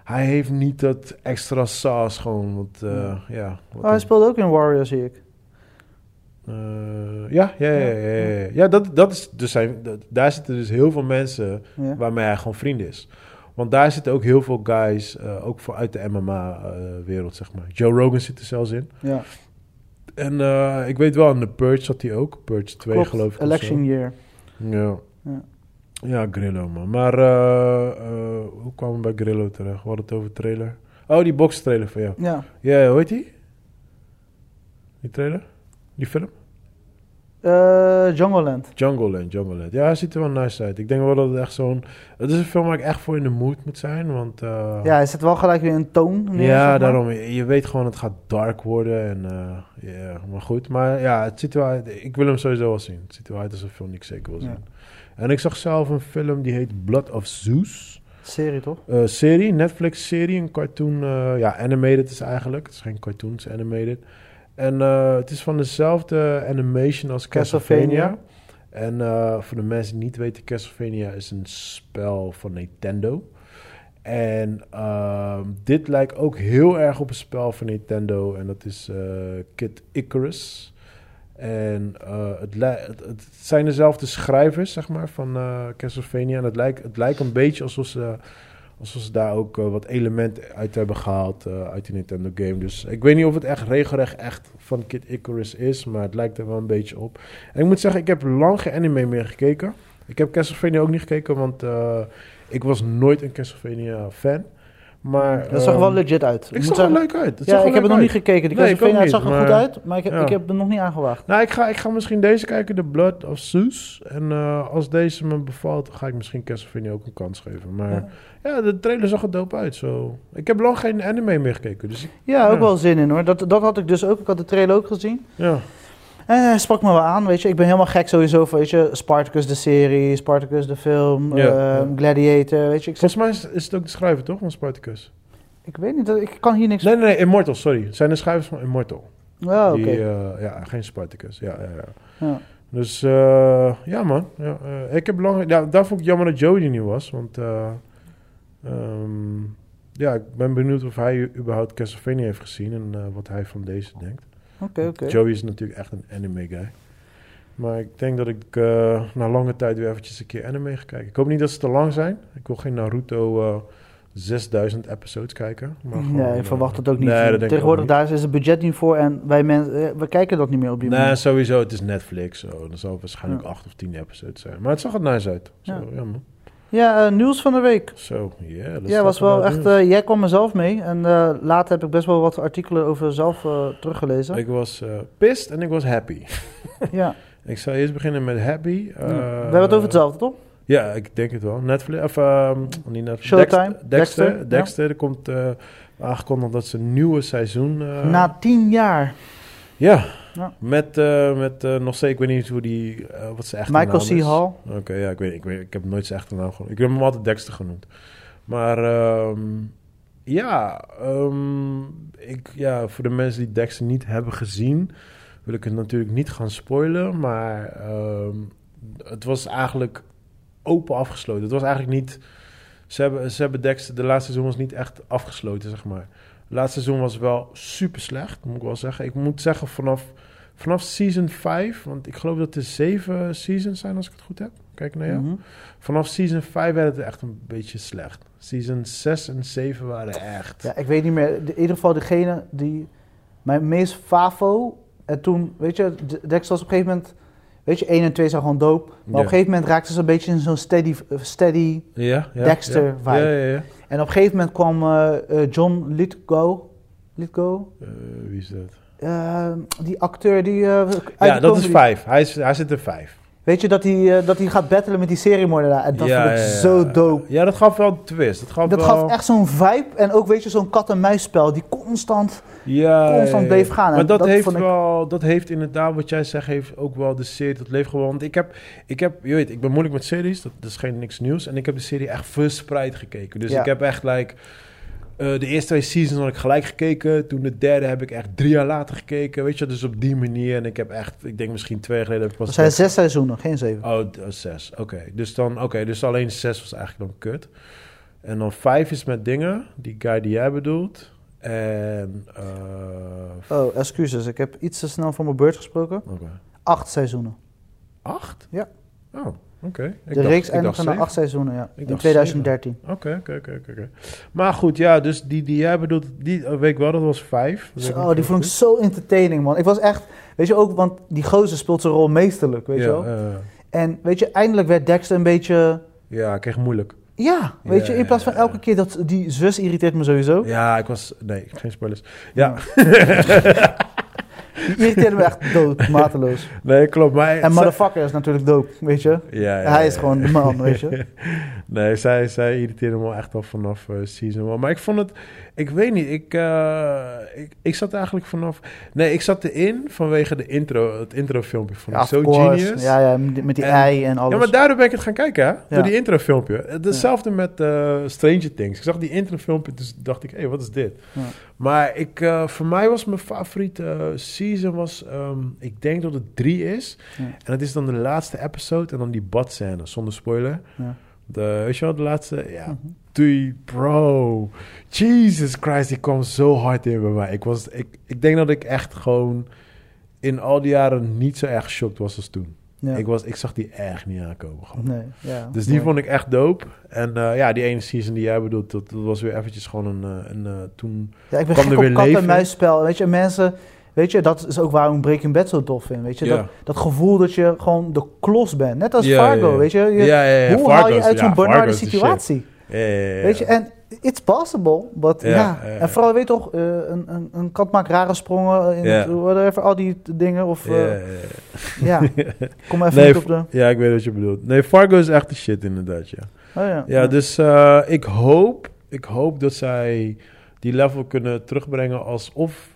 hij heeft niet dat extra saus gewoon. Want, eh, ja. Oh, hij speelde ook in Warrior, zie ik. Eh, ja, ja, ja, ja, dat, dat is dus zijn, daar zitten dus heel veel mensen waarmee hij gewoon vriend is. Want daar zitten ook heel veel guys, eh, ook voor uit de MMA-wereld, zeg maar. Joe Rogan zit er zelfs in. ja. En eh, ik weet wel, in de Purge zat hij ook. Purge 2 Klopt. geloof ik. Election year. Ja. Ja. Ja, Grillo, man. Maar eh, eh, hoe kwamen we bij Grillo terecht? We hadden het over trailer. Oh, die box trailer van jou. Ja. Ja, hoe heet die? Die trailer? Die film? Eh Jungle Land. Jungle Land, Jungle Land. Ja, hij ziet er wel nice uit. Ik denk wel dat het echt zo'n... Het is een film waar ik echt voor in de mood moet zijn, want... eh, Ja, hij zet wel gelijk weer een toon neer. ja, zeg maar. daarom. Je, je weet gewoon, het gaat dark worden. En, ja, maar goed. Maar ja, het ziet er wel uit. Ik wil hem sowieso wel zien. Het ziet er wel uit als een film die ik zeker wil zien. Ja. En ik zag zelf een film die heet Blood of Zeus. Serie toch? Serie, Netflix-serie, een cartoon. ja, animated is eigenlijk. Het is geen cartoon, het is animated. En eh, het is van dezelfde animation als Castlevania. En eh, voor de mensen die niet weten, Castlevania is een spel van Nintendo. En ehm, dit lijkt ook heel erg op een spel van Nintendo. En dat is eh, Kid Icarus. En het, het, het zijn dezelfde schrijvers, zeg maar, van Castlevania. En het lijkt, het lijkt een beetje alsof ze, alsof ze daar ook eh, wat elementen uit hebben gehaald eh, uit die Nintendo game. Dus ik weet niet of het echt regelrecht echt van Kid Icarus is, maar het lijkt er wel een beetje op. En ik moet zeggen, ik heb lang geen anime meer gekeken. Ik heb Castlevania ook niet gekeken, want eh, ik was nooit een Castlevania fan. Maar, Dat zag er ehm, wel legit uit. Ik zag er leuk uit. Ja, ik heb het nog niet gekeken. Die Castlevania zag er goed uit, maar ik ik heb er nog niet aangewaagd. Nou, ik ga, ik ga misschien deze kijken, The Blood of Zeus. En eh, als deze me bevalt, ga ik misschien Castlevania ook een kans geven. Maar Ja. de trailer zag er dope uit. Zo. Ik heb lang geen anime meer gekeken. Dus Ja, ook wel zin in hoor. Dat, dat had ik dus ook. Ik had de trailer ook gezien. ja. En hij sprak me wel aan, weet je. Ik ben helemaal gek sowieso van, weet je, Spartacus de serie, Spartacus de film, Ja, ja. Gladiator, weet je. Ik, Volgens mij is, is het ook de schrijver, toch? Van Spartacus. ik weet niet, ik kan hier niks... Nee, nee, nee, Immortal, sorry. Het zijn de schrijvers van Immortal. Oh, oké. Die, eh, ja, geen Spartacus. Ja, ja, ja. Ja. Dus eh, ja, man. Ja, eh, ik heb lang. Ja, daar vond ik jammer dat Joey er niet was. Want eh, ehm, ja, ik ben benieuwd of hij überhaupt Castlevania heeft gezien en eh, wat hij van deze denkt. Joey is natuurlijk echt een anime guy. Maar ik denk dat ik eh, na lange tijd weer eventjes een keer anime ga kijken. Ik hoop niet dat ze te lang zijn. Ik wil geen Naruto eh 6000 episodes kijken. Maar gewoon, Nee, ik eh, verwacht het ook niet. Nee, Tegenwoordig ook daar is het budget niet voor en wij mensen, we kijken dat niet meer op die Nee, manier. sowieso. Het is Netflix. Zo. Dan zal het waarschijnlijk Ja. acht of tien episodes zijn. Maar het zag er nice uit. Zo, Ja. ja. man. Ja, eh, nieuws van de week. Zo, yeah, Ja, was wel echt. eh, jij kwam er zelf mee en eh, later heb ik best wel wat artikelen over zelf teruggelezen. Ik was pissed en ik was happy. ja. Ik zal eerst beginnen met happy. Ja. Eh, we hebben het over hetzelfde, toch? Ja, ik denk het wel. Netflix, of ehm, niet Netflix. Showtime, Dexter. Dexter. Dexter, Dexter. Er komt aangekondigd dat ze een nieuwe seizoen... Na tien jaar. Ja. Ja. Met, eh, met eh, nog steeds, ik weet niet hoe die, eh, wat zijn echte Michael naam C. Hall. Oké, ja, ik weet, ik weet, ik heb nooit zijn echte naam genoemd. Ik heb hem altijd Dexter genoemd. Maar ehm, ja, ehm, ik, ja, voor de mensen die Dexter niet hebben gezien, wil ik het natuurlijk niet gaan spoilen. Maar ehm, het was eigenlijk open afgesloten. Het was eigenlijk niet. Ze hebben, ze hebben Dexter, de laatste seizoen was niet echt afgesloten, zeg maar. Het laatste seizoen was wel super slecht, moet ik wel zeggen. Ik moet zeggen, vanaf, vanaf season 5, want ik geloof dat er zeven seasons zijn als ik het goed heb. Kijk naar jou. Mhm. Vanaf season 5 werd het echt een beetje slecht. Season 6 en 7 waren echt. Ja, ik weet niet meer. In ieder geval degene die mijn meest favo. En toen, weet je, de- Dexter was op een gegeven moment. Weet je, 1 en 2 zijn gewoon dope. Maar op een gegeven moment raakte ze een beetje in zo'n steady, eh, steady. Ja, ja, Dexter vibe. Ja, ja, ja. En op een gegeven moment kwam eh, John Lithgow. Lithgow? Eh, wie is dat? Eh, die acteur die. eh, Ja, dat is 5. Hij, is, hij zit er 5. Weet je dat hij, eh, dat hij gaat battelen met die seriemoordenaar? En dat ja, vond ik ja, zo dope. Ja, dat gaf wel een twist. Dat gaf, Dat wel... gaf echt zo'n vibe. En ook, weet je, zo'n kat-en-muisspel die constant. ja, constant bleef gaan. Maar dat, dat heeft ik- wel, dat heeft inderdaad, wat jij zegt, heeft ook wel de serie, dat leeft gewoon. Want ik heb, ik heb, je weet, ik ben moeilijk met series, dat, dat is geen niks nieuws. En ik heb de serie echt verspreid gekeken. Dus ik heb echt, like, eh, de eerste twee seasons had ik gelijk gekeken. Toen de derde heb ik echt drie jaar later gekeken. Weet je, dus op die manier. En ik heb echt, ik denk misschien twee jaar geleden heb ik pas... Er zijn zes seizoenen, geen zeven. Oh, oh, zes. Oké. Dus dan, oké, dus alleen zes was eigenlijk dan kut. En dan vijf is met dingen, die guy die jij bedoelt. En, eh Oh, excuses. Ik heb iets te snel van mijn beurt gesproken. oké. Acht seizoenen. Acht? Ja. Oh, Ik de dacht- reeks eindigde na acht seizoenen, ja. Ik In dacht 2013. Oké, oké, oké. Maar goed, ja, dus die die jij bedoelt, die oh, weet ik wel, dat was vijf. Dat Zo, nog die vond ik zo entertaining, man. Ik was echt, weet je ook, want die gozer speelt zijn rol meesterlijk, weet je wel. En weet je, eindelijk werd Dexter een beetje, ja, ik kreeg moeilijk. ja, weet je, in plaats van elke keer dat, die zus irriteert me sowieso. Ja, ik was, nee, geen spoilers. Ja, irriteerde me echt dood, mateloos. nee, klopt. Maar En motherfucker is natuurlijk dope, weet je. Ja, ja, Hij is ja, gewoon de man, weet je. nee, zij, zij irriteerde me echt al vanaf eh, season one. Maar ik vond het, ik weet niet, ik, eh, ik, ik zat eigenlijk vanaf, nee, ik zat erin vanwege de intro, het introfilmpje. Vond ik zo course. genius. Ja, ja, met die- En- ei en alles. Ja, maar daardoor ben ik het gaan kijken, hè? Door Ja. die introfilmpje. Hetzelfde met eh, Stranger Things. Ik zag die introfilmpje, dus dacht ik, hé, hey, wat is dit? Maar ik, eh, voor mij was mijn favoriete season, was, ehm, ik denk dat het drie is. En dat is dan de laatste episode en dan die badscène, zonder spoiler. Ja. De, weet je wel, de laatste? Ja, Mhm. Doei, bro. Jesus Christ, die kwam zo hard in bij mij. Ik, was, ik, ik denk dat ik echt gewoon in al die jaren niet zo erg geschokt was als toen. Ja. Ik, was, ik zag die echt niet aankomen. Gewoon. Nee, ja. Dus die mooi. vond ik echt dope. En eh, ja, die ene season die jij bedoelt, dat, dat was weer eventjes gewoon een... eh, een eh, toen... Ja, ik ben kwam er weer kat- en leven. muisspel. Weet je, mensen... Weet je, dat is ook waarom Breaking Bad zo tof vind. Weet je, dat, dat gevoel dat je gewoon de klos bent. Net als Ja, Fargo, ja, ja. weet je. je ja, ja, ja, hoe haal je Fargo's, uit zo'n Fargo's shit. situatie? Weet je, en it's possible, but Ja. En vooral, weet je toch, eh, een, een, een kat maakt rare sprongen in het, whatever, al die dingen. Of, Ja, eh, ja, ja. ja, kom even Nee, op de... Ja, ik weet wat je bedoelt. Nee, Fargo is echt de shit inderdaad, ja. Oh, ja. Ja, dus eh, ik, hoop, ik hoop dat zij die level kunnen terugbrengen als of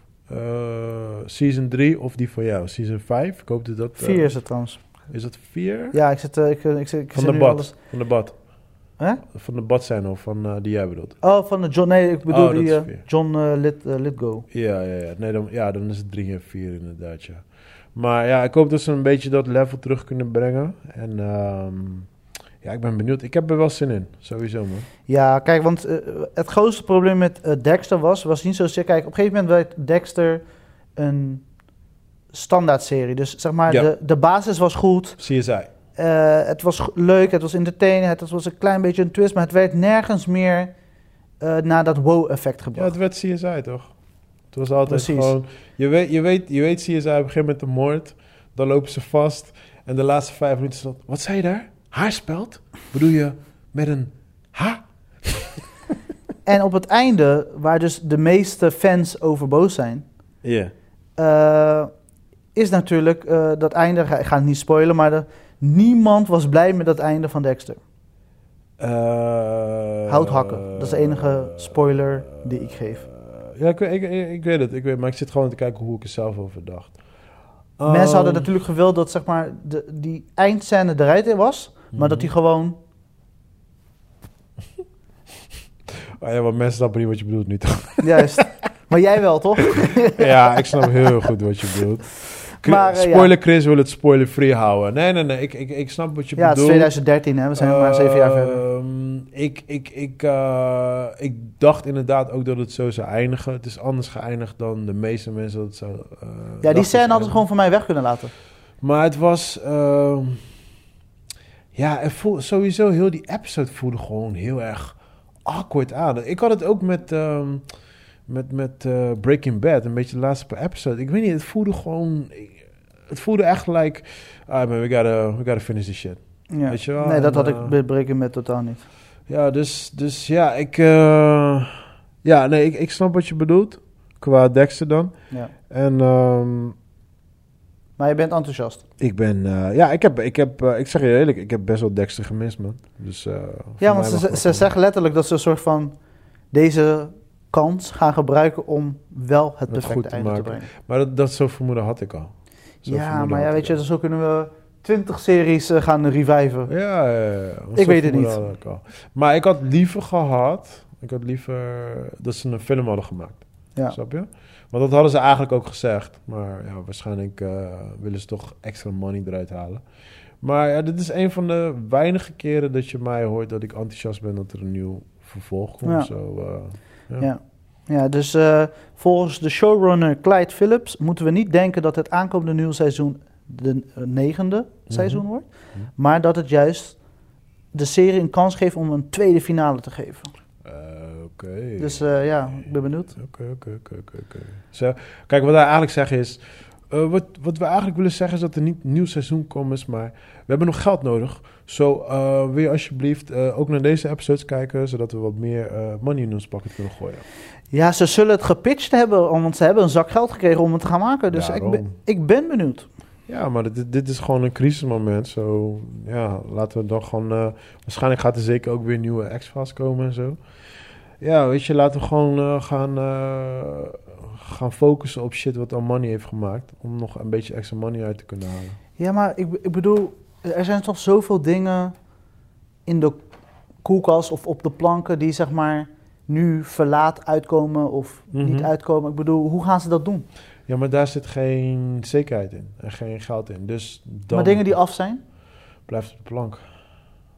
season 3 of die van jou, season 5. Ik hoop dat dat... eh, Vier is het trouwens. Is dat 4? Ja, ik zit, ik, ik, zit- ik Van zit de nu bad. alles- Van de bad. Hè? Van de bad zijn of van eh, die jij bedoelt. Oh, van de John, nee, ik bedoel Oh, die eh. John eh, Lit, Litgo. Ja, ja, ja. Nee, dan, ja, dan is het 3 en 4 inderdaad, ja. Maar ja, ik hoop dat ze een beetje dat level terug kunnen brengen. En ehm, ja, ik ben benieuwd. Ik heb er wel zin in, sowieso, man. Ja, kijk, want het grootste probleem met Dexter was, was niet zozeer... Kijk, op een gegeven moment werd Dexter een standaardserie. Dus zeg maar, Ja. de, de basis was goed. CSI. Eh, het was leuk, het was entertaining, het was een klein beetje een twist, maar het werd nergens meer eh, naar dat wow-effect Ja, gebracht. het werd CSI, toch? Het was altijd Precies. gewoon... Je weet, je, weet, je weet CSI begint met de moord. Dan lopen ze vast. En de laatste vijf minuten dat... Wat zei je daar? Haarspeld? Bedoel je met een H? En op het einde, waar dus de meeste fans over boos zijn, Ja. eh, is natuurlijk dat einde, ga- ik ga het niet spoilen, maar de, niemand was blij met dat einde van Dexter. Uh, Hout hakken, dat is de enige spoiler die ik geef. ja, ik, weet- ik, ik, ik weet het. Ik weet, maar ik zit gewoon te kijken hoe ik er zelf over dacht. Mensen hadden Ehm, natuurlijk gewild dat zeg maar, de, die eindscène eruit was, maar dat mhm. die gewoon... Oh ja, want mensen snappen niet wat je bedoelt nu, toch? Juist. maar jij wel, toch? ja, ik snap heel goed wat je bedoelt. Maar, eh, ja. spoiler Chris wil het spoiler-free houden. Nee, nee, nee. Ik, ik, ik snap wat je Ja, het is bedoelt. 2013, hè? we zijn maar zeven jaar verder. Ehm, Ik, ik, ik, eh, ik dacht inderdaad ook dat het zo zou eindigen. Het is anders geëindigd dan de meeste mensen dat het zou... eh, Ja, die scène hadden ze gewoon van mij weg kunnen laten. Maar het was... ehm, ja, het voel, sowieso heel die episode voelde gewoon heel erg awkward aan. Ik had het ook met, ehm, met, met eh, Breaking Bad, een beetje de laatste paar episode. Ik weet niet, het voelde gewoon... Het voelde echt like... Ah man, we gotta, we gotta finish this shit. Ja. Weet je wel, Nee, dat had eh, ik bij Breaking met totaal niet. Ja, dus, dus ja, ik... eh, ja, nee, ik, ik snap wat je bedoelt. Qua Dexter dan. Ja. En ehm, Maar je bent enthousiast. ik ben... eh, ja, ik heb... Ik, heb eh, ik zeg je eerlijk, ik heb best wel Dexter gemist, man. Dus, eh, Ja, want ze, ze zeggen letterlijk dat ze een soort van deze kans gaan gebruiken om wel het Het goed perfecte te einde te brengen. Maar dat, dat zo'n vermoeden had ik al. Ja, maar ja, weet je, zo kunnen we twintig series eh, gaan reviven. Ja, ja, ja. Ik weet het niet. ik. Maar ik had liever gehad... Ik had liever dat ze een film hadden gemaakt. Ja. Snap je? Want dat hadden ze eigenlijk ook gezegd. Maar ja, waarschijnlijk eh, willen ze toch extra money eruit halen. Maar ja, dit is een van de weinige keren dat je mij hoort dat ik enthousiast ben dat er een nieuw vervolg komt. Ja. Zo, eh, ja. Ja. Dus eh, volgens de showrunner Clyde Phillips moeten we niet denken dat het aankomende nieuwe seizoen de eh, negende seizoen wordt. Mhm. Maar dat het juist de serie een kans geeft om een tweede finale te geven. Eh, Oké. Dus ja, ik ben benieuwd. Oké, oké, oké, oké. Zo, Kijk, wat wij eigenlijk zeggen is... wat, wat we eigenlijk willen zeggen is dat er niet nieuw seizoen komt, maar we hebben nog geld nodig. Zo eh, wil je alsjeblieft eh, ook naar deze episodes kijken, zodat we wat meer eh, money in ons pakket kunnen gooien. Ja, ze zullen het gepitcht hebben, want ze hebben een zak geld gekregen om het te gaan maken. Dus ik ben, ik ben benieuwd. Ja, maar dit, dit is gewoon een crisismoment. Zo, ja, laten we dan gewoon... waarschijnlijk gaat er zeker ook weer nieuwe X-Files komen en zo. Ja, weet je, laten we gewoon gaan, gaan focussen op shit wat al money heeft gemaakt. Om nog een beetje extra money uit te kunnen halen. Ja, maar ik, ik bedoel, er zijn toch zoveel dingen in de koelkast of op de planken die zeg maar nu verlaat uitkomen of niet Mhm. uitkomen. Ik bedoel, hoe gaan ze dat doen? Ja, maar daar zit geen zekerheid in en geen geld in. Dus dan maar dingen die af zijn, blijft op de plank.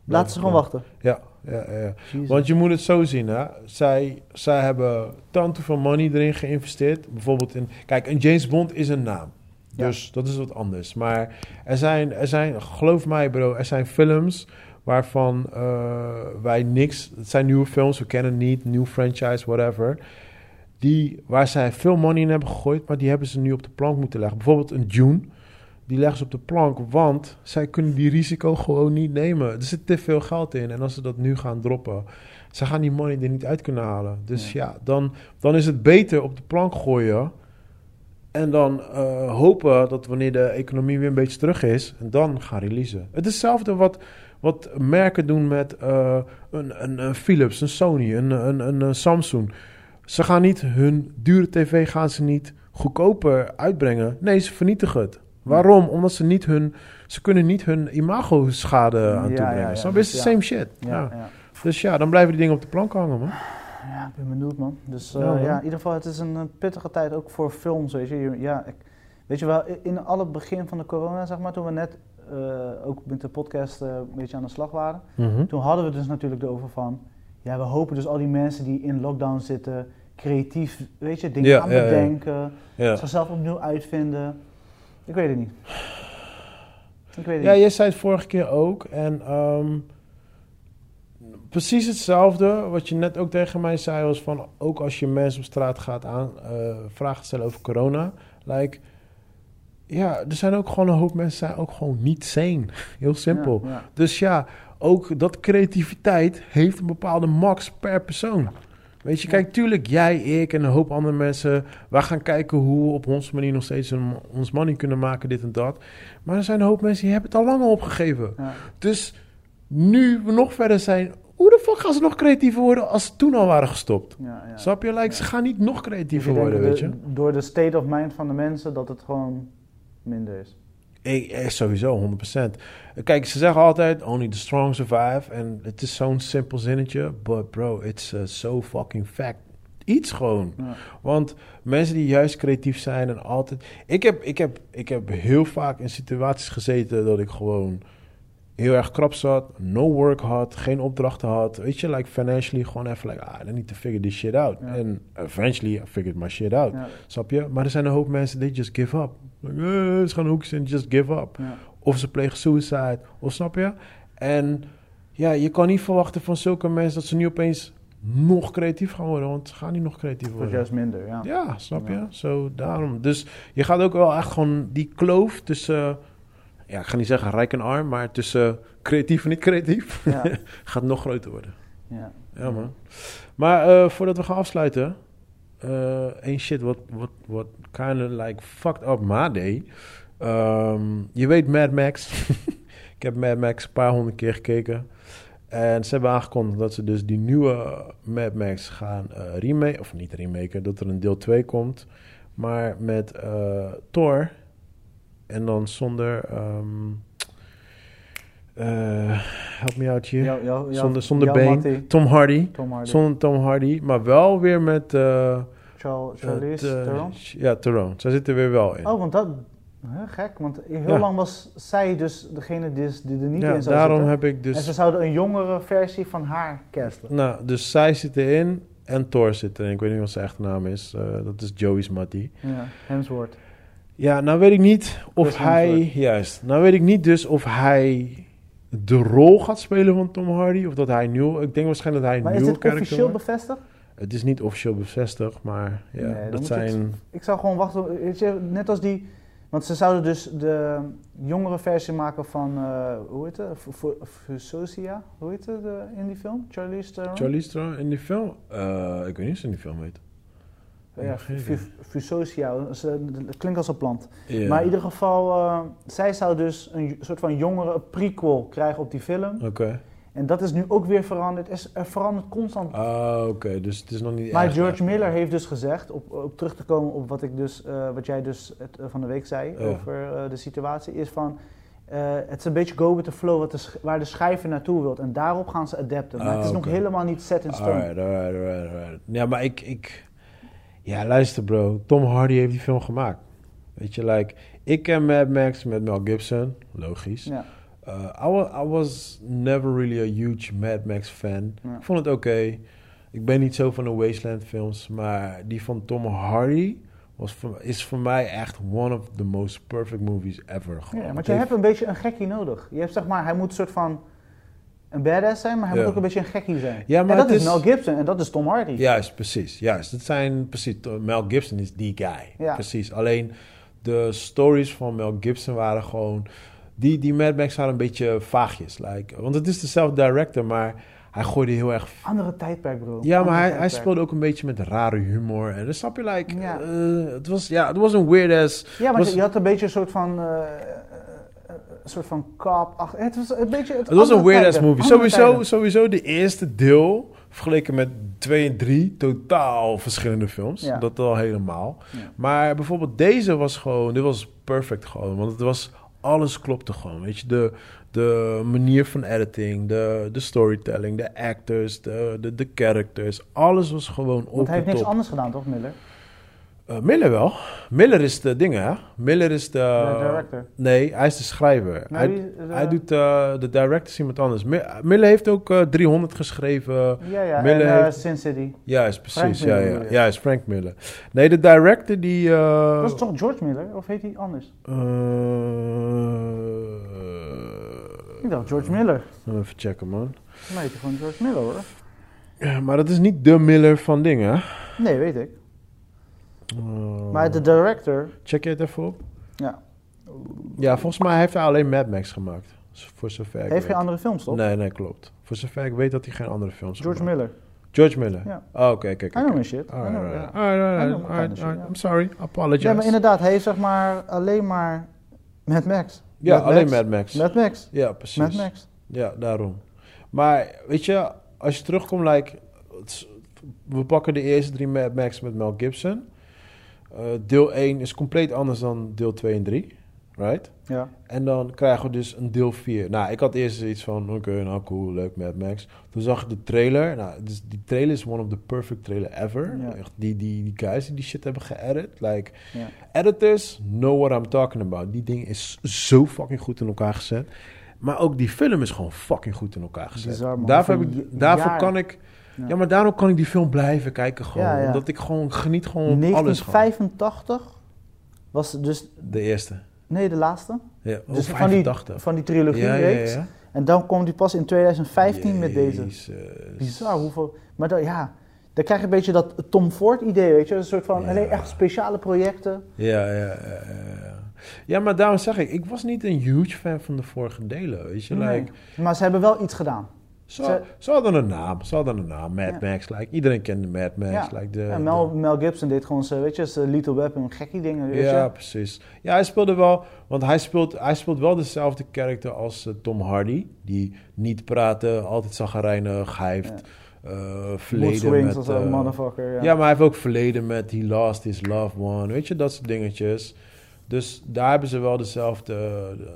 laten ze gewoon wachten. Ja, ja, ja. Jezus. Want je moet het zo zien, hè. Zij, zij hebben tant veel money erin geïnvesteerd. Bijvoorbeeld in... Kijk, een James Bond is een naam. Ja. Dus dat is wat anders. Maar er zijn, er zijn, geloof mij bro, er zijn films waarvan eh, wij niks... Het zijn nieuwe films, we kennen niet, nieuw franchise, whatever. Die, waar zij veel money in hebben gegooid, maar die hebben ze nu op de plank moeten leggen. Bijvoorbeeld een Dune. die leggen ze op de plank, want zij kunnen die risico gewoon niet nemen. Er zit te veel geld in en als ze dat nu gaan droppen, ze gaan die money er niet uit kunnen halen. Dus ja, dan, dan is het beter op de plank gooien en dan eh, hopen dat wanneer de economie weer een beetje terug is, en dan gaan releasen. Het is hetzelfde wat, wat merken doen met eh, een, een, een Philips, een Sony, een, een, een, Samsung. Ze gaan niet hun dure tv gaan ze niet goedkoper uitbrengen. Nee, ze vernietigen het. Waarom? Omdat ze niet hun, ze kunnen niet hun imago schade aan Ja, toebrengen. ja? Het is the ja. same shit. Dus ja, dan blijven die dingen op de plank hangen, man. Ja, ik ben benieuwd man. Dus eh, Ja, ja, in ieder geval, het is een, eh, pittige tijd ook voor films, weet je. Je- Ja, ik, weet je wel, in alle begin van de corona, zeg maar, toen we net eh, ook met de podcast eh, een beetje aan de slag waren, Mhm. toen hadden we dus natuurlijk erover van, ja, we hopen dus al die mensen die in lockdown zitten, creatief, weet je, dingen Ja, ja. bedenken, zichzelf opnieuw uitvinden. Ik weet het niet. Ik weet het Ja, niet. jij zei het vorige keer ook. En ehm, precies hetzelfde wat je net ook tegen mij zei, was van ook als je mensen op straat gaat aan eh, vragen stellen over corona. Like, ja, er zijn ook gewoon een hoop mensen zijn ook gewoon niet sane. Heel simpel. Ja, ja. Dus ja, ook dat creativiteit heeft een bepaalde max per persoon. Weet je, kijk, tuurlijk, jij, ik en een hoop andere mensen, wij gaan kijken hoe we op onze manier nog steeds een, ons money kunnen maken, dit en dat. Maar er zijn een hoop mensen die hebben het al lang opgegeven. Ja. Dus nu we nog verder zijn, hoe de fuck gaan ze nog creatiever worden als ze toen al waren gestopt? Ja, ja. Snap je? Like, ze gaan niet nog creatiever worden, weet je? Door de state of mind van de mensen dat het gewoon minder is. Ik, eh, sowieso, 100%. Kijk, ze zeggen altijd, only the strong survive. En het is zo'n simpel zinnetje. But bro, it's uh, so fucking fact. Iets gewoon. Ja. Want mensen die juist creatief zijn en altijd... Ik heb, ik, heb, ik heb heel vaak in situaties gezeten dat ik gewoon heel erg krap zat. No work had, geen opdrachten had. Weet je, like financially gewoon even like... Ah, I need to figure this shit out. En eventually I figured my shit out. Snap je? Maar er zijn een hoop mensen die just give up. Like, eh, ze gaan hoekjes en just give up. Of ze plegen suicide. Of snap je? En ja, je kan niet verwachten van zulke mensen dat ze nu opeens nog creatief gaan worden. Want ze gaan niet nog creatief worden. juist minder, ja. Ja, snap je? Zo, daarom. Dus je gaat ook wel echt gewoon die kloof tussen... Ja, ik ga niet zeggen rijk en arm, maar tussen creatief en niet creatief... Ja. gaat nog groter worden. ja. Ja, man. Maar eh, voordat we gaan afsluiten... eh één shit wat, wat, wat kind of like fucked up my day. Ehm, je weet Mad Max. ik heb Mad Max een paar honderd keer gekeken. En ze hebben aangekondigd dat ze dus die nieuwe Mad Max gaan eh remake... Of niet remaken, dat er een deel 2 komt. Maar met eh, Thor. En dan zonder... ehm eh, help me out hier. Jou- jou- jou- zonder zonder Bane. Tom Hardy. Tom Hardy. Zonder Tom Hardy, maar wel weer met... eh Charles, Charlize eh, Theron. Ja, Theron. Zij zit er weer wel in. Oh, want dat... Hè, gek, want heel Ja. lang was zij dus degene die, die er niet ja, in zou daarom zitten. heb ik En ze dus... zouden een jongere versie van haar casten. Nou, dus zij zit erin en Thor zit erin. Ik weet niet wat zijn echte naam is. Dat is Joey's Mattie. Ja, Hemsworth. Ja, nou weet ik niet of hij... Juist. Nou weet ik niet dus of hij de rol gaat spelen van Tom Hardy. Of dat hij nieuw... Ik denk waarschijnlijk dat hij Maar een is nieuwe karakter officieel wordt. bevestigd? Het is niet officieel bevestigd, maar ja, Nee, dat zijn... Ik zou gewoon wachten, net als die... Want ze zouden dus de jongere versie maken van, eh, hoe heet het? Fu- Fu- Fusosia? Hoe heet het eh, in die film? Charlize Theron? Charlize Theron in die film? Eh, ik weet niet of ze in die film heet. Ja. Fusosia, dat eh, dat klinkt als een plant. Maar in ieder geval, eh, zij zou dus een soort van jongere prequel krijgen op die film. Oké. En dat is nu ook weer veranderd. Er, is- er verandert constant. Ah, oké. Dus het is nog niet maar echt- George echt- Miller heeft dus gezegd, op, op terug te komen op wat, ik dus, eh, wat jij dus het, eh, van de week zei over eh, de situatie, is van... eh, het is een beetje go with the flow wat de waar de schrijver naartoe wilt. En daarop gaan ze adapten. Maar Ah, het is nog helemaal niet set in stone. Alright, alright, alright, alright. Ja, maar ik, ik... Ja, luister bro. Tom Hardy heeft die film gemaakt. Weet je, like... Ik ken Mad Max met Mel Gibson. Logisch. Ja. Uh, I, wa- I was never really a huge Mad Max fan. Ja. Ik vond het oké. Ik ben niet zo van de Wasteland films. Maar die van Tom Hardy... Was voor, is voor mij echt one of the most perfect movies ever. Gewoon. Ja, want je hebt een beetje een gekkie nodig. Je hebt zeg maar, hij moet een soort van een badass zijn, maar hij Ja. moet ook een beetje een gekkie zijn. Ja, maar en dat het is Mel Gibson en dat is Tom Hardy. Juist, precies. Juist. Dat zijn precies. Mel Gibson is die guy. Ja. Precies. Alleen de stories van Mel Gibson waren gewoon... Die, die Mad Max waren een beetje vaagjes. Like, want het is dezelfde director, maar hij gooide heel erg... Andere tijdperk, bro. Ja, maar hij, hij speelde ook een beetje met rare humor. En dan snap je, like... Ja. eh, het was, ja, het was een weird ass... Ja, maar was- je had een beetje een soort van... eh, soort van cop. Ach, het was een beetje. Het was een weird ass movie. Sowieso, tijden. sowieso de eerste deel, vergeleken met 2 en 3, totaal verschillende films. Ja. Dat al helemaal. Ja. Maar bijvoorbeeld deze was gewoon, dit was perfect gewoon. Want het was, alles klopte gewoon. Weet je, de, de manier van editing, de, de storytelling, de actors, de, de, de characters. Alles was gewoon op Want hij heeft niks anders gedaan, toch, Miller? Eh, Miller wel. Miller is de dingen, hè? Miller is de... de director. Nee, hij is de schrijver. Nou, hij, is, eh, hij doet eh, de director is iemand anders. Mi- Miller heeft ook eh, 300 geschreven. Ja, ja. Miller en heeft- Sin City. Ja, is precies. Ja, ja. ja, is Frank Miller. Nee, de director die. Dat is toch George Miller? Of heet hij anders? Ik dacht George Miller. Even checken, man. Mij heet hij gewoon George Miller, hoor. Ja, maar dat is niet de Miller van dingen. hè? Nee, weet ik. Eh, Maar de director... Check je het even op? Ja. Ja, volgens mij heeft hij alleen Mad Max gemaakt. Voor zover ik Heeft weet. geen andere films, toch? Nee, nee, klopt. Voor zover ik weet dat hij geen andere films George gemaakt. Miller. George Miller? Ja. Oh, oké, oké. know my shit. I know, alright, alright, alright, shit. I'm sorry, apologize. Ja, maar inderdaad, hij heeft zeg maar alleen maar Mad Max. Ja, Mad alleen Max. Mad Max. Mad Max. Ja, precies. Mad Max. Ja, daarom. Maar weet je, als je terugkomt, like, we pakken de eerste drie Mad Max met Mel Gibson. Eh, deel 1 is compleet anders dan deel 2 en 3, right? Ja. En dan krijgen we dus een deel 4. Nou, ik had eerst iets van, oké, nou cool, leuk, Mad Max. Toen zag ik de trailer. Nou, dus die trailer is one of the perfect trailer ever. Ja. Echt, die, die, die guys die die shit hebben geëdit. Like, Ja. editors know what I'm talking about. Die ding is zo fucking goed in elkaar gezet. Maar ook die film is gewoon fucking goed in elkaar gezet. Bizar. Daarvoor, Voor heb ik, daarvoor kan ik... Ja. Ja. maar daarom kan ik die film blijven kijken gewoon. Ja, ja. Omdat ik gewoon geniet gewoon op alles gewoon. 1985 was dus... De eerste. Nee, de laatste. Ja, oh, Dus van die, 85. van die trilogie ja, ja, reeks. ja. En dan kwam die pas in 2015 met deze. Bizar hoeveel... Maar dan, ja, dan krijg je een beetje dat Tom Ford idee, weet je. Een soort van alleen echt speciale projecten. Ja, ja, ja, ja, ja. Ja, maar daarom zeg ik, ik was niet een huge fan van de vorige delen, weet je. Nee. Like, Maar ze hebben wel iets gedaan. Ze, Ze- ze hadden een naam, ze hadden een naam, Mad Ja. Max. Like, iedereen kende Mad Max. Ja. Like de, en Mel, Mel Gibson deed gewoon zijn, weet je, zijn Little Weapon, gekkie dingen, weet ja, je. precies. Ja, hij speelde wel, want hij speelt, hij speelt wel dezelfde karakter als eh, Tom Hardy. Die niet praten, altijd zagrijnig, hij heeft eh, Mood verleden swings met... eh, motherfucker, ja. Ja, maar hij heeft ook verleden met He Lost His Loved One. Weet je, dat soort dingetjes. Dus daar hebben ze wel dezelfde...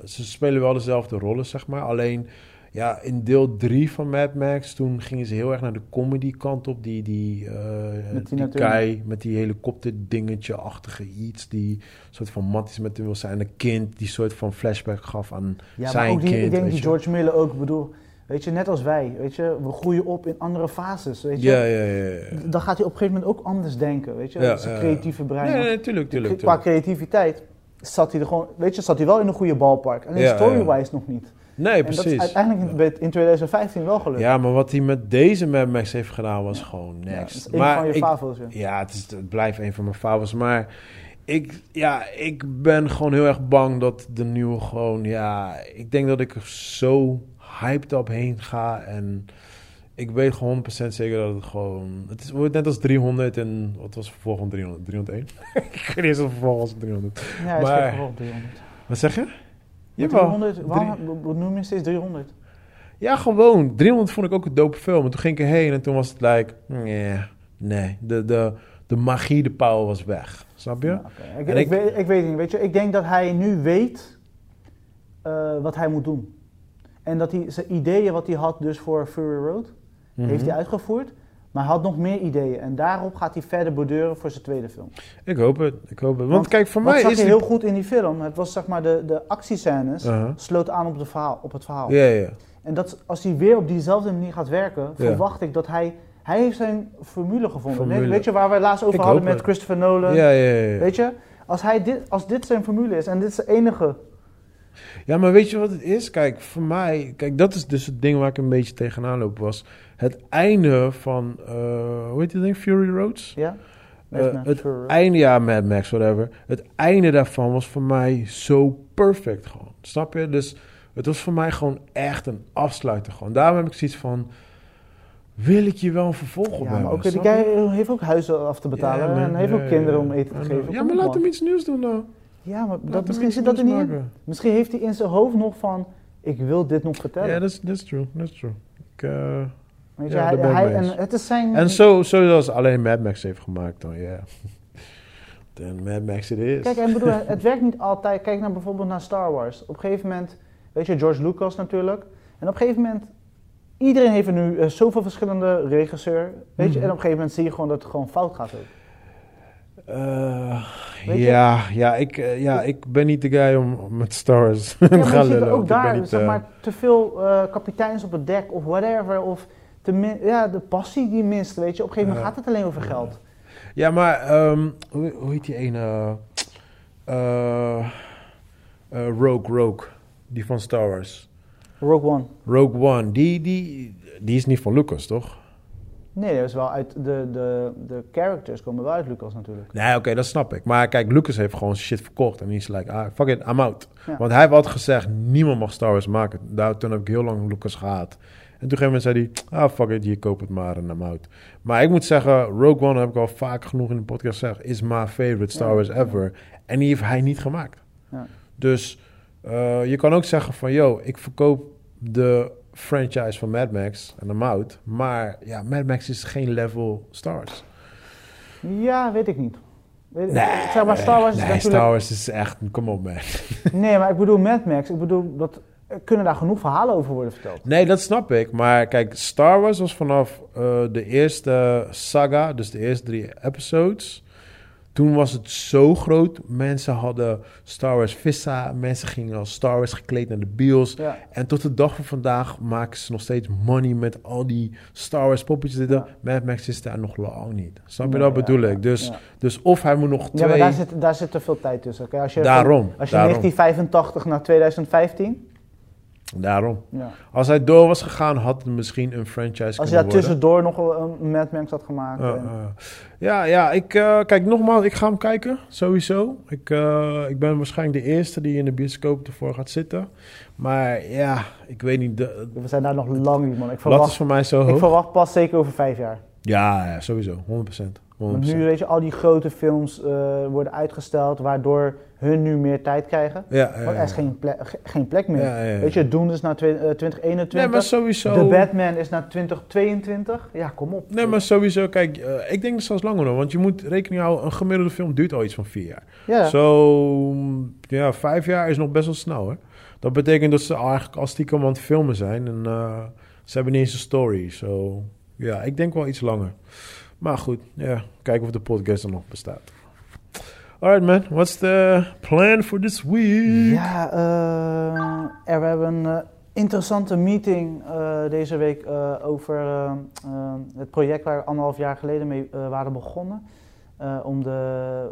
Ze spelen wel dezelfde rollen, zeg maar. Alleen, ja, in deel 3 van Mad Max... toen gingen ze heel erg naar de comedy kant op. Die, die, eh Met die kei met die helikopter dingetje-achtige iets. Die soort van matties met hem wil zijn. Een kind die soort van flashback gaf aan Ja, maar zijn ook die, kind. ik denk die. George Miller ook, bedoel, weet je, net als wij, weet je, we groeien op in andere fases, weet je. Ja, ja, ja. ja, ja. Dan gaat hij op een gegeven moment ook anders denken, weet je. Ja, Zijn ja, creatieve brein. Nee, Want nee, tuurlijk, tuurlijk. Qua creativiteit zat hij er gewoon, weet je, zat hij wel in een goede balpark. Alleen Ja, story-wise nog niet. Nee, En dat is precies. uiteindelijk in, in 2015 wel gelukt. Ja, maar wat hij met deze Mad Max heeft gedaan was Ja. gewoon Ja, next. een maar van je ik, favels, ja. ja, het, is, het blijft een van mijn favorieten. Maar ik, ja, ik ben gewoon heel erg bang dat de nieuwe gewoon... Ja, ik denk dat ik er zo hyped op heen ga. En ik weet gewoon 100% zeker dat het gewoon... Het is, wordt net als 300 en... Wat was vervolgens van 300? 301? ik weet niet eens of vervolgens van 300. Ja, hij is Maar- gevolg 300. Wat zeg je? Ja, Jawel. 300, waarom noem je steeds 300? Ja, gewoon. 300 vond ik ook een dope film. En toen ging ik erheen en toen was het like... Nee, nee. De, de, de magie, de power was weg. Snap je? Ja, ik, En ik, ik- weet, ik weet het niet, weet je. Ik denk dat hij nu weet eh, wat hij moet doen. En dat hij zijn ideeën wat hij had dus voor Fury Road, Mhm. heeft hij uitgevoerd. Maar hij had nog meer ideeën. En daarop gaat hij verder borduren voor zijn tweede film. Ik hoop het. Ik hoop het. Want, Want kijk, voor mij zag is je die- heel goed in die film? Het was zeg maar de, de actiescènes Uh-huh. sloot aan op, de verhaal, op het verhaal. Ja, ja. En dat, als hij weer op diezelfde manier gaat werken, Ja. verwacht ik dat hij... Hij heeft zijn formule gevonden. Formule. Nee, weet je waar we het laatst over Ik hadden met het. Christopher Nolan? Ja, ja, ja. Weet je, als, hij dit, als dit zijn formule is en dit is de enige... Ja, maar weet je wat het is? Kijk, voor mij... Kijk, dat is dus het ding waar ik een beetje tegenaan loop. Was het einde van... eh, hoe heet die ding? Fury Roads? Ja? Eh, het einde, ja, Mad Max, whatever. Het einde daarvan was voor mij zo perfect gewoon. Snap je? Dus het was voor mij gewoon echt een afsluiter gewoon. Daarom heb ik zoiets van... Wil ik je wel een vervolg op Ja, hebben? maar ook, die guy heeft ook huizen af te betalen Ja, en heeft ook kinderen om eten te geven. Ja, maar laat hem iets nieuws doen dan. Ja, maar dat, misschien zit dat er niet in. Misschien heeft hij in zijn hoofd nog van, ik wil dit nog vertellen. Ja, dat is- true. Dat is true. Ik, eh, Weet je, ja, hij, hij, en het is zijn... En zo, zoals alleen Mad Max heeft gemaakt dan, ja. Dan Mad Max het is. Kijk, en bedoel, het werkt niet altijd. Kijk naar bijvoorbeeld naar Star Wars. Op een gegeven moment, weet je, George Lucas natuurlijk. En op een gegeven moment, iedereen heeft er nu eh, zoveel verschillende regisseur. Weet je, Mhm. en op een gegeven moment zie je gewoon dat het gewoon fout gaat ook. Eh, je? ja, ja, ik, eh, ja, ik ben niet de guy om met Star Wars te Ja, maar gaan lullen. ook daar, niet, zeg eh, maar, te veel kapiteins op het dek of whatever. Of te ja, de passie die mist, weet je. Op een gegeven moment gaat het alleen over geld. Ja, maar ehm, hoe, hoe heet die ene? Rogue, Rogue. Die van Star Wars. Rogue One. Rogue One. Die, die, die is niet van Lucas, toch? Nee, dat is wel uit de, de, de characters komen wel uit Lucas natuurlijk. Nee, oké, dat snap ik. Maar kijk, Lucas heeft gewoon shit verkocht. En die is like, ah, fuck it, I'm out. Ja. Want hij heeft altijd gezegd, niemand mag Star Wars maken. Daar, toen heb ik heel lang Lucas gehaat. En toen gegeven moment zei hij, ah, fuck it, je koopt het maar en I'm out. Maar ik moet zeggen, Rogue One, heb ik al vaak genoeg in de podcast gezegd, is my favorite Star Wars ja. ever. En die heeft hij niet gemaakt. Ja. Dus eh, je kan ook zeggen van, yo, ik verkoop de franchise van Mad Max en I'm out. Maar ja, Mad Max is geen level Star Wars. Ja, weet ik niet. Weet, zeg maar, Star Wars is nee, natuurlijk... Star Wars is echt, kom op man. Nee, maar ik bedoel Mad Max. Ik bedoel, dat, kunnen daar genoeg verhalen over worden verteld. Nee, dat snap ik. Maar kijk, Star Wars was vanaf eh, de eerste saga, dus de eerste drie episodes. Toen was het zo groot. Mensen hadden Star Wars vissa. Mensen gingen als Star Wars gekleed naar de bios. Ja. En tot de dag van vandaag maken ze nog steeds money met al die Star Wars poppetjes. Ja. Mad Max is daar nog lang niet. Snap je Nee, dat ja, bedoel ja, ik? Dus, ja. dus of hij moet nog Ja, twee... maar daar zit, daar zit te veel tijd tussen. Kijk, als je Daarom, Van, als je daarom. 1985 naar 2015... Daarom. Ja. Als hij door was gegaan, had het misschien een franchise Als worden. tussendoor nog wel een Mad Max had gemaakt. Uh, en- uh. Ja, ja, ik uh, kijk nogmaals, ik ga hem kijken, sowieso. Ik, uh, ik ben waarschijnlijk de eerste die in de bioscoop ervoor gaat zitten. Maar ja, ik weet niet. De, We zijn daar nog lang niet, man. Ik verwacht, is voor mij zo ik hoog. verwacht pas zeker over vijf jaar. Ja, ja, sowieso, 100%. 100%. Want nu, weet je, al die grote films worden uitgesteld, waardoor hun nu meer tijd krijgen. Ja, ja, Want er is geen, ple ge- geen plek meer. Ja. Weet je, Doen is naar twe- eh, 2021. Nee, maar sowieso. The Batman is naar 2022. Ja, kom op. Nee, maar sowieso, kijk, uh, ik denk dat zelfs langer nog. Want je moet rekening houden, een gemiddelde film duurt al iets van vier jaar. Ja. Zo, ja, vijf jaar is nog best wel snel, hè. Dat betekent dat ze eigenlijk al stiekem aan het filmen zijn. En uh, ze hebben niet eens een story. Zo, ja, ik denk wel iets langer. Maar goed, ja, kijken of de podcast er nog bestaat. Alright man, what's the plan for this week? Ja, uh, er, we hebben een uh, interessante meeting uh, deze week over het project waar we anderhalf jaar geleden mee waren begonnen. om de,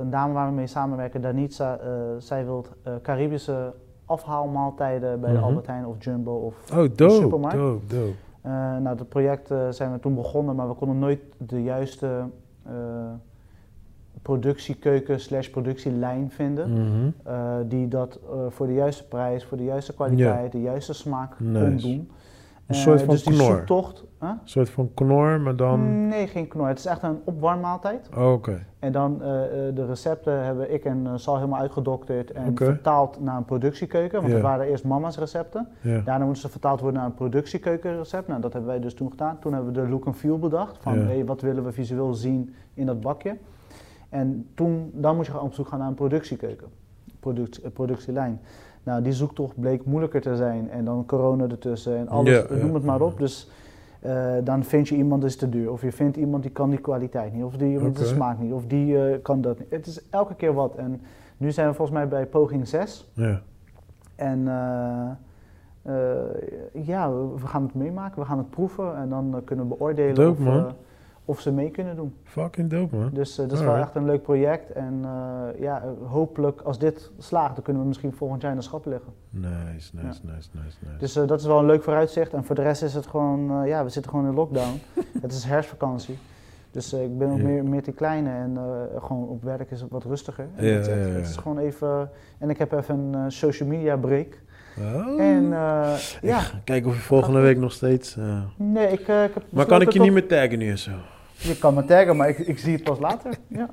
een dame waar we mee samenwerken, Danitza, zij wil Caribische afhaalmaaltijden bij Mhm. de Albert Heijn of Jumbo of Oh, dope, supermarkt. dope, dope. Nou, dat project zijn we toen begonnen, maar we konden nooit de juiste productiekeuken slash productielijn vinden. Mm uh, die dat voor de juiste prijs, voor de juiste kwaliteit, de juiste smaak Nice. kon doen. Een soort van dus die zoektocht... Huh? Een soort van knor, maar dan... Nee, geen knor. Het is echt een opwarmmaaltijd. Oh, Oké. En dan de recepten hebben ik en Sal helemaal uitgedokterd en vertaald naar een productiekeuken. Want het waren eerst mama's recepten. Daarna moeten ze vertaald worden naar een productiekeukenrecept. Nou, dat hebben wij dus toen gedaan. Toen hebben we de look and feel bedacht. Van, hey, wat willen we visueel zien in dat bakje? En toen, dan moet je op zoek gaan naar een productiekeuken. Product, eh, productielijn. Nou, die zoektocht bleek moeilijker te zijn. En dan corona ertussen en alles, Ja, noem ja, het maar op. Dus eh, dan vind je iemand is te duur. Of je vindt iemand die kan die kwaliteit niet. Of die iemand de smaak niet. Of die eh, kan dat niet. Het is elke keer wat. En nu zijn we volgens mij bij poging 6. Ja. En ja, we, we gaan het meemaken. We gaan het proeven. En dan kunnen we beoordelen Dope, of, man. Of ze mee kunnen doen. Fucking dope, man. Dus eh, dat is wel echt een leuk project. En eh, ja, hopelijk als dit slaagt, dan kunnen we misschien volgend jaar in de schappen liggen. Nice, nice, nice, nice, nice. Dus eh, dat is wel een leuk vooruitzicht. En voor de rest is het gewoon, ja, we zitten gewoon in lockdown. het is herfstvakantie. Dus ik ben ook meer, meer te kleine en gewoon op werk is het wat rustiger. En Ja, het, is gewoon even... En ik heb even een social media break. Oh. En ja, Kijk of je volgende week nog steeds... nee, ik, ik heb Maar kan ik je niet meer taggen nu en zo? Je kan me taggen, maar ik, ik zie het pas later. Ja.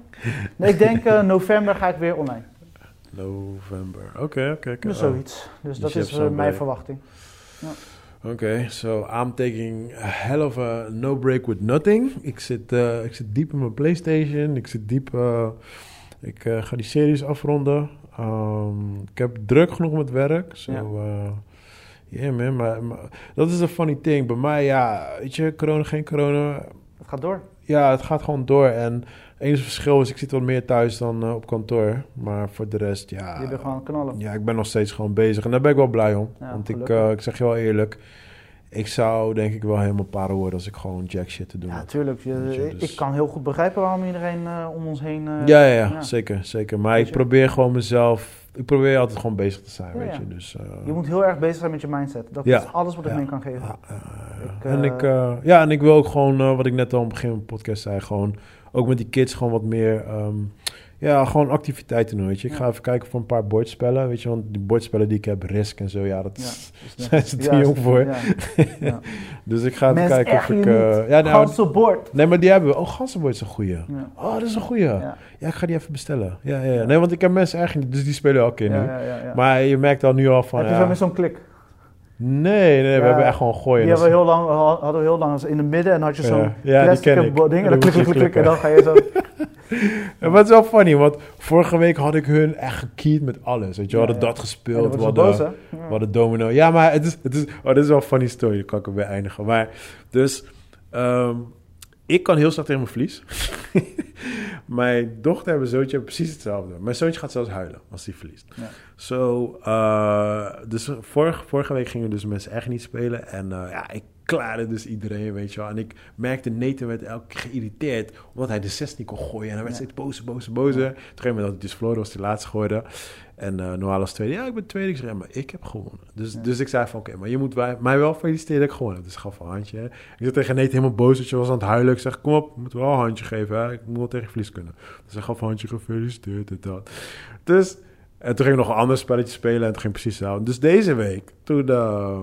Nee, ik denk eh, november ga ik weer online. November. Oké, oké, oké. Dus Oh. zoiets. Dus dat is eh, mijn verwachting. Oké, so I'm taking a hell of a no break with nothing. Ik zit, eh, ik zit diep in mijn PlayStation. Ik zit diep. ik ga die series afronden. Um, ik heb druk genoeg met werk. So, Ja. ja. yeah, man. Maar, maar dat is een funny thing. Bij mij, ja, weet je, corona, geen corona. Het gaat door. Ja, het gaat gewoon door. En het enige verschil is, ik zit wat meer thuis dan eh, op kantoor. Maar voor de rest, ja. Je bent gewoon knallen. Ja, ik ben nog steeds gewoon bezig. En daar ben ik wel blij om. Ja, Want ik, eh, ik zeg je wel eerlijk. Ik zou denk ik wel helemaal paro worden als ik gewoon jack shit te doen Ja, had. tuurlijk. Je- je, dus- Ik kan heel goed begrijpen waarom iedereen eh, om ons heen... ja, ja, ja, zeker, zeker. Maar ik probeer gewoon mezelf... Ik probeer altijd gewoon bezig te zijn, Ja, weet je. Dus, eh, Je moet heel erg bezig zijn met je mindset. Dat Ja. is alles wat ik Ja. mee kan geven. ja. Ik, en, eh, ik, eh, ja, en ik wil ook gewoon, eh, wat ik net al aan het begin van de podcast zei... gewoon ook met die kids gewoon wat meer... ehm, ja, gewoon activiteiten doen, weet je. Ik Ja. ga even kijken voor een paar bordspellen, weet je. Want die bordspellen die ik heb, Risk en zo, ja, dat Ja, is- zijn ze te jong voor. Ja. Ja. Dus ik ga even kijken of ik... eh, niet. ja, nou, Ganzenbord. Nee, maar die hebben we. Oh, ganzenbord is een goeie. Ja. Oh, dat is een goeie. Ja. Ja. ik ga die even bestellen. Ja, ja. Nee, want ik heb mensen eigenlijk niet, dus die spelen elke keer nu. Ja, ja, ja, ja. Maar je merkt al nu al van, Heb je ja, zo met zo'n klik? Nee, nee, we hebben echt gewoon gooien. Die hebben we heel lang, hadden we heel lang in het midden en had je zo'n Ja, plastic ding en dan dan klik, klik, klik en dan ga je zo... Ja, maar het is wel funny, want vorige week had ik hun echt gekeyed met alles. Weet je, we hadden dat gespeeld, we hadden, boos, we hadden domino. Ja, maar het is, het is, oh, dit is wel een funny story, daar kan ik erbij eindigen. Maar, dus, ehm, ik kan heel slecht tegen mijn verlies. mijn dochter en mijn zoontje hebben precies hetzelfde. Mijn zoontje gaat zelfs huilen als hij verliest. Ja. Zo, eh, dus vorige, vorige week gingen dus mensen echt niet spelen. En eh, ja, ik klaarde dus iedereen, weet je wel. En ik merkte, Nathan werd elke keer geïrriteerd, omdat hij de 16 kon gooien. En hij werd Ja. steeds boze, boze, boze. Op een gegeven moment had hij dus verloren, was hij laatste geworden. En eh Noah als tweede. Ja, ik ben tweede. Ik zei, ja, maar ik heb gewonnen. Dus, Ja. dus ik zei van, oké, maar je moet mij wel feliciteren dat ik gewonnen heb. Dus ik gaf een handje. hè. Ik zei tegen Nathan helemaal boos, dat je was aan het huilen. Ik zeg, kom op, moet wel een handje geven. Hè? Ik moet wel tegen verlies kunnen. Dus hij gaf een handje, gefeliciteerd en dat. Dus, en toen ging ik nog een ander spelletje spelen en toen ging precies zo. Dus deze week, toen, eh,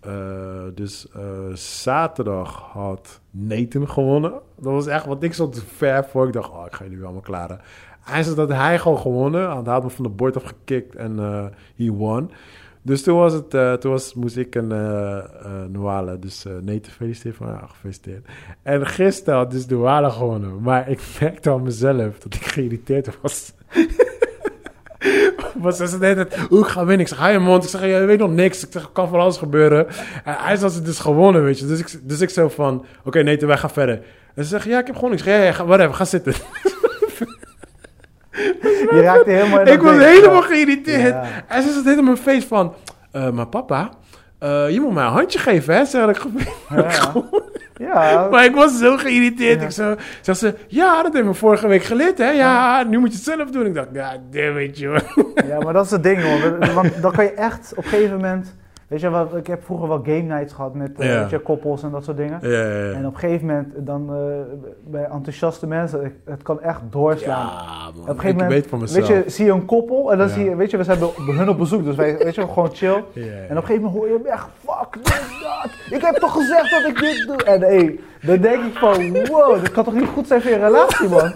eh, dus eh, zaterdag had Nathan gewonnen. Dat was echt, want ik stond ver voor. Ik dacht, oh, ik ga jullie wel allemaal klaren. Hij zei dat hij gewoon gewonnen. Hij had me van de bord afgekikt en eh he won. Dus toen was het, eh, toen was, moest ik een eh Noale, dus eh Nathan feliciteren van, ja, gefeliciteerd. En gisteren had dus Noale gewonnen. Maar ik merkte aan mezelf dat ik geïrriteerd was. Maar ze zei net, hoe ik ga winnen. Ik zeg, je mond. Ik zeg, je weet nog niks. Ik zeg, kan van alles gebeuren. En hij had het dus gewonnen, weet je. Dus ik, dus ik zo van, oké, nee, wij gaan verder. En ze zeggen, ja, ik heb gewonnen. Ik zeg, ja, ja, ga, whatever, ga zitten. Je raakte helemaal in ik was helemaal geïrriteerd. Ja. En ze zat helemaal mijn face van, eh, maar papa, eh, je moet mij een handje geven, hè? Zeg ik, Ja. Ja, maar ik was zo geïrriteerd. Ja. Ik zo, zeg ze, ja, dat heb me vorige week geleerd, hè? Ja, nu moet je het zelf doen. Ik dacht, ja, damn it, joh. ja, maar dat is het ding, hoor. Want dan kan je echt op een gegeven moment... Weet je, wat, ik heb vroeger wel game nights gehad met eh, Ja. weet je, koppels en dat soort dingen. Ja, ja, ja. En op een gegeven moment, dan, eh, bij enthousiaste mensen, het- kan echt doorslaan. Ja, man. Op een gegeven ik moment, weet van mezelf. weet je, zie je een koppel en dan zie je, weet je, we zijn bij hun op bezoek, dus wij, weet je, gewoon chill. En op een gegeven moment hoor je echt, fuck dit, dat. Ik heb toch gezegd dat ik dit doe. En hé, dan denk ik van, wow, dit kan toch niet goed zijn voor je relatie, man.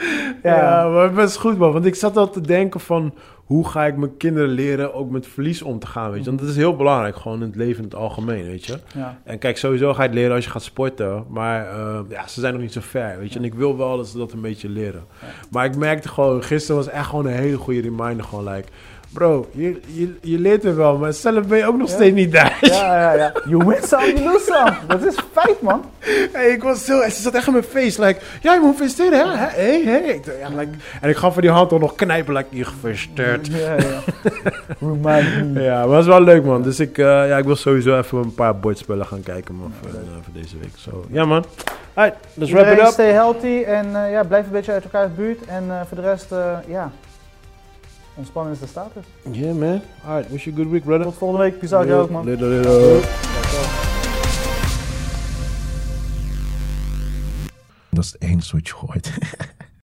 Ja, Ja, maar best goed, man. Want ik zat al te denken van... hoe ga ik mijn kinderen leren ook met verlies om te gaan, weet je. Want dat is heel belangrijk, gewoon in het leven in het algemeen, weet je. ja. En kijk, sowieso ga je het leren als je gaat sporten. Maar eh, ja, ze zijn nog niet zo ver, weet je. En ik wil wel dat ze dat een beetje leren. Maar ik merkte gewoon, gisteren was echt gewoon een hele goede reminder. Gewoon like, bro, je, je, je leert er wel, maar zelf ben je ook nog Ja. steeds niet daar. Ja, ja, ja. You win some, you lose some. Dat is feit, man. Hey, ik was zo, ze zat echt in mijn face, like, ja, je moet feliciteren, hè? Hé, hey, hey. Ik dacht, ja, like, en ik gaf voor die hand ook nog knijpen, like, je gefeliciteerd. Ja, ja. Ja, maar dat is wel leuk, man. Dus ik, eh, ja, ik wil sowieso even een paar bordspellen gaan kijken, man, voor, eh, voor deze week. So, ja, man. Alright, let's wrap it up. stay healthy en eh, ja, blijf een beetje uit elkaars buurt. En voor de rest, ja, ontspannen is de status. Yeah, man. Alright, wish you a good week, brother. Tot volgende week. Peace out, jou ook, man. Later, later. als één switch gooit.